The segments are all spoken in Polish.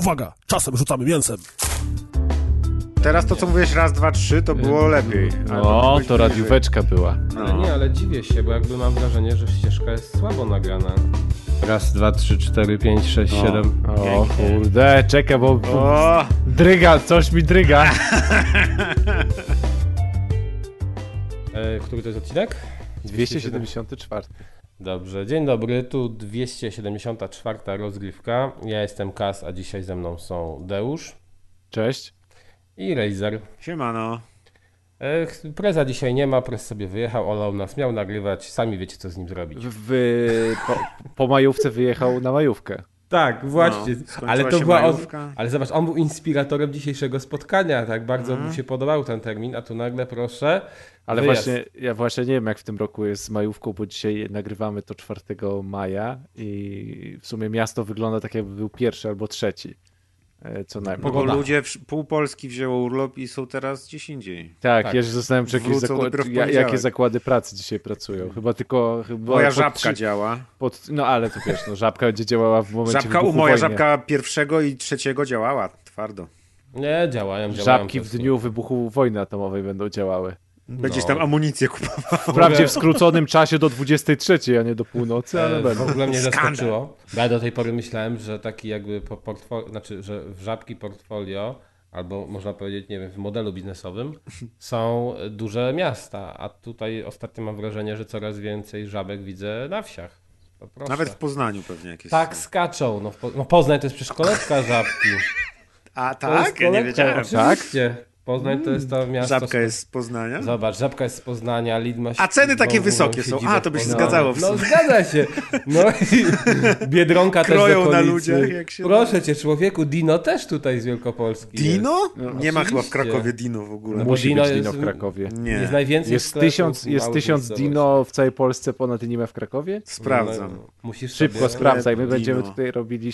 Uwaga, czasem rzucamy mięsem. Teraz to, co mówiłeś raz, dwa, trzy, to było lepiej. Ale O, mogłeś to bliżej. radióweczka była. Ale nie, ale dziwię się, bo jakby mam wrażenie, że ścieżka jest słabo nagrana. Raz, dwa, trzy, cztery, pięć, sześć, siedem. O kurde, czekaj, bo, bo O, dryga, coś mi dryga. E, który to jest odcinek? 274. Dobrze, dzień dobry, tu 274 rozgrywka. Ja jestem Kas, a dzisiaj ze mną są Deusz Cześć. i Razer. siemano. E, Preza dzisiaj nie ma, Prez sobie wyjechał, olał nas, miał nagrywać, sami wiecie co z nim zrobić. W, po, po majówce wyjechał na majówkę. Tak, właśnie, No, ale to była on, ale zobacz, on był inspiratorem dzisiejszego spotkania, tak bardzo Mhm. mu się podobał ten termin, a tu nagle proszę, Ale wyjazd. właśnie, ja właśnie nie wiem jak w tym roku jest z majówką, bo dzisiaj nagrywamy to 4 maja i w sumie miasto wygląda tak jakby był pierwszy albo trzeci. E, Co najmniej. Bo Pogoda. ludzie, w, pół Polski wzięło urlop i są teraz gdzieś indziej. Tak, Tak. ja się zastanawiam, czy jakieś Wrócą zakład, dopiero w ja, jakie zakłady pracy dzisiaj pracują. Chyba tylko... Chyba Moja pod żabka działa. Pod, no ale to wiesz, no, żabka będzie działała w momencie Żabka, u wybuchu moja wojny. żabka pierwszego i trzeciego działała twardo. nie, działają, działają. Żabki w dniu wybuchu wojny atomowej będą działały. Będziesz No. tam amunicję kupował. Wprawdzie w skróconym czasie do 23, a nie do północy, ale E, będą. W ogóle mnie zaskoczyło. bo Ja do tej pory myślałem, że taki jakby po- portfolio, znaczy, że w żabki portfolio, albo można powiedzieć, nie wiem, w modelu biznesowym są duże miasta, a tutaj ostatnio mam wrażenie, że coraz więcej żabek widzę na wsiach. Nawet w Poznaniu pewnie jakieś. Tak skaczą. No, Po- no Poznań to jest przecież kolebka żabki. A tak? Ja nie wiedziałem. Oczywiście. Poznań to jest to miasto... Żabka jest z Poznania? Zobacz, żabka jest z Poznania, Lidma A ceny takie wysokie są. A, to by się zgadzało w No zgadza się. No i Biedronka Kroją też z na ludziach, jak się Proszę cię, człowieku, Dino też tutaj z Wielkopolski Dino? jest. nie ma chyba w. Krakowie Dino w ogóle. No Musi Dino być Dino jest- w Krakowie. Nie, Jest najwięcej Jest tysiąc, jest tysiąc. Dino w całej Polsce ponad Anime w Krakowie? sprawdzam. No, musisz Szybko sobie... sprawdzaj, my Dino. będziemy tutaj robili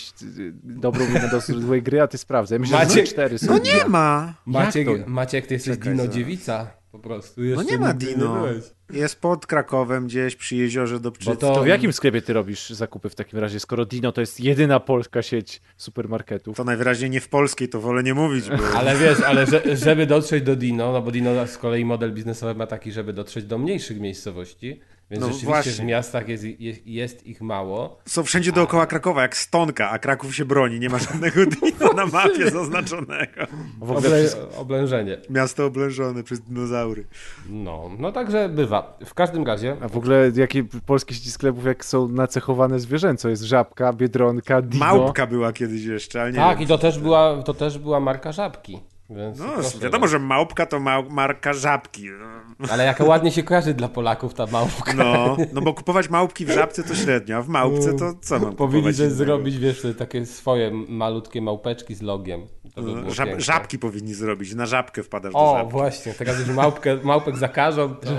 dobrą minę do złej gry, a ty sprawdzaj. Myślę, Macie- że cztery są. No nie ma. Maciek, Jak to? Maciek, ty jesteś Czekaj, Dino zaraz. dziewica. Po prostu. No Jeszcze nie ma Dino. byłeś. Jest pod Krakowem gdzieś przy jeziorze do Bo To to... w jakim sklepie ty robisz zakupy w takim razie, skoro Dino to jest jedyna polska sieć supermarketów? To najwyraźniej nie w polskiej, to wolę nie mówić, bo Ale wiesz, ale że, żeby dotrzeć do Dino, no bo Dino z kolei model biznesowy ma taki, żeby dotrzeć do mniejszych miejscowości, więc No rzeczywiście właśnie. w miastach jest, jest, jest ich mało. są wszędzie dookoła Krakowa, jak stonka, a Kraków się broni. Nie ma żadnego Dino na mapie zaznaczonego. W ogóle Oble, wszystko- oblężenie. Miasto oblężone przez dinozaury. No, no także bywa. W każdym razie, A w ogóle jakie polskie sieci sklepów, jak są nacechowane zwierzęco? Jest Żabka, Biedronka, Dino. Małpka była kiedyś jeszcze, ale nie tak, wiem. i to też, była, to też była marka żabki. Więc No, proszę wiadomo, że małpka to mał, marka żabki. No. Ale jaka ładnie się kojarzy dla Polaków ta małpka. No, no bo kupować małpki w żabce to średnio, a w małpce to co mam Powinni też zrobić, wiesz, takie swoje malutkie małpeczki z logiem. By Żab, piękne. żabki powinni zrobić, na żabkę wpadasz do O, żabki. właśnie, teraz już małpkę, małpek zakażą, to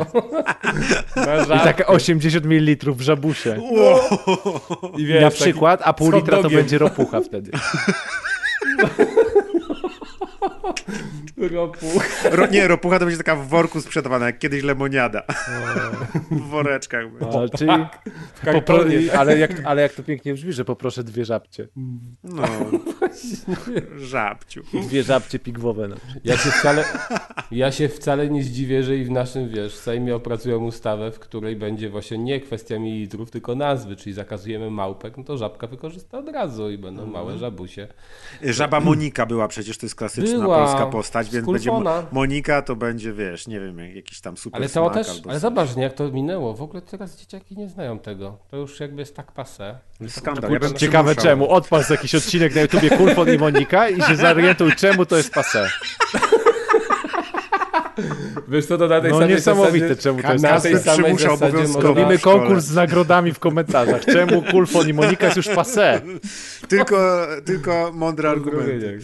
na I takie 80 ml w żabusie. I wiesz, Na przykład, a pół litra to będzie ropucha wtedy. Ropu. Ro, nie, ropucha to będzie taka w worku sprzedawana, jak kiedyś lemoniada. w woreczkach. będzie. A, czyli popro... kartonie. ale, jak, ale jak to pięknie brzmi, że poproszę dwie żabcie. No, żabciu. Dwie żabcie pigwowe. No. Ja się wcale, ja się wcale nie zdziwię, że i w naszym, wiesz, Sejmie opracują ustawę, w której będzie właśnie nie kwestia mililitrów, tylko nazwy, czyli zakazujemy małpek, no to żabka wykorzysta od razu i będą małe żabusie. Żaba Monika była przecież, to jest klasyczna Była. polska postać, Z więc będzie Mo- Kulfona. Monika, to będzie, wiesz, nie wiem, jak- jakiś tam super Ale to smak też, albo ale zobacz, nie, jak to minęło. W ogóle teraz dzieciaki nie znają tego. To już jakby jest tak passe. Skandal. Ja Ciekawe czemu. Odpal jakiś odcinek na YouTubie Kulfon i Monika i się zorientuj czemu to jest pase. Wiesz co, to na tej No samej niesamowite zasadzie, czemu to jest na tej samej zasadzie Robimy konkurs z nagrodami w komentarzach. Czemu Kulfon i Monika jest już pase? Tylko, tylko mądre argumenty.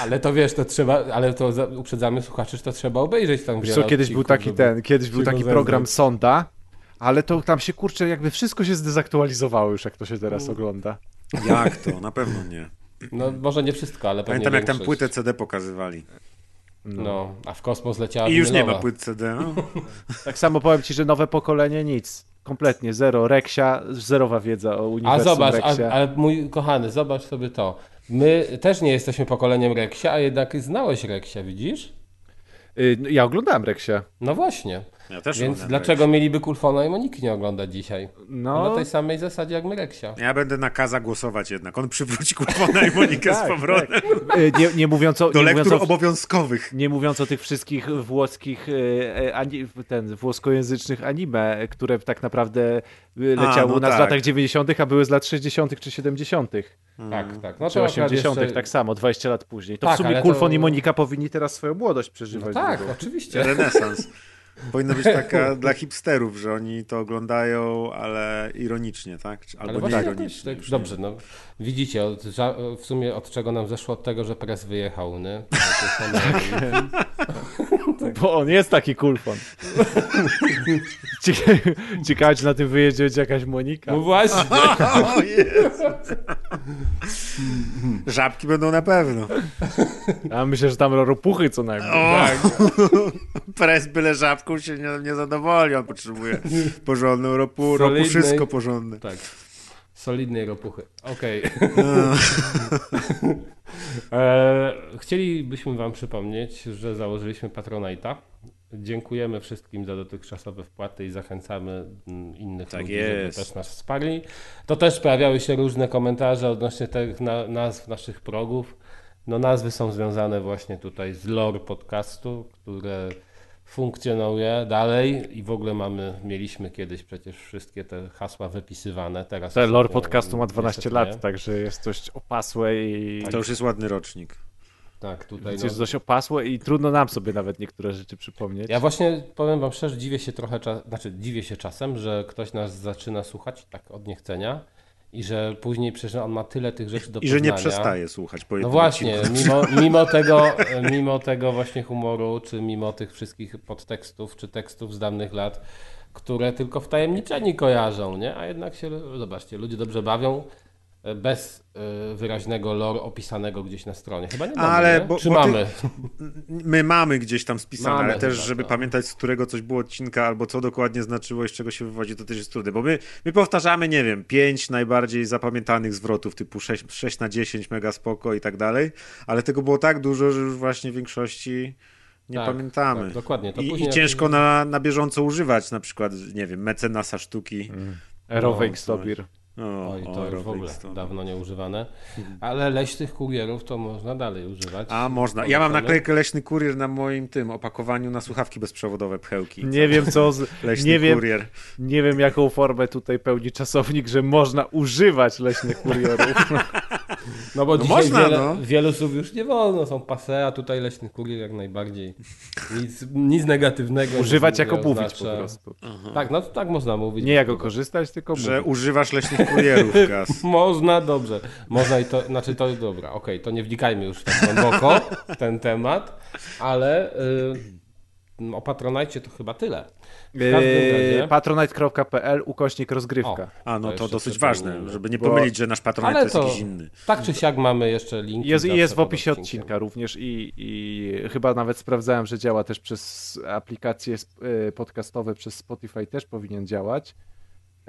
Ale to wiesz, to trzeba, ale to za- uprzedzamy słuchaczy, że to trzeba obejrzeć tam Wiesz co, kiedyś był taki żeby- ten, kiedyś był taki program Sonda, ale to tam się kurczę, jakby wszystko się zdezaktualizowało już, jak to się teraz ogląda. Jak to? Na pewno nie. No może nie wszystko, ale pewnie Pamiętam, jak tam płytę CD pokazywali. No, a w kosmos leciała I już nie winylowa. ma płyt CD. No. Tak samo powiem ci, że nowe pokolenie nic. kompletnie zero. Reksia, zerowa wiedza o A uniwersum zobacz, Reksia. a, ale mój kochany, zobacz sobie to. My też nie jesteśmy pokoleniem Reksia, a jednak znałeś Reksia, widzisz? Y, no, Ja oglądałem Reksia. No właśnie. Ja też Więc dlaczego mieliby Kulfona i Moniki nie oglądać dzisiaj? No, Na tej samej zasadzie jak my Reksia. Ja będę na Kaza głosować jednak. On przywróci Kulfona i Monikę Tak, z powrotem. y, nie, nie mówiąc o, Do nie mówiąc lektur o, obowiązkowych. nie mówiąc o tych wszystkich włoskich, y, e, ani, ten, włoskojęzycznych anime, które tak naprawdę y, A, leciały no nas w tak. latach 90., a były z lat 60. czy 70. Tak, tak. No czy to akurat 80., jeszcze... tak samo, 20 lat później. To Tak, w sumie Kulfon to- i Monika powinni teraz swoją młodość No przeżywać. tak, długo. oczywiście. Renesans. Powinna być taka dla hipsterów, że oni to oglądają, ale ironicznie, tak? Czy- Ale Albo właśnie nie tak, ironicznie. tak, nie dobrze, no widzicie, od, w sumie od czego nam zeszło? Od tego, że pres wyjechał, nie? Bo on jest taki Kulfon. Ciekawe, czy na tym wyjeździe będzie jakaś Monika. No właśnie. O Jezu. Żabki będą na pewno. A myślę, że tam ropuchy co najmniej. O, Pres byle żabką się nie, nie zadowoli. On potrzebuje porządną ropu, Solidnej- ropuszysko porządne. Tak. Solidnej ropuchy. Okej. e, chcielibyśmy Wam przypomnieć, że założyliśmy Patronite'a. Dziękujemy wszystkim za dotychczasowe wpłaty i zachęcamy mm, innych Tak ludzi, jest. żeby też nas wsparli. To też pojawiały się różne komentarze odnośnie tych na, nazw naszych progów. No nazwy są związane właśnie tutaj z lore podcastu, które funkcjonuje dalej i w ogóle mamy, mieliśmy kiedyś przecież wszystkie te hasła wypisywane. Teraz Ten lore podcastu ma 12 niestety lat, nie. także jest dość opasłe i To już jest ładny rocznik. Tak, tutaj jest no, dość opasłe i trudno nam sobie nawet niektóre rzeczy przypomnieć. Ja właśnie powiem wam szczerze, dziwię się trochę, cza- znaczy dziwię się czasem, że ktoś nas zaczyna słuchać tak od niechcenia i że później przecież on ma tyle tych rzeczy do I że nie poznania. przestaje słuchać po No właśnie, mimo, mimo, tego, mimo tego właśnie humoru, czy mimo tych wszystkich podtekstów, czy tekstów z dawnych lat, które tylko wtajemniczeni kojarzą, nie? A jednak się, zobaczcie, ludzie dobrze bawią bez e, wyraźnego lore opisanego gdzieś na stronie. Chyba nie mamy, Ale nie? bo- Czy bo ty- mamy? My mamy gdzieś tam spisane, Mamy ale też, chyba, żeby tak. pamiętać, z którego coś było odcinka, albo co dokładnie znaczyło i z czego się wywodzi, to też jest trudne. Bo my, my powtarzamy, nie wiem, pięć najbardziej zapamiętanych zwrotów, typu 6, 6 na 10, mega spoko i tak dalej, ale tego było tak dużo, że już właśnie w większości nie Tak, pamiętamy. tak, dokładnie. To I, później I ciężko na, na bieżąco używać, na przykład, nie wiem, mecenasa sztuki. Erowek No, Stobir. O, Oj, to o, już w ogóle Stone. dawno nie używane. Ale leśnych kurierów to można dalej używać. A można. Ja mam naklejkę Leśny Kurier na moim tym opakowaniu na słuchawki bezprzewodowe pchełki. Nie wiem co, z... Leśny nie wiem, Kurier. nie wiem jaką formę tutaj pełni czasownik, że można używać leśnych kurierów. No bo No dzisiaj można, wiele, no. wielu słów już nie wolno, są passe, a tutaj leśny kurier jak najbardziej. Nic, nic negatywnego. Używać jako mówić po prostu. Tak, no tak można mówić. Nie jako korzystać, tylko Że mówić. używasz leśnych kurierów, gaz. Można, dobrze. Można i to, znaczy to dobra, okej, to nie wnikajmy już tak głęboko w ten temat, ale y, o Patronajcie to chyba tyle. Yy, razie... Patronite.pl ukośnik rozgrywka. O, A, no to, jeszcze dosyć ważne, żeby nie Bo- pomylić, że nasz patron to jest to jakiś inny. tak czy siak mamy jeszcze linki. Jest, jest w opisie odcinkiem. odcinka również i, i chyba nawet sprawdzałem, że działa też przez aplikacje y, podcastowe, przez Spotify też powinien działać.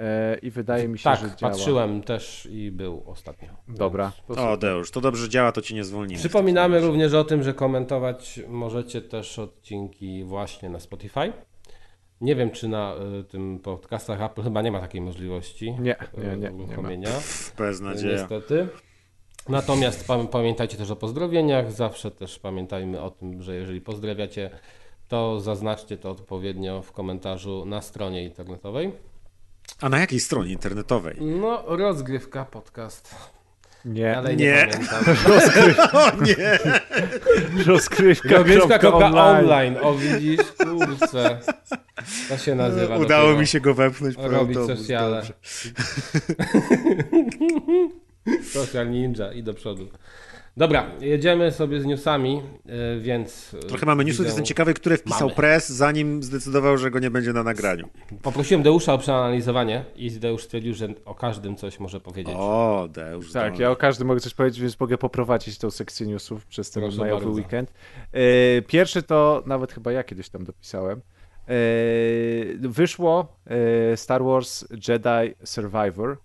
E, I wydaje mi się, Tak, że działa. patrzyłem też i był ostatnio. Dobra. To O, Deusz, to dobrze działa, to ci nie zwolnimy. Przypominamy również o tym, że komentować możecie też odcinki właśnie na Spotify. Nie wiem, czy na y, tym podcastach Apple chyba nie ma takiej możliwości. Nie, y, nie, nie, uruchomienia. Bez nadzieja. Niestety. Natomiast pa- pamiętajcie też o pozdrowieniach. Zawsze też pamiętajmy o tym, że jeżeli pozdrawiacie, to zaznaczcie to odpowiednio w komentarzu na stronie internetowej. A na jakiej stronie internetowej? No, rozgrywka podcast. Nie, Ale nie, Nie. pamiętam. O nie! rozgrywka. Rozgrywka kropka online. online. O widzisz, kurczę. To się nazywa. Udało dopiero mi się go wepchnąć po robić autobus. sociale. Dobrze. Social Ninja i do przodu. Dobra, jedziemy sobie z newsami, y, więc... y, Trochę mamy newsów, widzę- jestem ciekawy, które wpisał Mamy. press, zanim zdecydował, że go nie będzie na nagraniu. Poprosiłem Deusza o przeanalizowanie i Deusz stwierdził, że o każdym coś może powiedzieć. O, Deusz. Tak, ja o każdym mogę coś powiedzieć, więc mogę poprowadzić tą sekcję newsów przez ten Proszę majowy bardzo. weekend. E, Pierwszy to nawet chyba ja kiedyś tam dopisałem. wyszło Star Wars Jedi Survivor,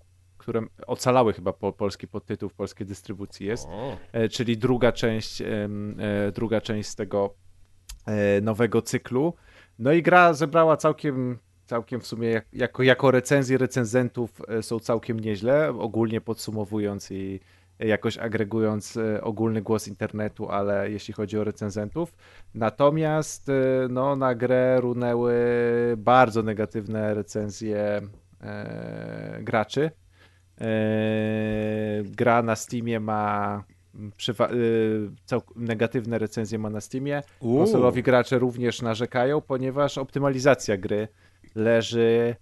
które ocalały chyba po, polski podtytuł w polskiej dystrybucji jest, o. czyli druga część, druga część z tego nowego cyklu. No i gra zebrała całkiem całkiem w sumie jak, jako, jako recenzje recenzentów e, są całkiem nieźle, ogólnie podsumowując i jakoś agregując e, ogólny głos internetu, ale jeśli chodzi o recenzentów. Natomiast e, no, na grę runęły bardzo negatywne recenzje e, graczy. E, gra na Steamie ma negatywne recenzje ma na Steamie. Konsolowi gracze również narzekają, ponieważ optymalizacja gry leży,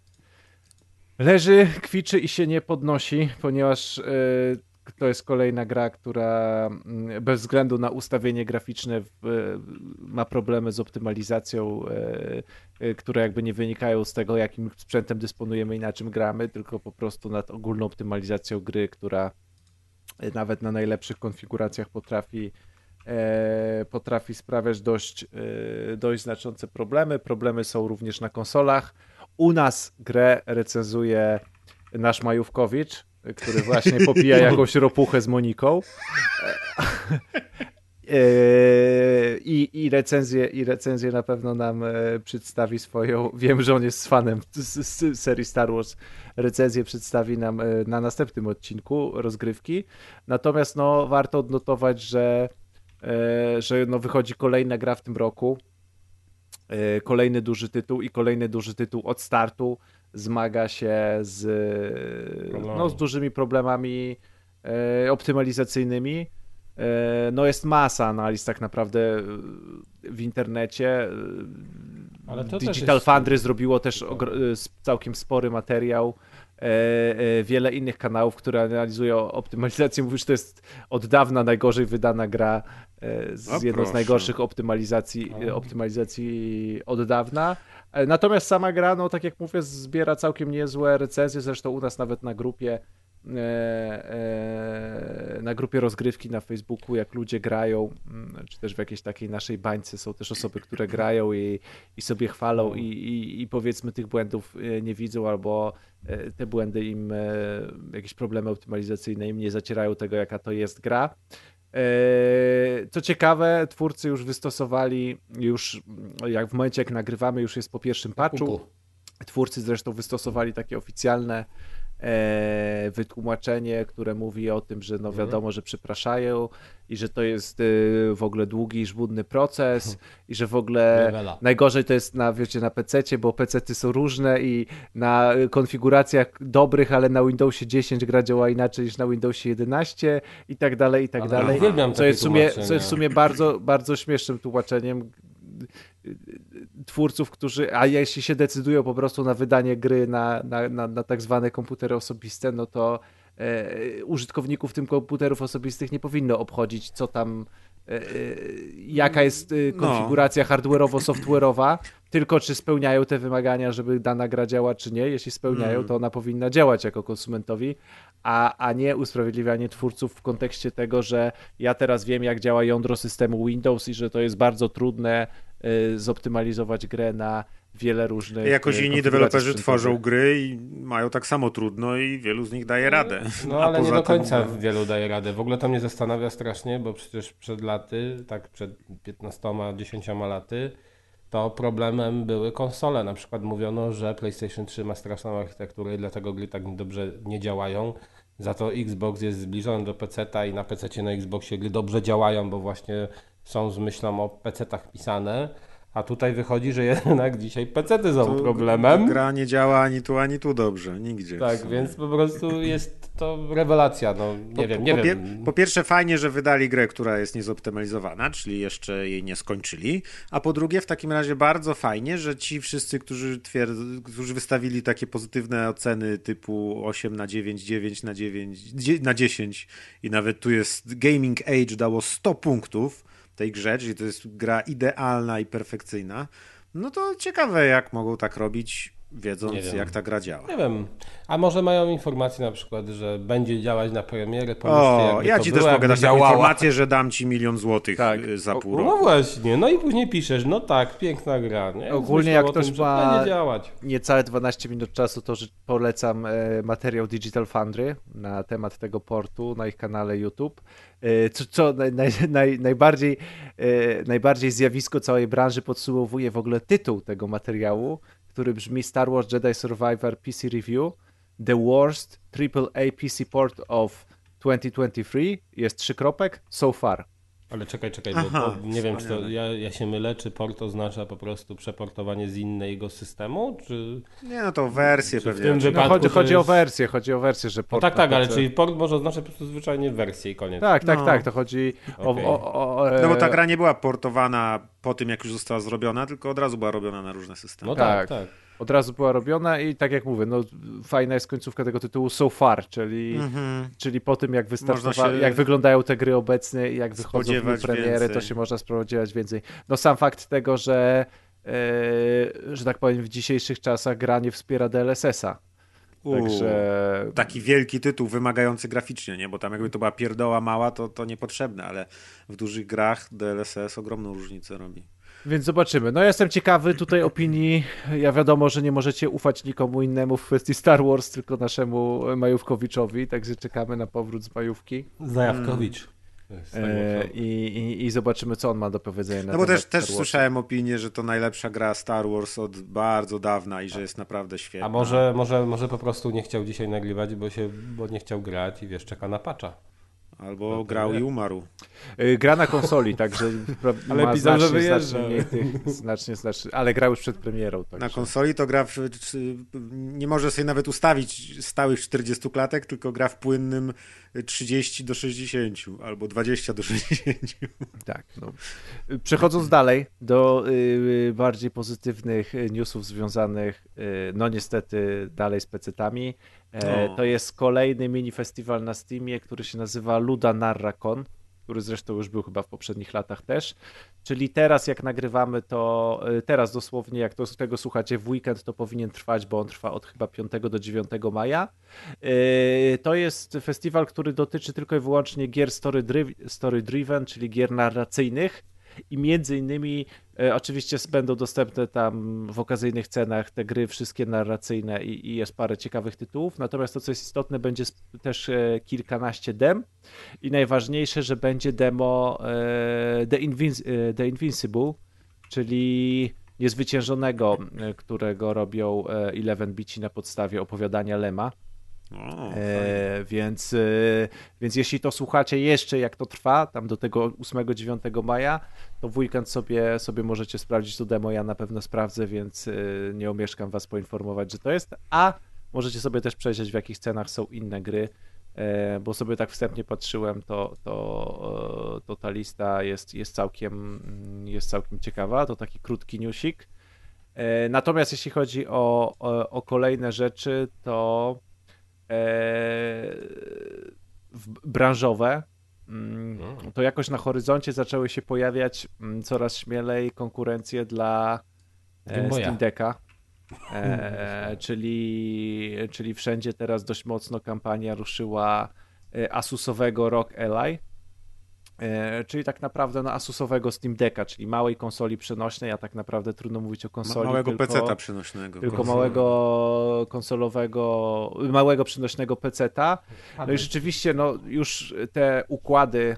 leży, kwiczy i się nie podnosi, ponieważ e, to jest kolejna gra, która mm, bez względu na ustawienie graficzne e, ma problemy z optymalizacją, e, które jakby nie wynikają z tego, jakim sprzętem dysponujemy i na czym gramy, tylko po prostu nad ogólną optymalizacją gry, która nawet na najlepszych konfiguracjach potrafi E, potrafi sprawiać dość, e, dość znaczące problemy. Problemy są również na konsolach. U nas grę recenzuje nasz Majówkowicz, który właśnie popija jakąś ropuchę z Moniką. E, I, i, recenzję, I recenzję na pewno nam przedstawi swoją. Wiem, że on jest fanem z, z serii Star Wars. Recenzję przedstawi nam na następnym odcinku rozgrywki. Natomiast no, warto odnotować, że E, że no wychodzi kolejna gra w tym roku, e, kolejny duży tytuł i kolejny duży tytuł od startu zmaga się z, no, z dużymi problemami e, optymalizacyjnymi. No jest masa analiz tak naprawdę w internecie. Digital Foundry zrobiło też całkiem spory materiał E, e, wiele innych kanałów, które analizują optymalizację. Mówisz, że to jest od dawna najgorzej wydana gra e, z jedną z najgorszych optymalizacji, optymalizacji od dawna. Natomiast sama gra, no tak jak mówię, zbiera całkiem niezłe recenzje, zresztą u nas nawet na grupie na grupie rozgrywki na Facebooku, jak ludzie grają, mm, czy też w jakiejś takiej naszej bańce są też osoby, które grają i, i sobie chwalą i, i, i powiedzmy tych błędów nie widzą albo E, te błędy im, e, jakieś problemy optymalizacyjne im nie zacierają tego, jaka to jest gra. E, co ciekawe, twórcy już wystosowali, już jak w momencie jak nagrywamy, już jest po pierwszym patchu. Twórcy zresztą wystosowali takie oficjalne e, wytłumaczenie, które mówi o tym, że no mhm. wiadomo, że przepraszają i że to jest y, w ogóle długi i żmudny proces i że w ogóle najgorzej to jest na, wiecie, na PC, bo PC-ty są różne i na konfiguracjach dobrych, ale na Windowsie 10 gra działa inaczej niż na Windowsie 11 i tak dalej, i tak ale dalej. Co jest, w sumie, co jest w sumie bardzo, bardzo śmiesznym tłumaczeniem twórców, którzy, a jeśli się decydują po prostu na wydanie gry na, na, na, na tak zwane komputery osobiste, no to e, użytkowników tym komputerów osobistych nie powinno obchodzić, co tam, e, e jaka jest no. konfiguracja no. hardware'owo-software'owa, tylko czy spełniają te wymagania, żeby dana gra działa, czy nie. Jeśli spełniają, mm. to ona powinna działać jako konsumentowi, a, a nie usprawiedliwianie twórców w kontekście tego, że ja teraz wiem, jak działa jądro systemu Windows i że to jest bardzo trudne zoptymalizować grę na wiele różnych. Jakoś y, inni deweloperzy tworzą gry i mają tak samo trudno i wielu z nich daje radę. No ale nie do końca tym... wielu daje radę. W ogóle to mnie zastanawia strasznie, bo przecież przed laty, tak przed 15-10 laty, to problemem były konsole. Na przykład mówiono, że PlayStation 3 ma straszną architekturę i dlatego gry tak dobrze nie działają. Za to Xbox jest zbliżony do PC-ta i na PC na Xboxie gry dobrze działają, bo właśnie są z myślą o PC-tach pisane, a tutaj wychodzi, że jednak dzisiaj PC-ty są tu problemem. Gra nie działa ani tu, ani tu dobrze, nigdzie. Tak, więc po prostu jest to rewelacja, no nie po, wiem, nie po, wiem. Po pierwsze fajnie, że wydali grę, która jest niezoptymalizowana, czyli jeszcze jej nie skończyli, a po drugie w takim razie bardzo fajnie, że ci wszyscy, którzy twierdzą, którzy wystawili takie pozytywne oceny typu 8 na 9, 9 na 9, na 10 i nawet tu jest Gaming Age dało 100 punktów, tej grze, czyli to jest gra idealna i perfekcyjna, no to ciekawe, jak mogą tak robić. Wiedząc jak ta gra działa. Nie wiem. A może mają informację na przykład, że będzie działać na premierę, O, ja ci było, też mogę dać taką informację, że dam ci milion złotych Tak. y, za pół No, no roku. właśnie, no i później piszesz, no tak, piękna gra. Nie? Ogólnie jak ktoś tym, ma- będzie działać. niecałe 12 minut czasu, to że polecam e, materiał Digital Foundry na temat tego portu na ich kanale YouTube. E, co co naj, naj, naj, najbardziej, e, najbardziej zjawisko całej branży podsumowuje w ogóle tytuł tego materiału, który brzmi Star Wars Jedi Survivor PC Review. The Worst AAA PC Port of 2023 jest trzy kropek. So far. Ale czekaj, czekaj, bo, Aha, bo nie wiem, czy to ja, ja się mylę, czy port oznacza po prostu przeportowanie z innego systemu, czy... Nie no to wersję Czy w pewnie. tym No, chodzi, chodzi o wersję, chodzi o wersję, że No port tak, na tak, ale czyli port może oznaczać po prostu zwyczajnie wersję i koniec. Tak, tak, No. tak, to chodzi o... Okej. o, o e, No bo ta gra nie była portowana po tym, jak już została zrobiona, tylko od razu była robiona na różne systemy. No Tak. tak, tak. Od razu była robiona i tak jak mówię, no fajna jest końcówka tego tytułu so far, czyli, Mhm. czyli po tym jak, wystartowa- jak wyglądają te gry obecnie i jak wychodzą w premiery, to więcej. się można spodziewać więcej. No sam fakt tego, że e, że tak powiem w dzisiejszych czasach gra nie wspiera DLSS-a. Także Taki wielki tytuł, wymagający graficznie, nie? Bo tam jakby to była pierdoła mała, to, to niepotrzebne, ale w dużych grach DLSS ogromną różnicę robi. Więc zobaczymy. No ja jestem ciekawy tutaj opinii. Ja wiadomo, że nie możecie ufać nikomu innemu w kwestii Star Wars, tylko naszemu Majówkowiczowi, także czekamy na powrót z Majówki. Zajawkowicz. Mocno. i, i, I zobaczymy, co on ma do powiedzenia na No bo temat też, też słyszałem opinię, że to najlepsza gra Star Wars od bardzo dawna i że jest naprawdę świetna. A może, może, może po prostu nie chciał dzisiaj nagrywać, bo, się, bo nie chciał grać i wiesz, czeka na patcha. Albo to grał nie. i umarł. E, Gra na konsoli, także Ale pisał, że znacznie, wyjeżdża. znacznie tych, znacznie, znacznie, ale grał już przed premierą. Także. Na konsoli to gra w, nie może sobie nawet ustawić stałych 40 klatek, tylko gra w płynnym 30 do 60 albo 20 do 60. Tak, no. Przechodząc dalej do y, bardziej pozytywnych newsów związanych, no niestety dalej z pecetami, e, No. to jest kolejny mini festiwal na Steamie, który się nazywa Luda Narracon, który zresztą już był chyba w poprzednich latach też. Czyli teraz jak nagrywamy to, y, teraz dosłownie jak to, tego słuchacie w weekend, to powinien trwać, bo on trwa od chyba 5 do 9 maja. Yy, To jest festiwal, który dotyczy tylko i wyłącznie gier story, driv- story driven, czyli gier narracyjnych i między innymi e, oczywiście będą dostępne tam w okazyjnych cenach te gry wszystkie narracyjne i, i jest parę ciekawych tytułów, natomiast to co jest istotne będzie też e, kilkanaście dem i najważniejsze, że będzie demo e, The, Invinci- The Invincible, czyli niezwyciężonego, którego robią Eleven Bici na podstawie opowiadania Lema. O, E, więc, e, więc jeśli to słuchacie jeszcze jak to trwa, tam do tego 8-9 maja, to w weekend sobie, sobie możecie sprawdzić to demo, ja na pewno sprawdzę, więc e, nie omieszkam was poinformować, że to jest, a możecie sobie też przejrzeć w jakich cenach są inne gry, e, bo sobie tak wstępnie patrzyłem, to, to, e, to ta lista jest, jest, całkiem, jest całkiem ciekawa, to taki krótki newsik. E, Natomiast jeśli chodzi o, o, o kolejne rzeczy, to branżowe, mm, to jakoś na horyzoncie zaczęły się pojawiać mm, coraz śmielej konkurencje dla e. Steam Decka. E, czyli, czyli wszędzie teraz dość mocno kampania ruszyła e, Asusowego ROG Ally, e, czyli tak naprawdę no, Asusowego Steam Decka, czyli małej konsoli przenośnej, a tak naprawdę trudno mówić o konsoli. małego tylko... peceta przynośnego. Tylko małego konsolowego, małego przenośnego peceta. No i rzeczywiście, no już te układy,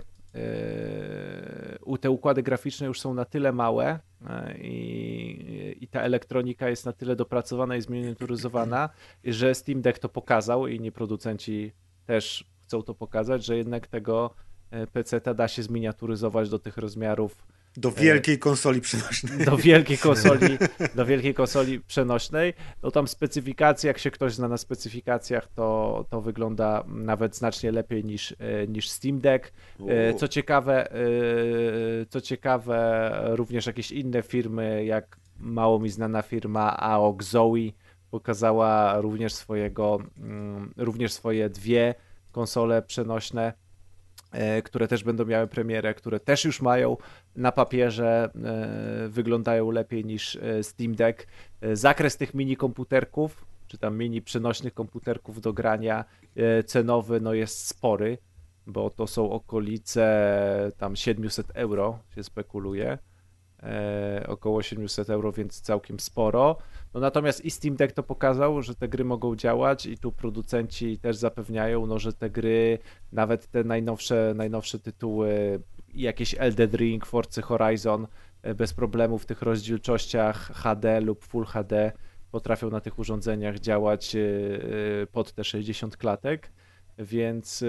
u- te układy graficzne już są na tyle małe yy, i, i ta elektronika jest na tyle dopracowana i zminiaturyzowana, że Steam Deck to pokazał i inni producenci też chcą to pokazać, że jednak tego yy, peceta da się zminiaturyzować do tych rozmiarów Do wielkiej konsoli przynośnej. do wielkiej konsoli, do wielkiej konsoli przenośnej. No tam specyfikacje, jak się ktoś zna na specyfikacjach, to, to wygląda nawet znacznie lepiej niż, e, niż Steam Deck. E, Co ciekawe, e, co ciekawe, również jakieś inne firmy, jak mało mi znana firma AOG Zoe pokazała również swojego, mm, również swoje dwie konsole przenośne e, które też będą miały premierę, które też już mają na papierze, e, wyglądają lepiej niż e, Steam Deck. Zakres tych mini komputerków, czy tam mini przenośnych komputerków do grania cenowy no jest spory, bo to są okolice tam 700 euro się spekuluje e, około 700 euro, więc całkiem sporo. No natomiast i Steam Deck to pokazał, że te gry mogą działać i tu producenci też zapewniają, no, że te gry, nawet te najnowsze, najnowsze tytuły, jakieś Elden Ring, Forza Horizon, e, bez problemu w tych rozdzielczościach HD lub Full HD potrafią na tych urządzeniach działać e, e, pod te 60 klatek, więc,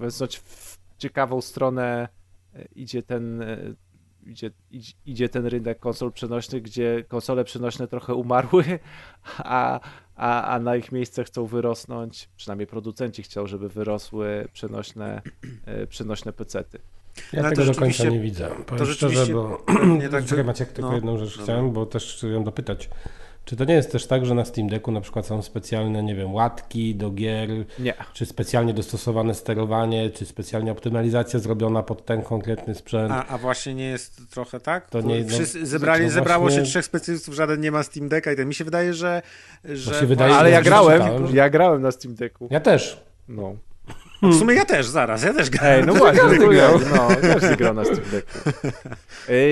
więc ciekawą stronę idzie ten, idzie, idzie ten rynek konsol przenośnych, gdzie konsole przenośne trochę umarły, a, a, a na ich miejsce chcą wyrosnąć, przynajmniej producenci chcą, żeby wyrosły przenośne, e, przenośne pecety. Ja no, tego do końca nie widzę. Powiem to rzeczywiście... bo... Nie tak, Czekaj Maciek, tylko no, jedną rzecz no, chciałem, bo też chciałem dopytać. Czy to nie jest też tak, że na Steam Decku na przykład są specjalne, nie wiem, łatki do gier? Nie. Czy specjalnie dostosowane sterowanie, czy specjalnie optymalizacja zrobiona pod ten konkretny sprzęt? A, a właśnie nie jest trochę tak? To nie, no, zebrali, znaczy, zebrało właśnie... się trzech specjalistów, żaden nie ma Steam Decka i ten mi się wydaje, że... że... Wydaje, ale ja grałem, ja grałem na Steam Decku. Ja też. No. W sumie ja też, zaraz, ja też grałem. Ej, no właśnie, grał, no, każdy grał na Steam Decku.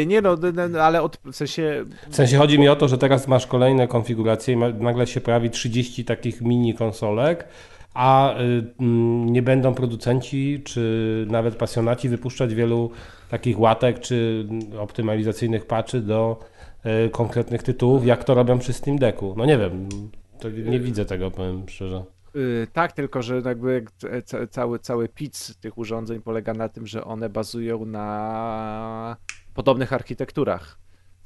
Nie no, ale od, w sensie... W sensie chodzi mi o to, że teraz masz kolejne konfiguracje i nagle się pojawi 30 takich mini konsolek, a y, nie będą producenci czy nawet pasjonaci wypuszczać wielu takich łatek czy optymalizacyjnych patchy do y, konkretnych tytułów, jak to robią przy Steam Decku. No nie wiem, nie widzę tego, powiem szczerze. Yy, tak, tylko że jakby cały, cały pic tych urządzeń polega na tym, że one bazują na podobnych architekturach.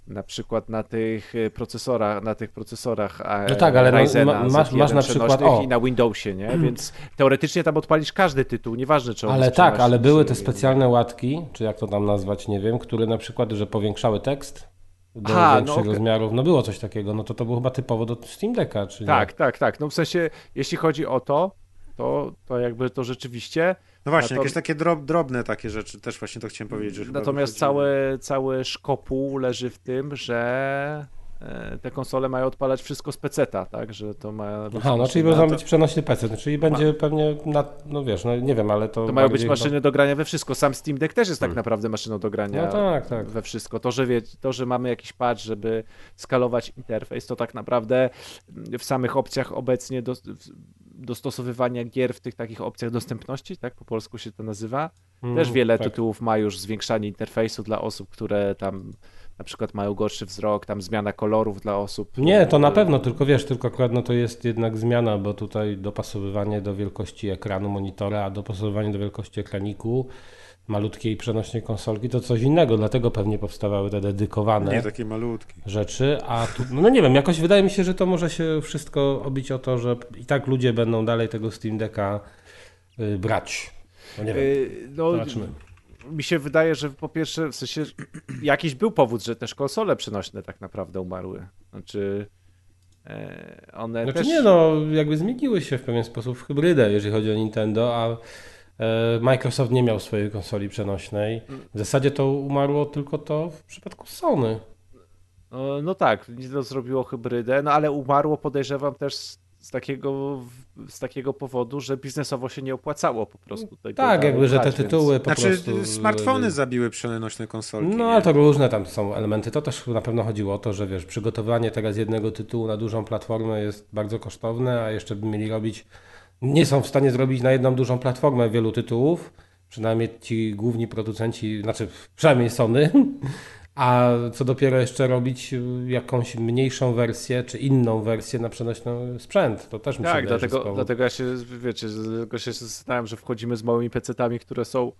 Na przykład na tych y, procesorach, na tych procesorach no tak, ale Ryzena, ma, masz, masz na przykład o. i na Windowsie, nie? Więc teoretycznie tam odpalisz każdy tytuł, nieważne czy on Ale tak, ale były te specjalne łatki, czy jak to tam nazwać, nie wiem, które na przykład, że powiększały tekst do Aha, większych no, okay. rozmiarów. No było coś takiego, no to to było chyba typowo do Steam Decka, czy Tak, nie? tak, tak. No w sensie, jeśli chodzi o to, to, to jakby to rzeczywiście... No właśnie, jakieś takie drob, drobne takie rzeczy, też właśnie to chciałem powiedzieć. Że Natomiast cały, cały szkopuł leży w tym, że te konsole mają odpalać wszystko z peceta, tak, że to ma Aha, no czyli będą być przenośny PC, no, czyli będzie ma... pewnie, na, no wiesz, no nie wiem, ale to... To mają być maszyny do grania we wszystko, sam Steam Deck też jest tak hmm. naprawdę maszyną do grania no tak, tak. we wszystko. To że, wie, to, że mamy jakiś patch, żeby skalować interfejs, to tak naprawdę w samych opcjach obecnie do, dostosowywania gier w tych takich opcjach dostępności, tak po polsku się to nazywa, mm, też wiele tak. tytułów ma już zwiększanie interfejsu dla osób, które tam na przykład mają gorszy wzrok, tam zmiana kolorów dla osób. Nie, to na pewno, tylko wiesz, tylko akurat no to jest jednak zmiana, bo tutaj dopasowywanie do wielkości ekranu monitora, a dopasowywanie do wielkości ekraniku malutkiej przenośnej konsolki to coś innego, dlatego pewnie powstawały te dedykowane nie, takie malutkie. rzeczy, a tu, no nie wiem, jakoś wydaje mi się, że to może się wszystko obić o to, że i tak ludzie będą dalej tego Steam Decka y, brać. No nie wiem, yy, no, zobaczmy mi się wydaje, że po pierwsze, w sensie jakiś był powód, że też konsole przenośne tak naprawdę umarły. Znaczy e, one znaczy też... nie no, jakby zmieniły się w pewien sposób w hybrydę, jeżeli chodzi o Nintendo, a e, Microsoft nie miał swojej konsoli przenośnej. W zasadzie to umarło tylko to w przypadku Sony. No, no tak, to zrobiło hybrydę, no ale umarło podejrzewam też z takiego, z takiego powodu, że biznesowo się nie opłacało po prostu. tak, jakby, że te tytuły więc... po znaczy, prostu... smartfony zabiły przenośne konsolki. No, ale to różne tam są elementy. To też na pewno chodziło o to, że wiesz, przygotowanie teraz jednego tytułu na dużą platformę jest bardzo kosztowne, a jeszcze by mieli robić... Nie są w stanie zrobić na jedną dużą platformę wielu tytułów, przynajmniej ci główni producenci, znaczy przynajmniej Sony, a co dopiero jeszcze robić jakąś mniejszą wersję, czy inną wersję na przenośny sprzęt. To też mi Tak, się dlatego, dlatego ja się, wiecie, dlatego się zastanawiam, że wchodzimy z małymi pecetami, które są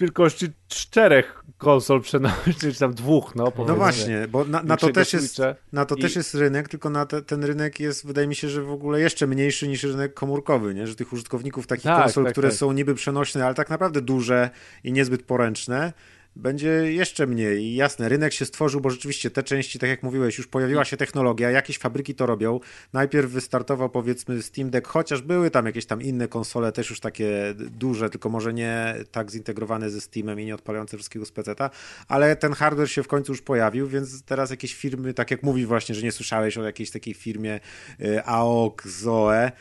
wielkości czterech konsol przenośnych, czy tam dwóch, no No właśnie, bo na, na to, też jest, na to i... też jest rynek, tylko na te, ten rynek jest, wydaje mi się, że w ogóle jeszcze mniejszy niż rynek komórkowy, nie? że tych użytkowników takich tak, konsol, tak, które tak. są niby przenośne, ale tak naprawdę duże i niezbyt poręczne, będzie jeszcze mniej. Jasne, rynek się stworzył, bo rzeczywiście te części, tak jak mówiłeś, już pojawiła się technologia, jakieś fabryki to robią. Najpierw wystartował powiedzmy Steam Deck, chociaż były tam jakieś tam inne konsole, też już takie duże, tylko może nie tak zintegrowane ze Steamem i nie odpalające wszystkiego z PC-ta, ale ten hardware się w końcu już pojawił, więc teraz jakieś firmy, tak jak mówisz właśnie, że nie słyszałeś o jakiejś takiej firmie y, AOK, Zoe,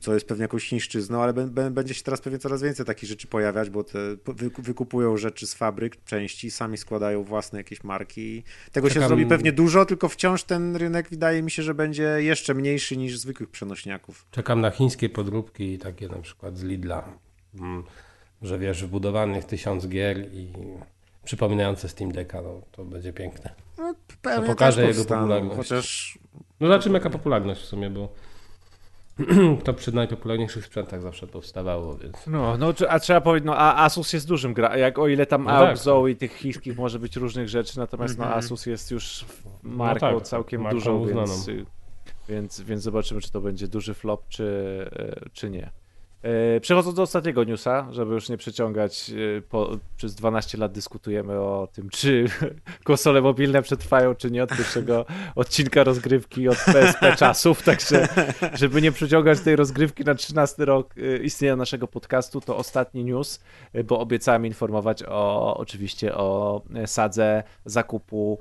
co jest pewnie jakąś chińszczyzną, ale będzie się teraz pewnie coraz więcej takich rzeczy pojawiać, bo te wykupują rzeczy z fabryk, części, sami składają własne jakieś marki. Tego Czekam... się zrobi pewnie dużo, tylko wciąż ten rynek wydaje mi się, że będzie jeszcze mniejszy niż zwykłych przenośniaków. Czekam na chińskie podróbki, takie na przykład z Lidla, mm, że wiesz, wbudowanych tysiąc gier i przypominające Steam Decka, no, to będzie piękne. No, to pokaże jego popularność. Chociaż... No zobaczymy jaka popularność w sumie, bo to przy najpopularniejszych sprzętach zawsze powstawało, więc... No, no a trzeba powiedzieć, no a Asus jest dużym gra, jak o ile tam no tak. i tych chińskich może być różnych rzeczy, natomiast no mhm. Asus jest już marką no tak, całkiem marką dużą, więc, więc, więc zobaczymy, czy to będzie duży flop, czy, e, czy nie. E, przechodząc do ostatniego newsa, żeby już nie przeciągać, e, po, przez 12 lat dyskutujemy o tym, czy konsole mobilne przetrwają, czy nie od pierwszego odcinka rozgrywki od PSP czasów, także żeby nie przeciągać tej rozgrywki na 13 rok e, istnienia naszego podcastu, to ostatni news, bo obiecałem informować o, oczywiście o sadze zakupu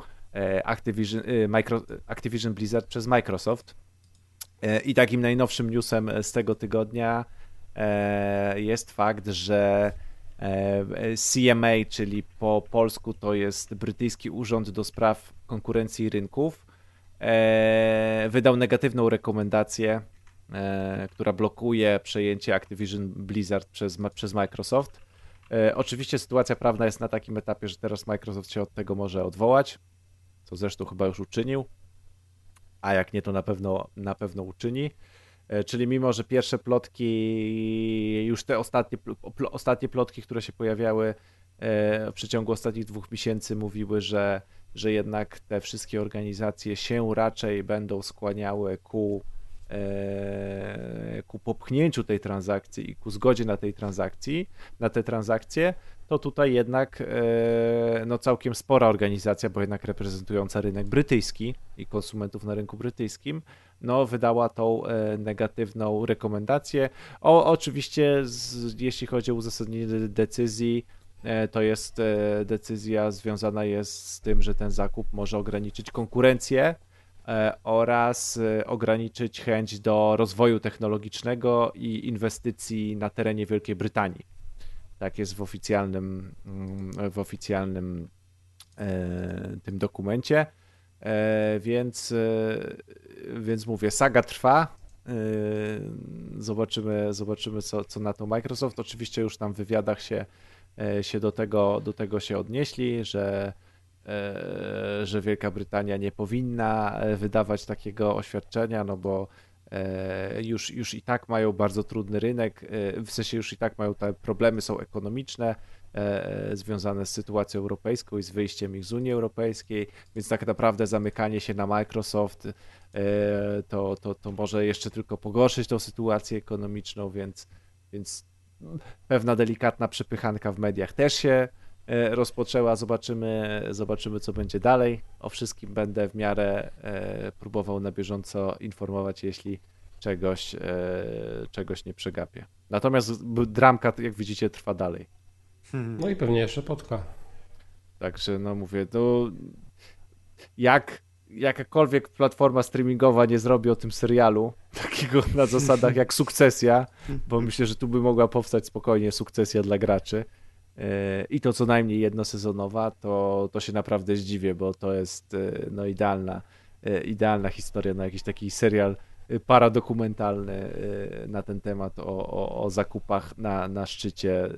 Activision, Micro, Activision Blizzard przez Microsoft. I takim najnowszym newsem z tego tygodnia jest fakt, że e, CMA, czyli po polsku to jest Brytyjski Urząd do Spraw Konkurencji i Rynków, e, wydał negatywną rekomendację, która blokuje przejęcie Activision Blizzard przez, przez Microsoft. Oczywiście sytuacja prawna jest na takim etapie, że teraz Microsoft się od tego może odwołać, co zresztą chyba już uczynił, a jak nie, to na pewno, na pewno uczyni. E, czyli mimo, że pierwsze plotki, już te ostatnie, ostatnie plotki, które się pojawiały e, w przeciągu ostatnich dwóch miesięcy, mówiły, że, że jednak te wszystkie organizacje się raczej będą skłaniały ku, e, ku popchnięciu tej transakcji i ku zgodzie na tej transakcji, na te transakcje, to tutaj jednak no całkiem spora organizacja, bo jednak reprezentująca rynek brytyjski i konsumentów na rynku brytyjskim, no, wydała tą e, negatywną rekomendację. O, oczywiście, z, jeśli chodzi o uzasadnienie decyzji, e, to jest e, decyzja związana jest z tym, że ten zakup może ograniczyć konkurencję oraz ograniczyć chęć do rozwoju technologicznego i inwestycji na terenie Wielkiej Brytanii. Tak jest w oficjalnym, mm, w oficjalnym tym dokumencie. E, więc, e, więc mówię, saga trwa. E, zobaczymy, zobaczymy co, co na to Microsoft. Oczywiście już tam w wywiadach się, się do, tego, do tego się odnieśli, że, że Wielka Brytania nie powinna wydawać takiego oświadczenia, no bo już, już i tak mają bardzo trudny rynek, w sensie już i tak mają te problemy, są ekonomiczne, E, związane z sytuacją europejską i z wyjściem ich z Unii Europejskiej, więc tak naprawdę zamykanie się na Microsoft e, to, to, to może jeszcze tylko pogorszyć tą sytuację ekonomiczną, więc, więc pewna delikatna przepychanka w mediach też się e, rozpoczęła. Zobaczymy, zobaczymy, co będzie dalej. O wszystkim będę w miarę próbował na bieżąco informować, jeśli czegoś, czegoś nie przegapię. Natomiast dramka, jak widzicie, trwa dalej. Hmm. No i pewnie jeszcze potka. Także no mówię, no jak jakakolwiek platforma streamingowa nie zrobi o tym serialu, takiego na zasadach jak sukcesja, bo myślę, że tu by mogła powstać spokojnie sukcesja dla graczy e, i to co najmniej jednosezonowa, to, to się naprawdę zdziwię, bo to jest e, no idealna, e, idealna historia na jakiś taki serial paradokumentalny na ten temat o, o, o zakupach na, na szczycie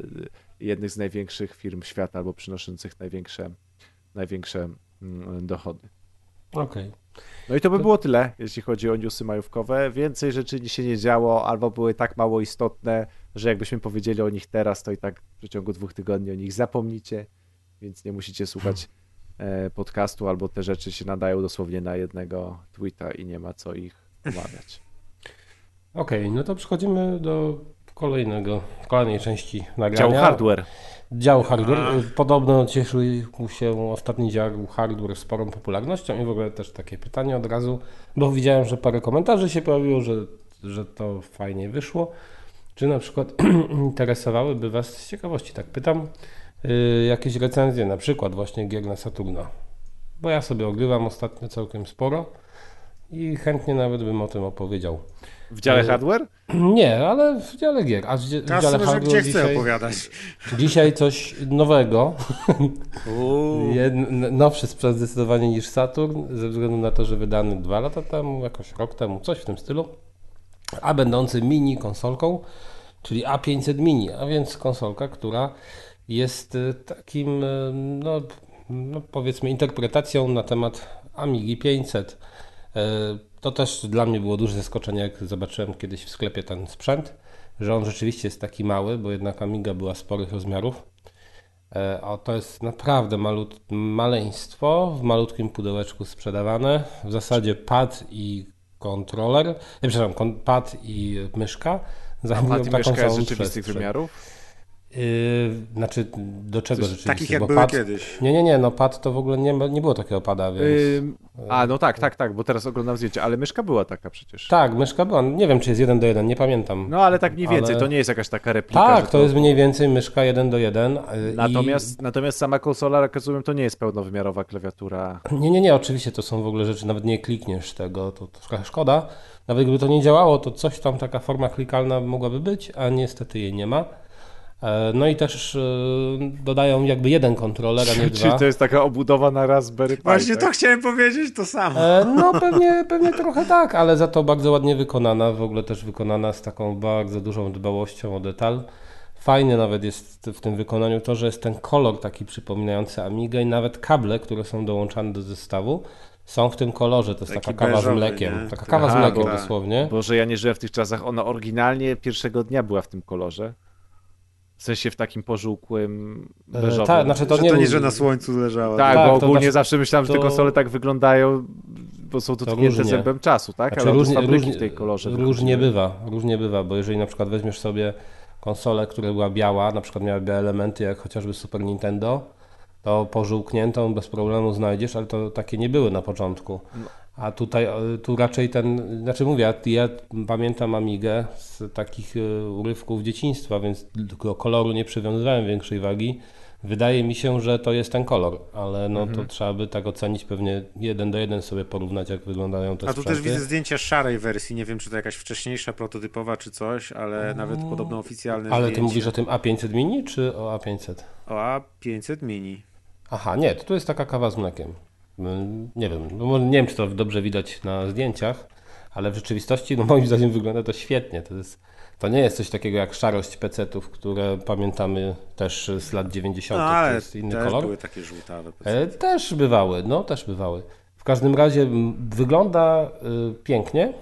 jednych z największych firm świata albo przynoszących największe, największe mm, dochody. Okej. Okay. No i to by było tyle, jeśli chodzi o newsy majówkowe. Więcej rzeczy się nie działo, albo były tak mało istotne, że jakbyśmy powiedzieli o nich teraz, to i tak w przeciągu dwóch tygodni o nich zapomnicie, więc nie musicie słuchać e, podcastu, albo te rzeczy się nadają dosłownie na jednego tweeta i nie ma co ich omawiać. Okej, okay, no to przechodzimy do kolejnego, kolejnej części nagrania. Dział hardware. Dział hardware. Podobno cieszył się ostatni dział hardware sporą popularnością i w ogóle też takie pytanie od razu, bo widziałem, że parę komentarzy się pojawiło, że, że to fajnie wyszło. Czy na przykład interesowałyby Was z ciekawości, tak pytam, yy, jakieś recenzje, na przykład właśnie gier na Saturna? Bo ja sobie ogrywam ostatnio całkiem sporo i chętnie nawet bym o tym opowiedział. W dziale Ale- hardware? Nie, ale w dziale gier. A w, w dziale hardware gdzie dzisiaj, opowiadać. dzisiaj coś nowego. Uuu. Jed- nowszy sprzęt zdecydowanie niż Saturn, ze względu na to, że wydany dwa lata temu, jakoś rok temu, coś w tym stylu, a będący mini konsolką, czyli A500 Mini, a więc konsolka, która jest y, takim, y, no, no powiedzmy, interpretacją na temat Amigi 500. To też dla mnie było duże zaskoczenie, jak zobaczyłem kiedyś w sklepie ten sprzęt, że on rzeczywiście jest taki mały, bo jednak Amiga była sporych rozmiarów. E, A to jest naprawdę malut, maleństwo w malutkim pudełeczku sprzedawane. W zasadzie pad i kontroler, nie, przepraszam, pad i myszka zajmują taką samą z rzeczywistych przestrzeń. wymiarów? Yy, znaczy, do czego Coś rzeczywiście? Takich jak Bo były pad, kiedyś. Nie, nie, nie, no pad to w ogóle nie, nie było takiego pada, więc... Ym, a, no tak, tak, tak, bo teraz oglądam zdjęcia, ale myszka była taka przecież. Tak, myszka była, nie wiem czy jest 1 do 1, nie pamiętam. No ale tak mniej więcej, Ale- to nie jest jakaś taka replika. tak, że to jest mniej więcej myszka 1 do 1. yy, Natomiast, natomiast sama konsola, jak rozumiem, to nie jest pełnowymiarowa klawiatura. I... Nie, nie, nie, oczywiście to są w ogóle rzeczy, nawet nie klikniesz tego, to, to trochę szkoda. Nawet gdyby to nie działało, to coś tam, taka forma klikalna mogłaby być, a niestety jej nie ma. E, No i też yy, dodają jakby jeden kontroler, a nie Czyli dwa. to jest taka obudowa na Raspberry Pi, Właśnie tak? to chciałem powiedzieć, to samo. E, No pewnie, pewnie trochę tak, ale za to bardzo ładnie wykonana, w ogóle też wykonana z taką bardzo dużą dbałością o detal. Fajne nawet jest w tym wykonaniu to, że jest ten kolor taki przypominający Amigę i nawet kable, które są dołączane do zestawu są w tym kolorze. To jest Taki taka kawa z beżowy, mlekiem. nie? Taka kawa z Aha, mlekiem bo- dosłownie. Boże, ja nie żyłem w tych czasach. Ona oryginalnie pierwszego dnia była w tym kolorze. W sensie w takim pożółkłym, E, beżowym. tak, znaczy to że nie to nie, że na słońcu leżała. Tak, Tak, bo ogólnie znaczy- zawsze myślałem, że te konsole tak wyglądają, bo są To dotknięte zębem czasu, tak? Znaczy, Ale różnie, różnie, w tej kolorze. różnie bywa, różnie bywa, bo jeżeli na przykład weźmiesz sobie konsolę, która była biała, na przykład miała białe elementy, jak chociażby Super Nintendo, to pożółkniętą bez problemu znajdziesz, ale to takie nie były na początku. A tutaj e, tu raczej ten, znaczy mówię, ja, pamiętam Amigę z takich e, urywków dzieciństwa, więc do koloru nie przywiązywałem większej wagi. Wydaje mi się, że to jest ten kolor, ale no Mhm. to trzeba by tak ocenić, pewnie jeden do jeden sobie porównać, jak wyglądają te A tu sprzęty. też widzę zdjęcia szarej wersji. Nie wiem, czy to jakaś wcześniejsza, prototypowa, czy coś, ale nawet podobno oficjalne Ale zdjęcie. ty mówisz o tym A500 Mini czy o A500? O A500 Mini. Aha, nie, to tu jest taka kawa z mlekiem. Mm, Nie wiem, no nie wiem, czy to dobrze widać na zdjęciach, ale w rzeczywistości, no moim zdaniem wygląda to świetnie. To, jest, to nie jest coś takiego jak szarość PC-ów, które pamiętamy też z lat 90. No to ale jest inny też kolor. były takie żółtawe. E, Też bywały, no też bywały. W każdym razie wygląda y, pięknie.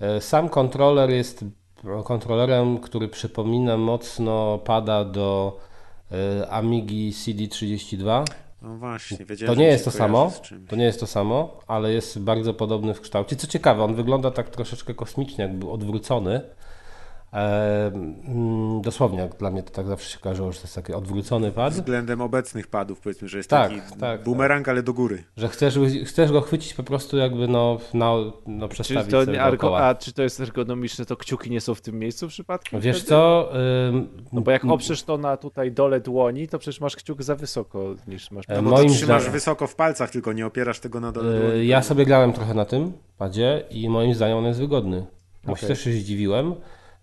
E, Sam kontroler jest kontrolerem, który przypomina mocno pada do e, Amigi CD32. No właśnie, To wiedziałem, nie że jest to samo, to nie jest to samo, ale jest bardzo podobny w kształcie. Co ciekawe, on wygląda tak troszeczkę kosmicznie, jakby odwrócony. E, mm, dosłownie, dla mnie to tak zawsze się kojarzyło, że to jest taki odwrócony pad. Względem obecnych padów, powiedzmy, że jest Tak, taki tak, bumerang, ale do góry. Że chcesz, chcesz go chwycić po prostu jakby no, na, no Czy przestawić to, sobie nie, ergo, dookoła. a czy to jest ergonomiczne, to kciuki nie są w tym miejscu przypadkiem? Wiesz wtedy? co? ym, No bo jak oprzesz to na tutaj dole dłoni, to przecież masz kciuk za wysoko niż masz. E, No bo Moim to trzymasz zdaniem- wysoko w palcach, tylko nie opierasz tego na dole y, dłoni. ja sobie grałem trochę na tym padzie i moim zdaniem on jest wygodny. Bo się też się zdziwiłem.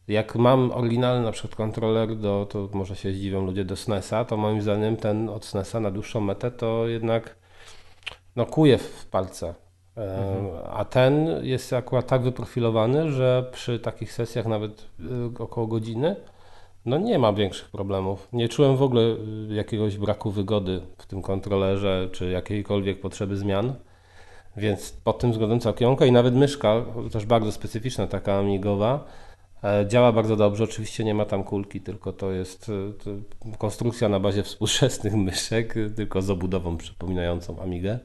Jak mam oryginalny na przykład kontroler do, to może się zdziwią ludzie do SNESa, to moim zdaniem ten od SNESa na dłuższą metę to jednak no kuje w palce. E, A ten jest akurat tak wyprofilowany, że przy takich sesjach nawet y, około godziny no nie ma większych problemów. Nie czułem w ogóle y, jakiegoś braku wygody w tym kontrolerze, czy jakiejkolwiek potrzeby zmian. Więc pod tym względem całkiem. I nawet myszka, też bardzo specyficzna, taka amigowa, e, działa bardzo dobrze. Oczywiście nie ma tam kulki, tylko to jest e, to konstrukcja na bazie współczesnych myszek, e, tylko z obudową przypominającą Amigę.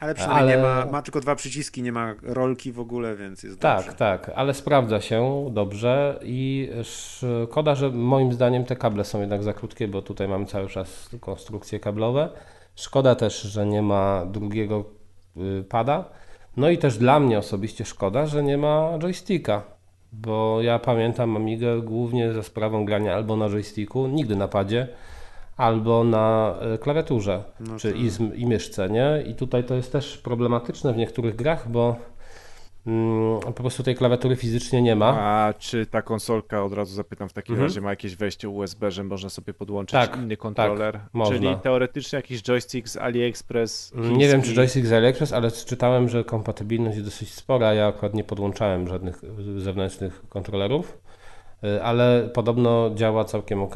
Ale przynajmniej ale... nie ma, ma tylko dwa przyciski, nie ma rolki w ogóle, więc jest Tak, dobrze. tak, ale sprawdza się dobrze i szkoda, że moim zdaniem te kable są jednak za krótkie, bo tutaj mamy cały czas konstrukcje kablowe. Szkoda też, że nie ma drugiego y, pada. No i też dla mnie osobiście szkoda, że nie ma joysticka, bo ja pamiętam Amigę głównie za sprawą grania albo na joysticku, nigdy na padzie, albo na e, klawiaturze, no czy tak. i, i myszce, nie? I tutaj to jest też problematyczne w niektórych grach, bo po prostu tej klawiatury fizycznie nie ma. A czy ta konsolka, od razu zapytam w takim mhm. razie, ma jakieś wejście USB, że można sobie podłączyć tak, inny tak, kontroler? Tak, można. Czyli teoretycznie jakiś joystick z AliExpress? Chiński... Nie wiem, czy joystick z AliExpress, ale czytałem, że kompatybilność jest dosyć spora. Ja akurat nie podłączałem żadnych zewnętrznych kontrolerów, e, ale podobno działa całkiem ok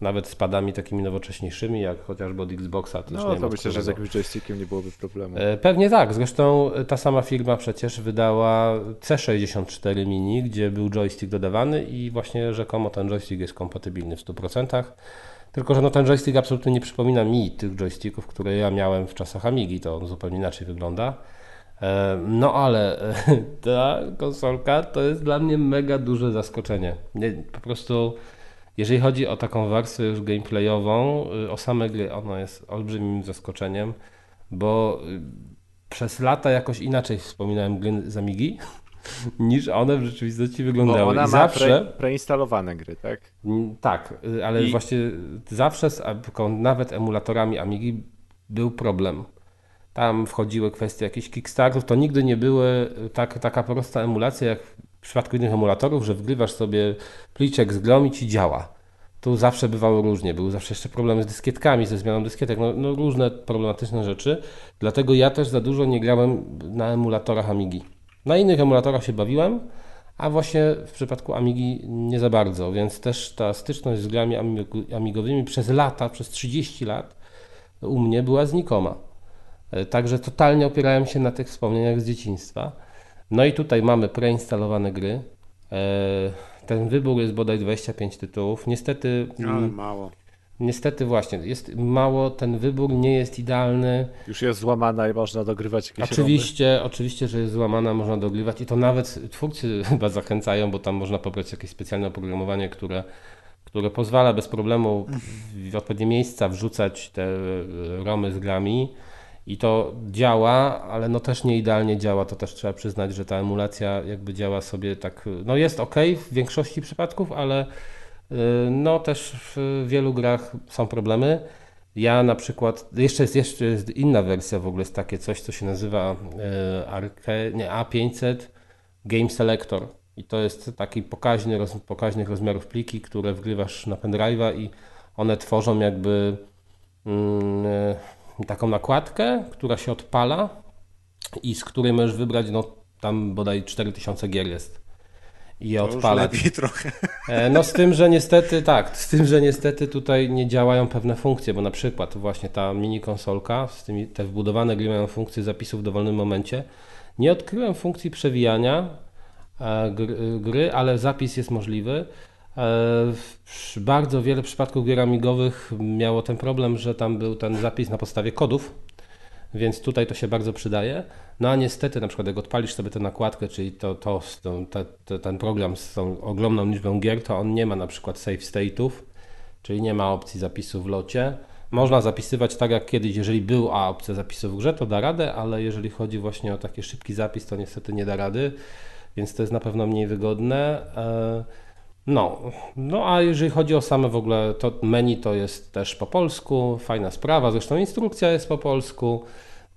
nawet z padami takimi nowocześniejszymi, jak chociażby od Xboxa. no to myślę, którego... że z jakimś joystickiem nie byłoby problemu. E, pewnie tak, zresztą ta sama firma przecież wydała C64 Mini, gdzie był joystick dodawany i właśnie rzekomo ten joystick jest kompatybilny w 100%. Tylko, że no ten joystick absolutnie nie przypomina mi tych joysticków, które ja miałem w czasach Amigi, to on zupełnie inaczej wygląda. E, no ale ta konsolka to jest dla mnie mega duże zaskoczenie. Po prostu jeżeli chodzi o taką warstwę już gameplayową, y, o same gry, ona jest olbrzymim zaskoczeniem, bo y, przez lata jakoś inaczej wspominałem gry z Amigi, niż one w rzeczywistości wyglądały. Bo ona I ma zawsze pre, preinstalowane gry, tak? Tak, y, ale I... właśnie zawsze z nawet emulatorami Amigi był problem. Tam wchodziły kwestie jakichś Kickstarterów, to nigdy nie były tak, taka prosta emulacja jak w przypadku innych emulatorów, że wgrywasz sobie pliczek z grą i ci działa. Tu zawsze bywało różnie, były zawsze jeszcze problemy z dyskietkami, ze zmianą dyskietek, no, no, różne problematyczne rzeczy. Dlatego ja też za dużo nie grałem na emulatorach Amigi. Na innych emulatorach się bawiłem, a właśnie w przypadku Amigi nie za bardzo, więc też ta styczność z grami amigowymi przez lata, przez 30 lat u mnie była znikoma. E, także totalnie opierałem się na tych wspomnieniach z dzieciństwa. No i tutaj mamy preinstalowane gry. E, ten wybór jest bodaj 25 tytułów. Niestety. Ale mm, mało. Niestety właśnie, jest mało, ten wybór nie jest idealny. Już jest złamana i można dogrywać jakieś Oczywiście, oczywiście, że jest złamana, można dogrywać i to nawet twórcy chyba zachęcają, bo tam można pobrać jakieś specjalne oprogramowanie, które, które pozwala bez problemu w odpowiednie miejsca wrzucać te romy z grami i to działa, ale no też nie idealnie działa, to też trzeba przyznać, że ta emulacja jakby działa sobie tak, no jest ok w większości przypadków, ale y, no też w wielu grach są problemy. Ja na przykład, jeszcze jest, jeszcze jest inna wersja w ogóle, jest takie coś, co się nazywa y, Arke, nie, A500 Game Selector. I to jest taki pokaźny, roz, pokaźnych rozmiarów pliki, które wgrywasz na pendrive'a i one tworzą jakby mm, taką nakładkę, która się odpala i z której możesz wybrać, no tam bodaj 4000 gier jest. I je odpala. lepiej trochę. E, no z tym, że niestety tak, z tym, że niestety tutaj nie działają pewne funkcje, bo na przykład właśnie ta mini konsolka, z tymi, te wbudowane gry mają funkcję zapisu w dowolnym momencie. Nie odkryłem funkcji przewijania e, gry ale zapis jest możliwy. E, bardzo wiele przypadków gier amigowych miało ten problem, że tam był ten zapis na podstawie kodów, więc tutaj to się bardzo przydaje. No a niestety, na przykład jak odpalisz sobie tę nakładkę, czyli to, to, to, to, ten program z tą ogromną liczbą gier, to on nie ma na przykład save state'ów, czyli nie ma opcji zapisu w locie. Można zapisywać tak jak kiedyś, jeżeli była opcja zapisu w grze, to da radę, ale jeżeli chodzi właśnie o taki szybki zapis, to niestety nie da rady, więc to jest na pewno mniej wygodne. E, no, no a jeżeli chodzi o same w ogóle, to menu to jest też po polsku, fajna sprawa, zresztą instrukcja jest po polsku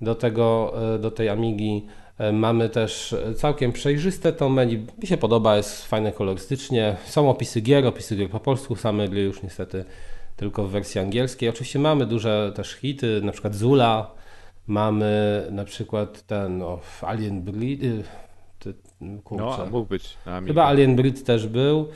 do tego, e, do tej Amigi. E, mamy też całkiem przejrzyste to menu, mi się podoba, jest fajne kolorystycznie. Są opisy gier, opisy gier po polsku, same gry już niestety tylko w wersji angielskiej. Oczywiście mamy duże też hity, na przykład Zula, mamy na przykład ten o, Alien Breed, y, no, mógł być. Chyba Alien Breed też był.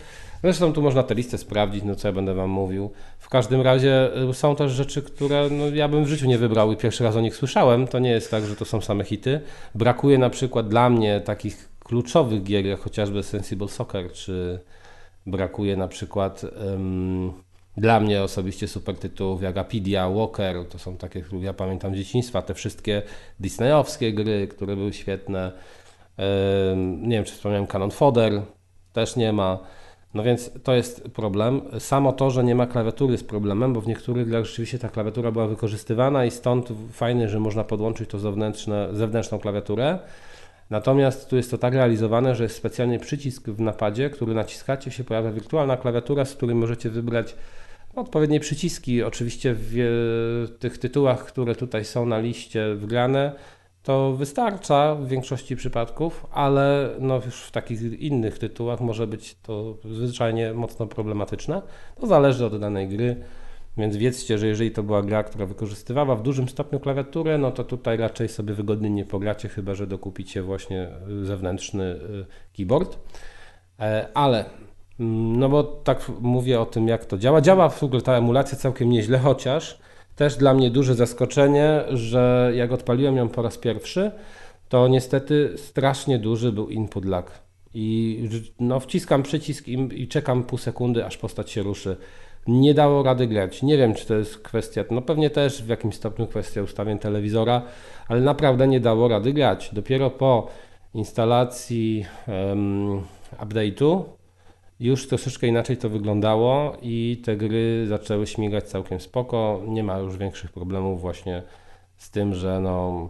Zresztą tu można tę listę sprawdzić, no co ja będę wam mówił. W każdym razie y, są też rzeczy, które no, ja bym w życiu nie wybrał i pierwszy raz o nich słyszałem. To nie jest tak, że to są same hity. Brakuje na przykład dla mnie takich kluczowych gier, jak chociażby Sensible Soccer, czy brakuje na przykład um, dla mnie osobiście super tytułów jak Apidia, Walker, to są takie, które ja pamiętam z dzieciństwa, te wszystkie disneyowskie gry, które były świetne. Nie wiem, czy wspomniałem Canon Fodder, też nie ma. No więc to jest problem. Samo to, że nie ma klawiatury jest problemem, bo w niektórych grach rzeczywiście ta klawiatura była wykorzystywana i stąd fajnie, że można podłączyć to zewnętrzne, zewnętrzną klawiaturę. Natomiast tu jest to tak realizowane, że jest specjalnie przycisk w napadzie, który naciskacie, się pojawia wirtualna klawiatura, z której możecie wybrać odpowiednie przyciski. Oczywiście w tych tytułach, które tutaj są na liście wgrane, to wystarcza w większości przypadków, ale no już w takich innych tytułach może być to zwyczajnie mocno problematyczne. To zależy od danej gry, więc wiedzcie, że jeżeli to była gra, która wykorzystywała w dużym stopniu klawiaturę, no to tutaj raczej sobie wygodnie nie pogracie, chyba że dokupicie właśnie zewnętrzny y, keyboard. E, ale mm, no bo tak mówię o tym, jak to działa. Działa w ogóle ta emulacja całkiem nieźle, chociaż też dla mnie duże zaskoczenie, że jak odpaliłem ją po raz pierwszy, to niestety strasznie duży był input lag. I no, wciskam przycisk i, i czekam pół sekundy, aż postać się ruszy. Nie dało rady grać. Nie wiem, czy to jest kwestia, no pewnie też w jakimś stopniu kwestia ustawień telewizora, ale naprawdę nie dało rady grać. Dopiero po instalacji um, update'u już troszeczkę inaczej to wyglądało i te gry zaczęły śmigać całkiem spoko. Nie ma już większych problemów właśnie z tym, że no,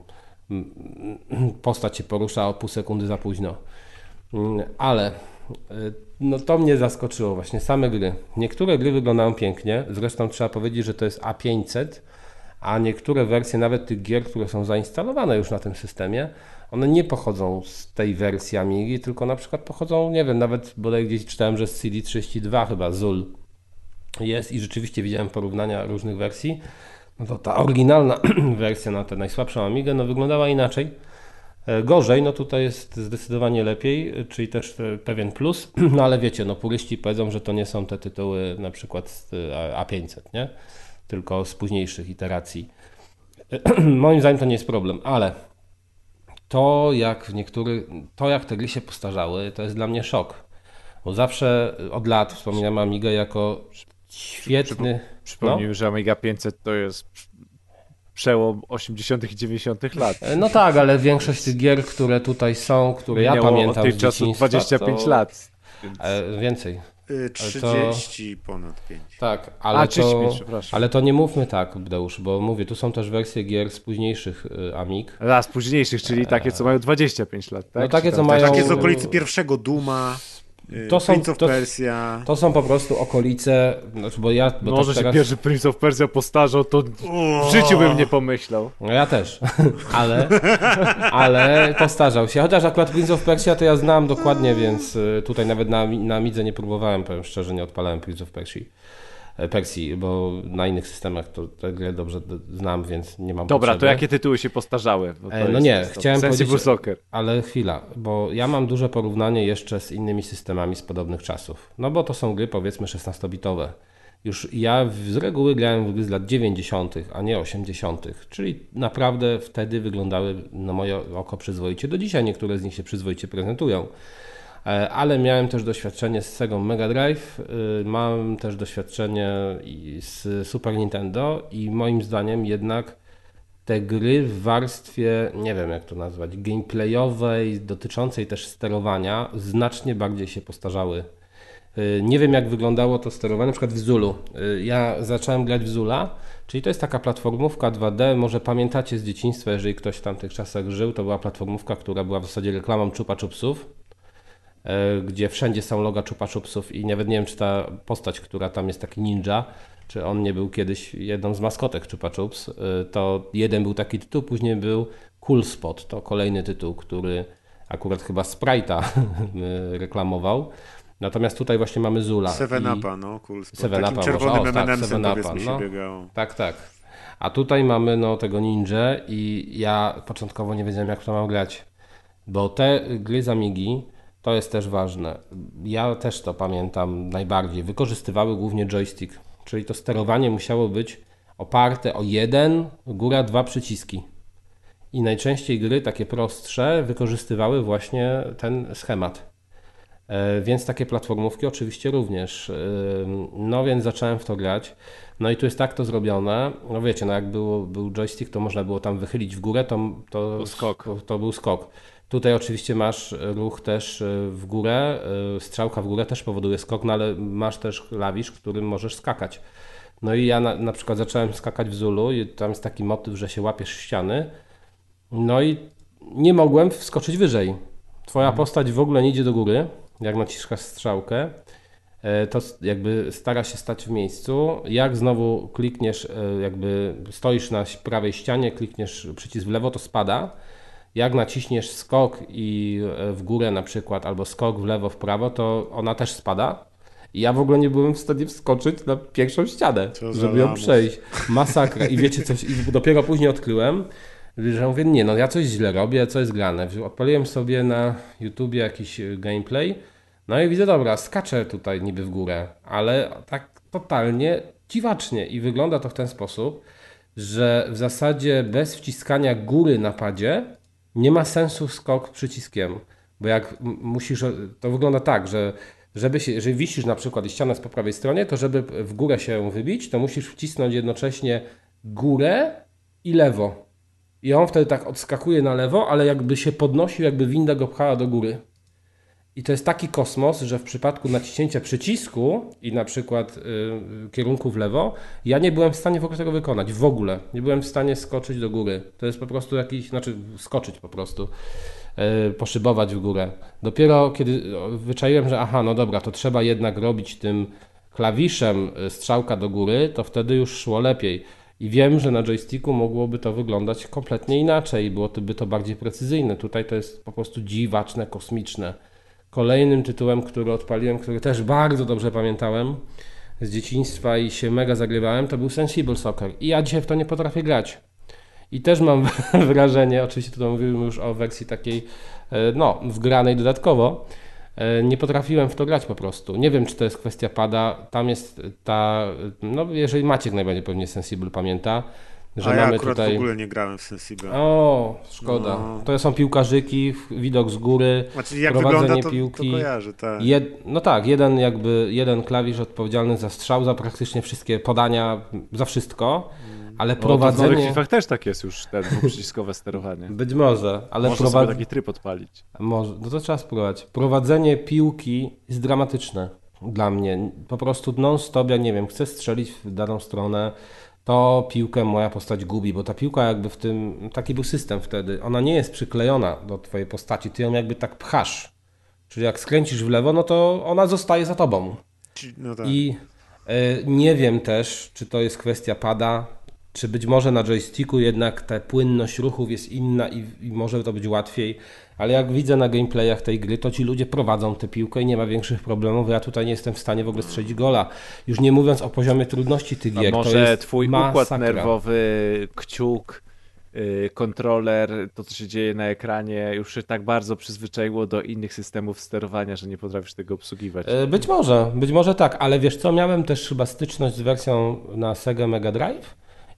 postać się porusza o pół sekundy za późno. Ale y, no to mnie zaskoczyło właśnie, same gry. Niektóre gry wyglądają pięknie, zresztą trzeba powiedzieć, że to jest A500, a niektóre wersje nawet tych gier, które są zainstalowane już na tym systemie, one nie pochodzą z tej wersji Amigi, tylko na przykład pochodzą, nie wiem, nawet bodaj gdzieś czytałem, że z CD32 chyba ZUL jest i rzeczywiście widziałem porównania różnych wersji. No to ta oryginalna wersja na tę najsłabszą Amigę no wyglądała inaczej. E, gorzej, no tutaj jest zdecydowanie lepiej, czyli też pewien plus, no ale wiecie, no puryści powiedzą, że to nie są te tytuły na przykład z A500, nie? Tylko z późniejszych iteracji. Moim zdaniem to nie jest problem, ale to jak w niektórych, to jak te gry się postarzały, to jest dla mnie szok. Bo zawsze od lat wspominam Amigę jako świetny... Przypomnij, no? że Amiga 500 to jest przełom 80. i 90. lat. E, no tak, ale większość tych gier, które tutaj są, które ja pamiętam od tych czasów 25 to... lat. Więc... E, więcej. 30 to... ponad 5. Tak, ale, A, 35, to, ale to nie mówmy tak, Bdeusz, bo mówię, tu są też wersje gier z późniejszych y, Amig. A, z późniejszych, czyli takie, co mają 25 lat, tak? No takie, co mają... Takie z okolicy pierwszego Duma. Y, to są, Prince of to, Persia. To są po prostu okolice, znaczy bo ja... Bo Może teraz... się pierwszy Prince of Persia postarzał, to w życiu bym nie pomyślał. No ja też, ale, ale postarzał się. Chociaż akurat Prince of Persia to ja znam dokładnie, więc y, tutaj nawet na, na Midze nie próbowałem, powiem szczerze, nie odpalałem Prince of Persia. Persji, bo na innych systemach to tę grę dobrze znam, więc nie mam Dobra, potrzeby. to jakie tytuły się postarzały? E, no nie, chciałem powiedzieć, soccer. ale chwila, bo ja mam duże porównanie jeszcze z innymi systemami z podobnych czasów. No bo to są gry powiedzmy 16-bitowe. Już ja z reguły grałem w gry z lat 90., a nie 80., czyli naprawdę wtedy wyglądały na moje oko przyzwoicie. Do dzisiaj niektóre z nich się przyzwoicie prezentują. E, ale miałem też doświadczenie z Sega Mega Drive, e, mam też doświadczenie z Super Nintendo i moim zdaniem jednak te gry w warstwie, nie wiem jak to nazwać, gameplayowej, dotyczącej też sterowania, znacznie bardziej się postarzały. E, nie wiem jak wyglądało to sterowanie, na przykład w Zulu. Ja zacząłem grać w Zula, czyli to jest taka platformówka 2D, może pamiętacie z dzieciństwa, jeżeli ktoś w tamtych czasach żył, to była platformówka, która była w zasadzie reklamą Chupa Chupsów E, gdzie wszędzie są loga Chupa Chupsów i nawet nie wiem, czy ta postać, która tam jest taki ninja, czy on nie był kiedyś jedną z maskotek Chupa Chups, e, to jeden był taki tytuł, później był Cool Spot, to kolejny tytuł, który akurat chyba Sprite'a reklamował. Natomiast tutaj właśnie mamy Zula. Seven Upa, no, Cool Spot. Seven Upa, czerwonym o, tak, Seven Upa, no, Tak, tak. A tutaj mamy no, tego ninja i ja początkowo nie wiedziałem, jak to mam grać. Bo te gry z Amigi to jest też ważne. Ja też to pamiętam najbardziej. Wykorzystywały głównie joystick, czyli to sterowanie musiało być oparte o jeden, góra dwa przyciski. I najczęściej gry takie prostsze wykorzystywały właśnie ten schemat. E, więc takie platformówki oczywiście również. E, no więc zacząłem w to grać. No i tu jest tak to zrobione. No wiecie, no jak było, był joystick, to można było tam wychylić w górę, to, to, skok. To, to był skok. Tutaj oczywiście masz ruch też e, w górę, strzałka w górę też powoduje skok, no ale masz też klawisz, którym możesz skakać. No i ja na, na przykład zacząłem skakać w Zulu i tam jest taki motyw, że się łapiesz ściany. No i nie mogłem wskoczyć wyżej. Twoja mhm. postać w ogóle nie idzie do góry, jak naciskasz strzałkę. E, to jakby stara się stać w miejscu. Jak znowu klikniesz, e, jakby stoisz na prawej ścianie, klikniesz przycisk w lewo, to spada. Jak naciśniesz skok i e, w górę na przykład, albo skok w lewo, w prawo, to ona też spada. I ja w ogóle nie byłem w stanie wskoczyć na pierwszą ścianę, żeby ją przejść. Masakra. I wiecie coś, i dopiero później odkryłem, że mówię, nie no, ja coś źle robię, co jest grane. Odpaliłem sobie na YouTubie jakiś gameplay, no i widzę, dobra, skaczę tutaj niby w górę, ale tak totalnie dziwacznie i wygląda to w ten sposób, że w zasadzie bez wciskania góry na padzie nie ma sensu skok przyciskiem, bo jak musisz, to wygląda tak, że żeby się, jeżeli wisisz na przykład i ściana jest po prawej stronie, to żeby w górę się wybić, to musisz wcisnąć jednocześnie górę i lewo. I on wtedy tak odskakuje na lewo, ale jakby się podnosił, jakby winda go pchała do góry. I to jest taki kosmos, że w przypadku naciśnięcia przycisku i na przykład y, kierunku w lewo, ja nie byłem w stanie w ogóle tego wykonać. W ogóle. Nie byłem w stanie skoczyć do góry. To jest po prostu jakiś, znaczy skoczyć po prostu, y, poszybować w górę. Dopiero kiedy wyczaiłem, że aha, no dobra, to trzeba jednak robić tym klawiszem y, strzałka do góry, to wtedy już szło lepiej. I wiem, że na joysticku mogłoby to wyglądać kompletnie inaczej, byłoby to bardziej precyzyjne. Tutaj to jest po prostu dziwaczne, kosmiczne. Kolejnym tytułem, który odpaliłem, który też bardzo dobrze pamiętałem z dzieciństwa i się mega zagrywałem, to był Sensible Soccer. I ja dzisiaj w to nie potrafię grać. I też mam wrażenie, oczywiście tutaj mówimy już o wersji takiej, e, no, wgranej dodatkowo, e, nie potrafiłem w to grać po prostu. Nie wiem, czy to jest kwestia pada. Tam jest ta, no jeżeli Maciek najbardziej pewnie Sensible pamięta, że A ja mamy akurat tutaj... w ogóle nie grałem w Sensible. O, szkoda. No. To są piłkarzyki, widok z góry, znaczy, jak prowadzenie to, piłki. To kojarzy, tak. Jed... No tak, jeden jakby, jeden klawisz odpowiedzialny za strzał, za praktycznie wszystkie podania, za wszystko. Mm. Ale no, prowadzenie... W nowych też tak jest już, te dwuprzyciskowe sterowanie. Być może, ale Można prowad... taki tryb odpalić. Może, no to trzeba spróbować. Prowadzenie piłki jest dramatyczne dla mnie. Po prostu non-stop, ja nie wiem, chcę strzelić w daną stronę, to piłkę moja postać gubi, bo ta piłka jakby w tym, taki był system wtedy, ona nie jest przyklejona do twojej postaci, ty ją jakby tak pchasz. Czyli jak skręcisz w lewo, no to ona zostaje za tobą. No tak. I y, nie wiem też, czy to jest kwestia pada, czy być może na joysticku jednak ta płynność ruchów jest inna i, i może to być łatwiej ale jak widzę na gameplayach tej gry, to ci ludzie prowadzą tę piłkę i nie ma większych problemów. Ja tutaj nie jestem w stanie w ogóle strzelić gola. Już nie mówiąc o poziomie trudności tych gier. A może twój masakra. układ nerwowy, kciuk, y, kontroler, to co się dzieje na ekranie już się tak bardzo przyzwyczaiło do innych systemów sterowania, że nie potrafisz tego obsługiwać. E, być może, być może tak, ale wiesz co, miałem też chyba styczność z wersją na Sega Mega Drive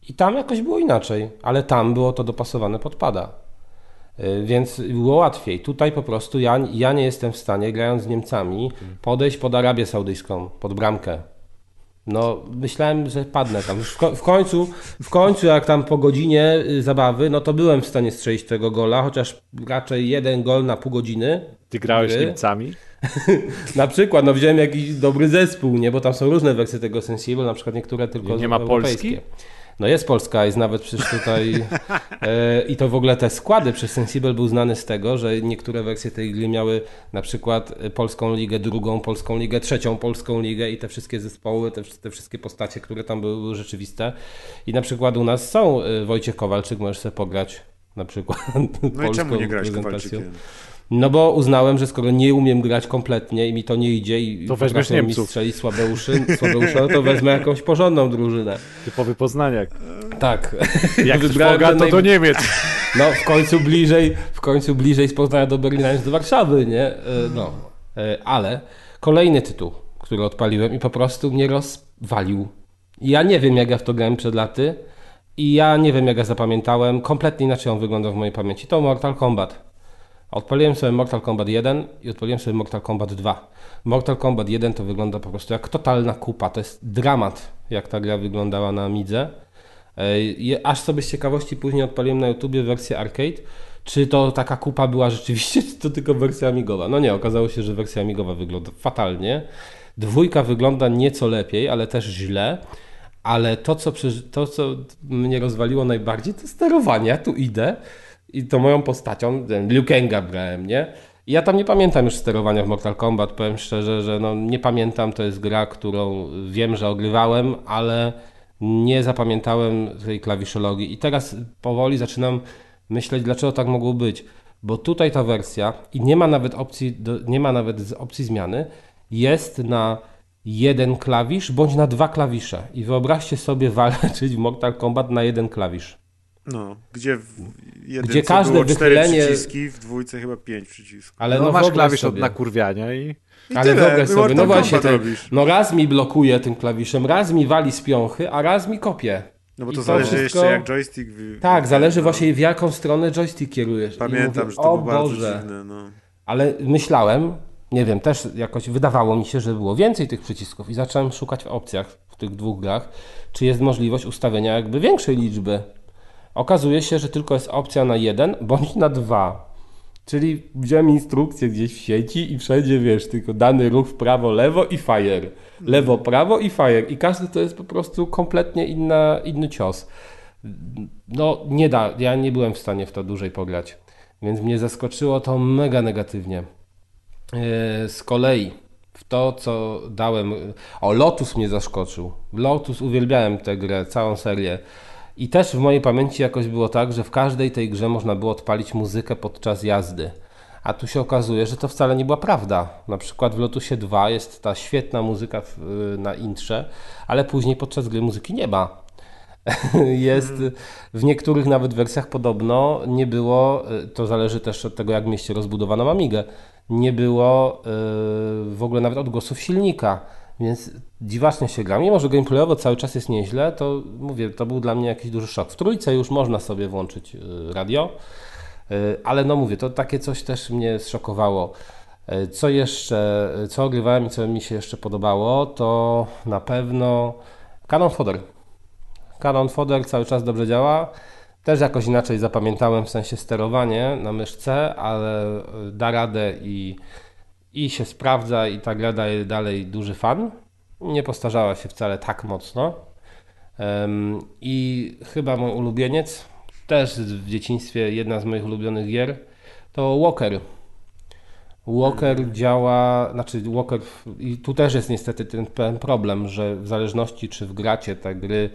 i tam jakoś było inaczej, ale tam było to dopasowane pod pada. Y, więc było łatwiej. Tutaj po prostu ja, ja nie jestem w stanie, grając z Niemcami, podejść pod Arabię Saudyjską, pod bramkę. No, myślałem, że padnę tam. W, w, końcu, w końcu, jak tam po godzinie y, zabawy, no to byłem w stanie strzelić tego gola, chociaż raczej jeden gol na pół godziny. Ty grałeś z Niemcami? na przykład, no wziąłem jakiś dobry zespół, nie? Bo tam są różne wersje tego Sensible, na przykład niektóre tylko Nie, nie ma Polski? No jest Polska, jest nawet przecież tutaj e, i to w ogóle te składy przez Sensible był znany z tego, że niektóre wersje tej gry miały na przykład Polską Ligę drugą, Polską Ligę trzecią, Polską Ligę i te wszystkie zespoły, te, te wszystkie postacie, które tam były, były rzeczywiste. I na przykład u nas są e, Wojciech Kowalczyk, możesz sobie pograć na przykład No i czemu nie grać Kowalczykiem? No bo uznałem, że skoro nie umiem grać kompletnie i mi to nie idzie i to weźmiesz Niemców. mi strzelić słabeuszy, słabeuszy, no to wezmę jakąś porządną drużynę. Typowy Poznaniak. Tak. Jak Wybrałem to do Niemiec. No w końcu bliżej, w końcu bliżej z Poznania do Berlina niż do Warszawy, nie? E, no. E, ale kolejny tytuł, który odpaliłem i po prostu mnie rozwalił. Ja nie wiem jak ja w to grałem przed laty i ja nie wiem jak ja zapamiętałem. Kompletnie inaczej on wyglądał w mojej pamięci. To Mortal Kombat. Odpaliłem sobie Mortal Kombat 1 i odpaliłem sobie Mortal Kombat 2. Mortal Kombat 1 to wygląda po prostu jak totalna kupa. To jest dramat, jak ta gra wyglądała na Midze. Aż sobie z ciekawości później odpaliłem na YouTubie wersję arcade. Czy to taka kupa była rzeczywiście, czy to tylko wersja amigowa? No nie, okazało się, że wersja amigowa wygląda fatalnie. Dwójka wygląda nieco lepiej, ale też źle. Ale to, co, to, co mnie rozwaliło najbardziej, to sterowanie. Ja tu idę i to moją postacią, Liu Kanga brałem, nie? I ja tam nie pamiętam już sterowania w Mortal Kombat, powiem szczerze, że no, nie pamiętam, to jest gra, którą wiem, że ogrywałem, ale nie zapamiętałem tej klawiszologii i teraz powoli zaczynam myśleć, dlaczego tak mogło być. Bo tutaj ta wersja i nie ma nawet opcji, nie ma nawet opcji zmiany, jest na jeden klawisz bądź na dwa klawisze. I wyobraźcie sobie walczyć w Mortal Kombat na jeden klawisz. No, gdzie w gdzie każde było wychylenie... przyciski, w dwójce chyba pięć przycisków. Ale no, no masz klawisz sobie. od nakurwiania i... I ale tyle, wyobraź sobie, no właśnie, ten, no raz mi blokuje tym klawiszem, raz mi wali z piąchy, a raz mi kopie. No bo to, to zależy wszystko... jeszcze jak joystick... Tak, zależy no. właśnie w jaką stronę joystick kierujesz. Pamiętam, mówię, że to było Boże. bardzo dziwne. No. Ale myślałem, nie wiem, też jakoś wydawało mi się, że było więcej tych przycisków i zacząłem szukać w opcjach w tych dwóch grach, czy jest możliwość ustawienia jakby większej liczby. Okazuje się, że tylko jest opcja na jeden bądź na dwa. Czyli wziąłem instrukcję gdzieś w sieci i wszędzie wiesz, tylko dany ruch w prawo, lewo i fire. Lewo, prawo i fire. I każdy to jest po prostu kompletnie inna, inny cios. No nie da, ja nie byłem w stanie w to dłużej pograć. Więc mnie zaskoczyło to mega negatywnie. Yy, z kolei w to, co dałem. O, Lotus mnie zaskoczył. Lotus uwielbiałem tę grę, całą serię. I też w mojej pamięci jakoś było tak, że w każdej tej grze można było odpalić muzykę podczas jazdy. A tu się okazuje, że to wcale nie była prawda. Na przykład w Lotusie 2 jest ta świetna muzyka w, na intrze, ale później podczas gry muzyki nie ma. jest w niektórych nawet wersjach podobno nie było, to zależy też od tego, jak mieście rozbudowano Amigę, nie było yy, w ogóle nawet odgłosów silnika. Więc dziwacznie się gra. Mimo, że gameplayowo cały czas jest nieźle, to mówię, to był dla mnie jakiś duży szok. W trójce już można sobie włączyć y, radio, y, ale no mówię, to takie coś też mnie zszokowało. Y, co jeszcze, co ogrywałem i co mi się jeszcze podobało, to na pewno Canon Fodder. Canon Fodder cały czas dobrze działa. Też jakoś inaczej zapamiętałem w sensie sterowanie na myszce, ale da radę i i się sprawdza i ta gra daje dalej duży fan. Nie postarzała się wcale tak mocno. I chyba mój ulubieniec, też w dzieciństwie jedna z moich ulubionych gier, to Walker. Walker działa, znaczy Walker, i tu też jest niestety ten problem, że w zależności czy wgracie te gry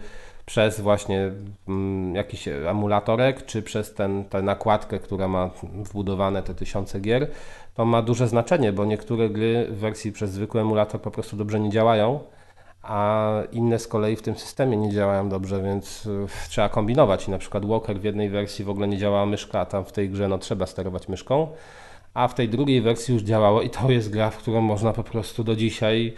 przez właśnie mm, jakiś emulatorek, czy przez ten, tę nakładkę, która ma wbudowane te tysiące gier, to ma duże znaczenie, bo niektóre gry w wersji przez zwykły emulator po prostu dobrze nie działają, a inne z kolei w tym systemie nie działają dobrze, więc trzeba kombinować. I na przykład Walker w jednej wersji w ogóle nie działała myszka, a tam w tej grze no, trzeba sterować myszką, a w tej drugiej wersji już działało i to jest gra, w którą można po prostu do dzisiaj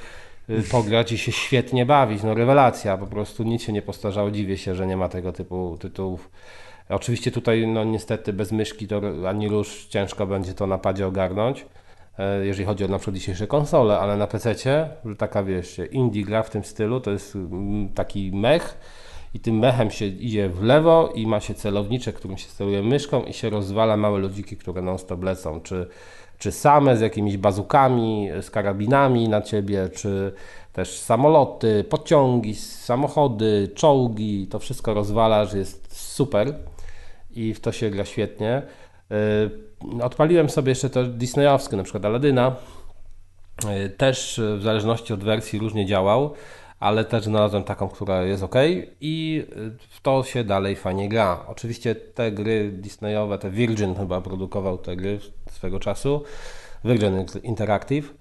pograć i się świetnie bawić. No rewelacja, po prostu nic się nie postarzało. Dziwię się, że nie ma tego typu tytułów Oczywiście tutaj no niestety bez myszki to ani rusz ciężko będzie to napadzie ogarnąć, e, jeżeli chodzi o na przykład dzisiejsze konsole, ale na PC, taka wiesz, indie gra w tym stylu, to jest mm, taki mech i tym mechem się idzie w lewo i ma się celownicze, którym się steruje myszką i się rozwala małe ludziki, które non stop lecą, czy, czy same z jakimiś bazukami, z karabinami na ciebie, czy też samoloty, pociągi, samochody, czołgi, to wszystko rozwala, że jest super i w to się gra świetnie. Y, odpaliłem sobie jeszcze to disneyowskie, na przykład Aladyna. Y, też w zależności od wersji różnie działał, ale też znalazłem taką, która jest ok i w to się dalej fajnie gra. Oczywiście te gry Disneyowe, te Virgin chyba produkował te gry swego czasu, Virgin Interactive,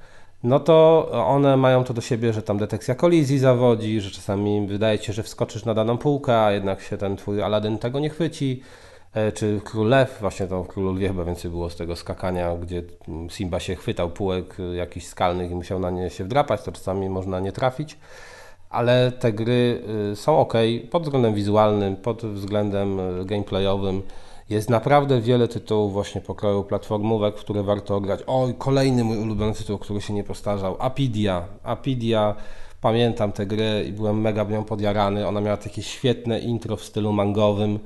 no to one mają to do siebie, że tam detekcja kolizji zawodzi, że czasami wydaje się, że wskoczysz na daną półkę, a jednak się ten twój Aladdin tego nie chwyci. E, czy Król Lew, właśnie to w Królu Lwie chyba więcej było z tego skakania, gdzie Simba się chwytał półek jakichś skalnych i musiał na nie się wdrapać, to czasami można nie trafić. Ale te gry y, są ok pod względem wizualnym, pod względem y, gameplayowym Jest naprawdę wiele tytułów właśnie pokroju platformówek, w które warto grać. O, kolejny mój ulubiony tytuł, który się nie postarzał. Apidia. Apidia, pamiętam tę grę i byłem mega nią podjarany. Ona miała takie świetne intro w stylu mangowym,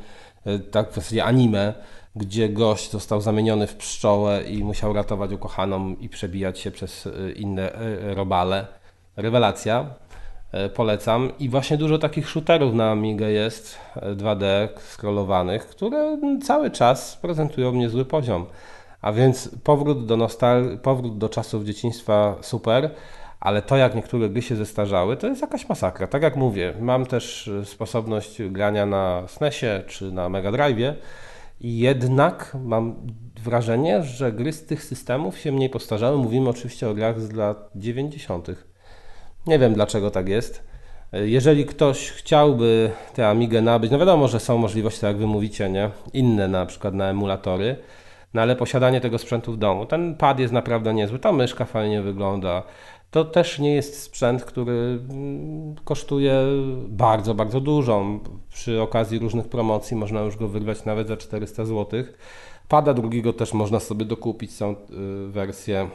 e, tak w zasadzie anime, gdzie gość został zamieniony w pszczołę i musiał ratować ukochaną i przebijać się przez inne robale. Rewelacja. E, polecam. I właśnie dużo takich shooterów na Amigę jest 2D e, scrollowanych, które cały czas prezentują niezły poziom. A więc powrót do nostal powrót do czasów dzieciństwa super, ale to jak niektóre gry się zestarzały, to jest jakaś masakra. Tak jak mówię, mam też e, sposobność grania na SNESie czy na Mega Drive'ie i jednak mam wrażenie, że gry z tych systemów się mniej postarzały. Mówimy oczywiście o grach z lat 90. Nie wiem dlaczego tak jest. Jeżeli ktoś chciałby tę Amigę nabyć, no wiadomo, że są możliwości, tak jak wy mówicie, nie? inne na przykład na emulatory, no ale posiadanie tego sprzętu w domu, ten pad jest naprawdę niezły, ta myszka fajnie wygląda. To też nie jest sprzęt, który mm, kosztuje bardzo, bardzo dużo. Przy okazji różnych promocji można już go wyrwać nawet za 400 zł. Pada drugiego też można sobie dokupić, są y, wersje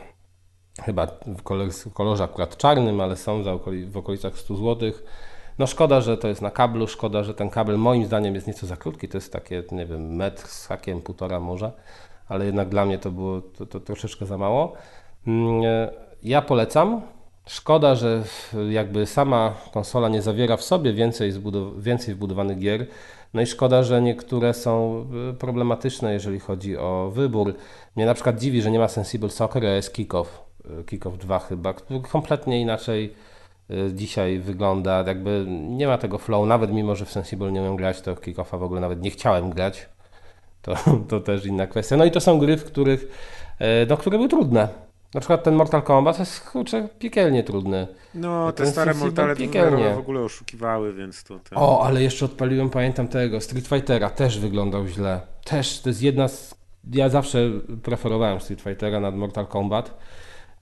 chyba w, kolor, w kolorze akurat czarnym, ale są w okolicach 100 zł. No szkoda, że to jest na kablu, szkoda, że ten kabel moim zdaniem jest nieco za krótki, to jest takie, nie wiem, metr z hakiem, półtora może, ale jednak dla mnie to było to, to troszeczkę za mało. Mm, ja polecam. Szkoda, że jakby sama konsola nie zawiera w sobie więcej, zbudow- więcej wbudowanych gier. No i szkoda, że niektóre są y, problematyczne, jeżeli chodzi o wybór. Mnie na przykład dziwi, że nie ma Sensible Soccer, a jest Kickoff. Kickoff 2 chyba, który kompletnie inaczej y, dzisiaj wygląda, jakby nie ma tego flow, nawet mimo, że w Sensible nie umiem grać, to Kickoffa w ogóle nawet nie chciałem grać. To, to też inna kwestia. No i to są gry, w których, y, no, które były trudne. Na przykład ten Mortal Kombat jest kurczę, piekielnie trudny. No, te stare Mortale w ogóle oszukiwały, więc to... Ten... O, ale jeszcze odpaliłem, pamiętam tego, Street Fightera, też wyglądał źle. Też, to jest jedna z... Ja zawsze preferowałem Street Fightera nad Mortal Kombat.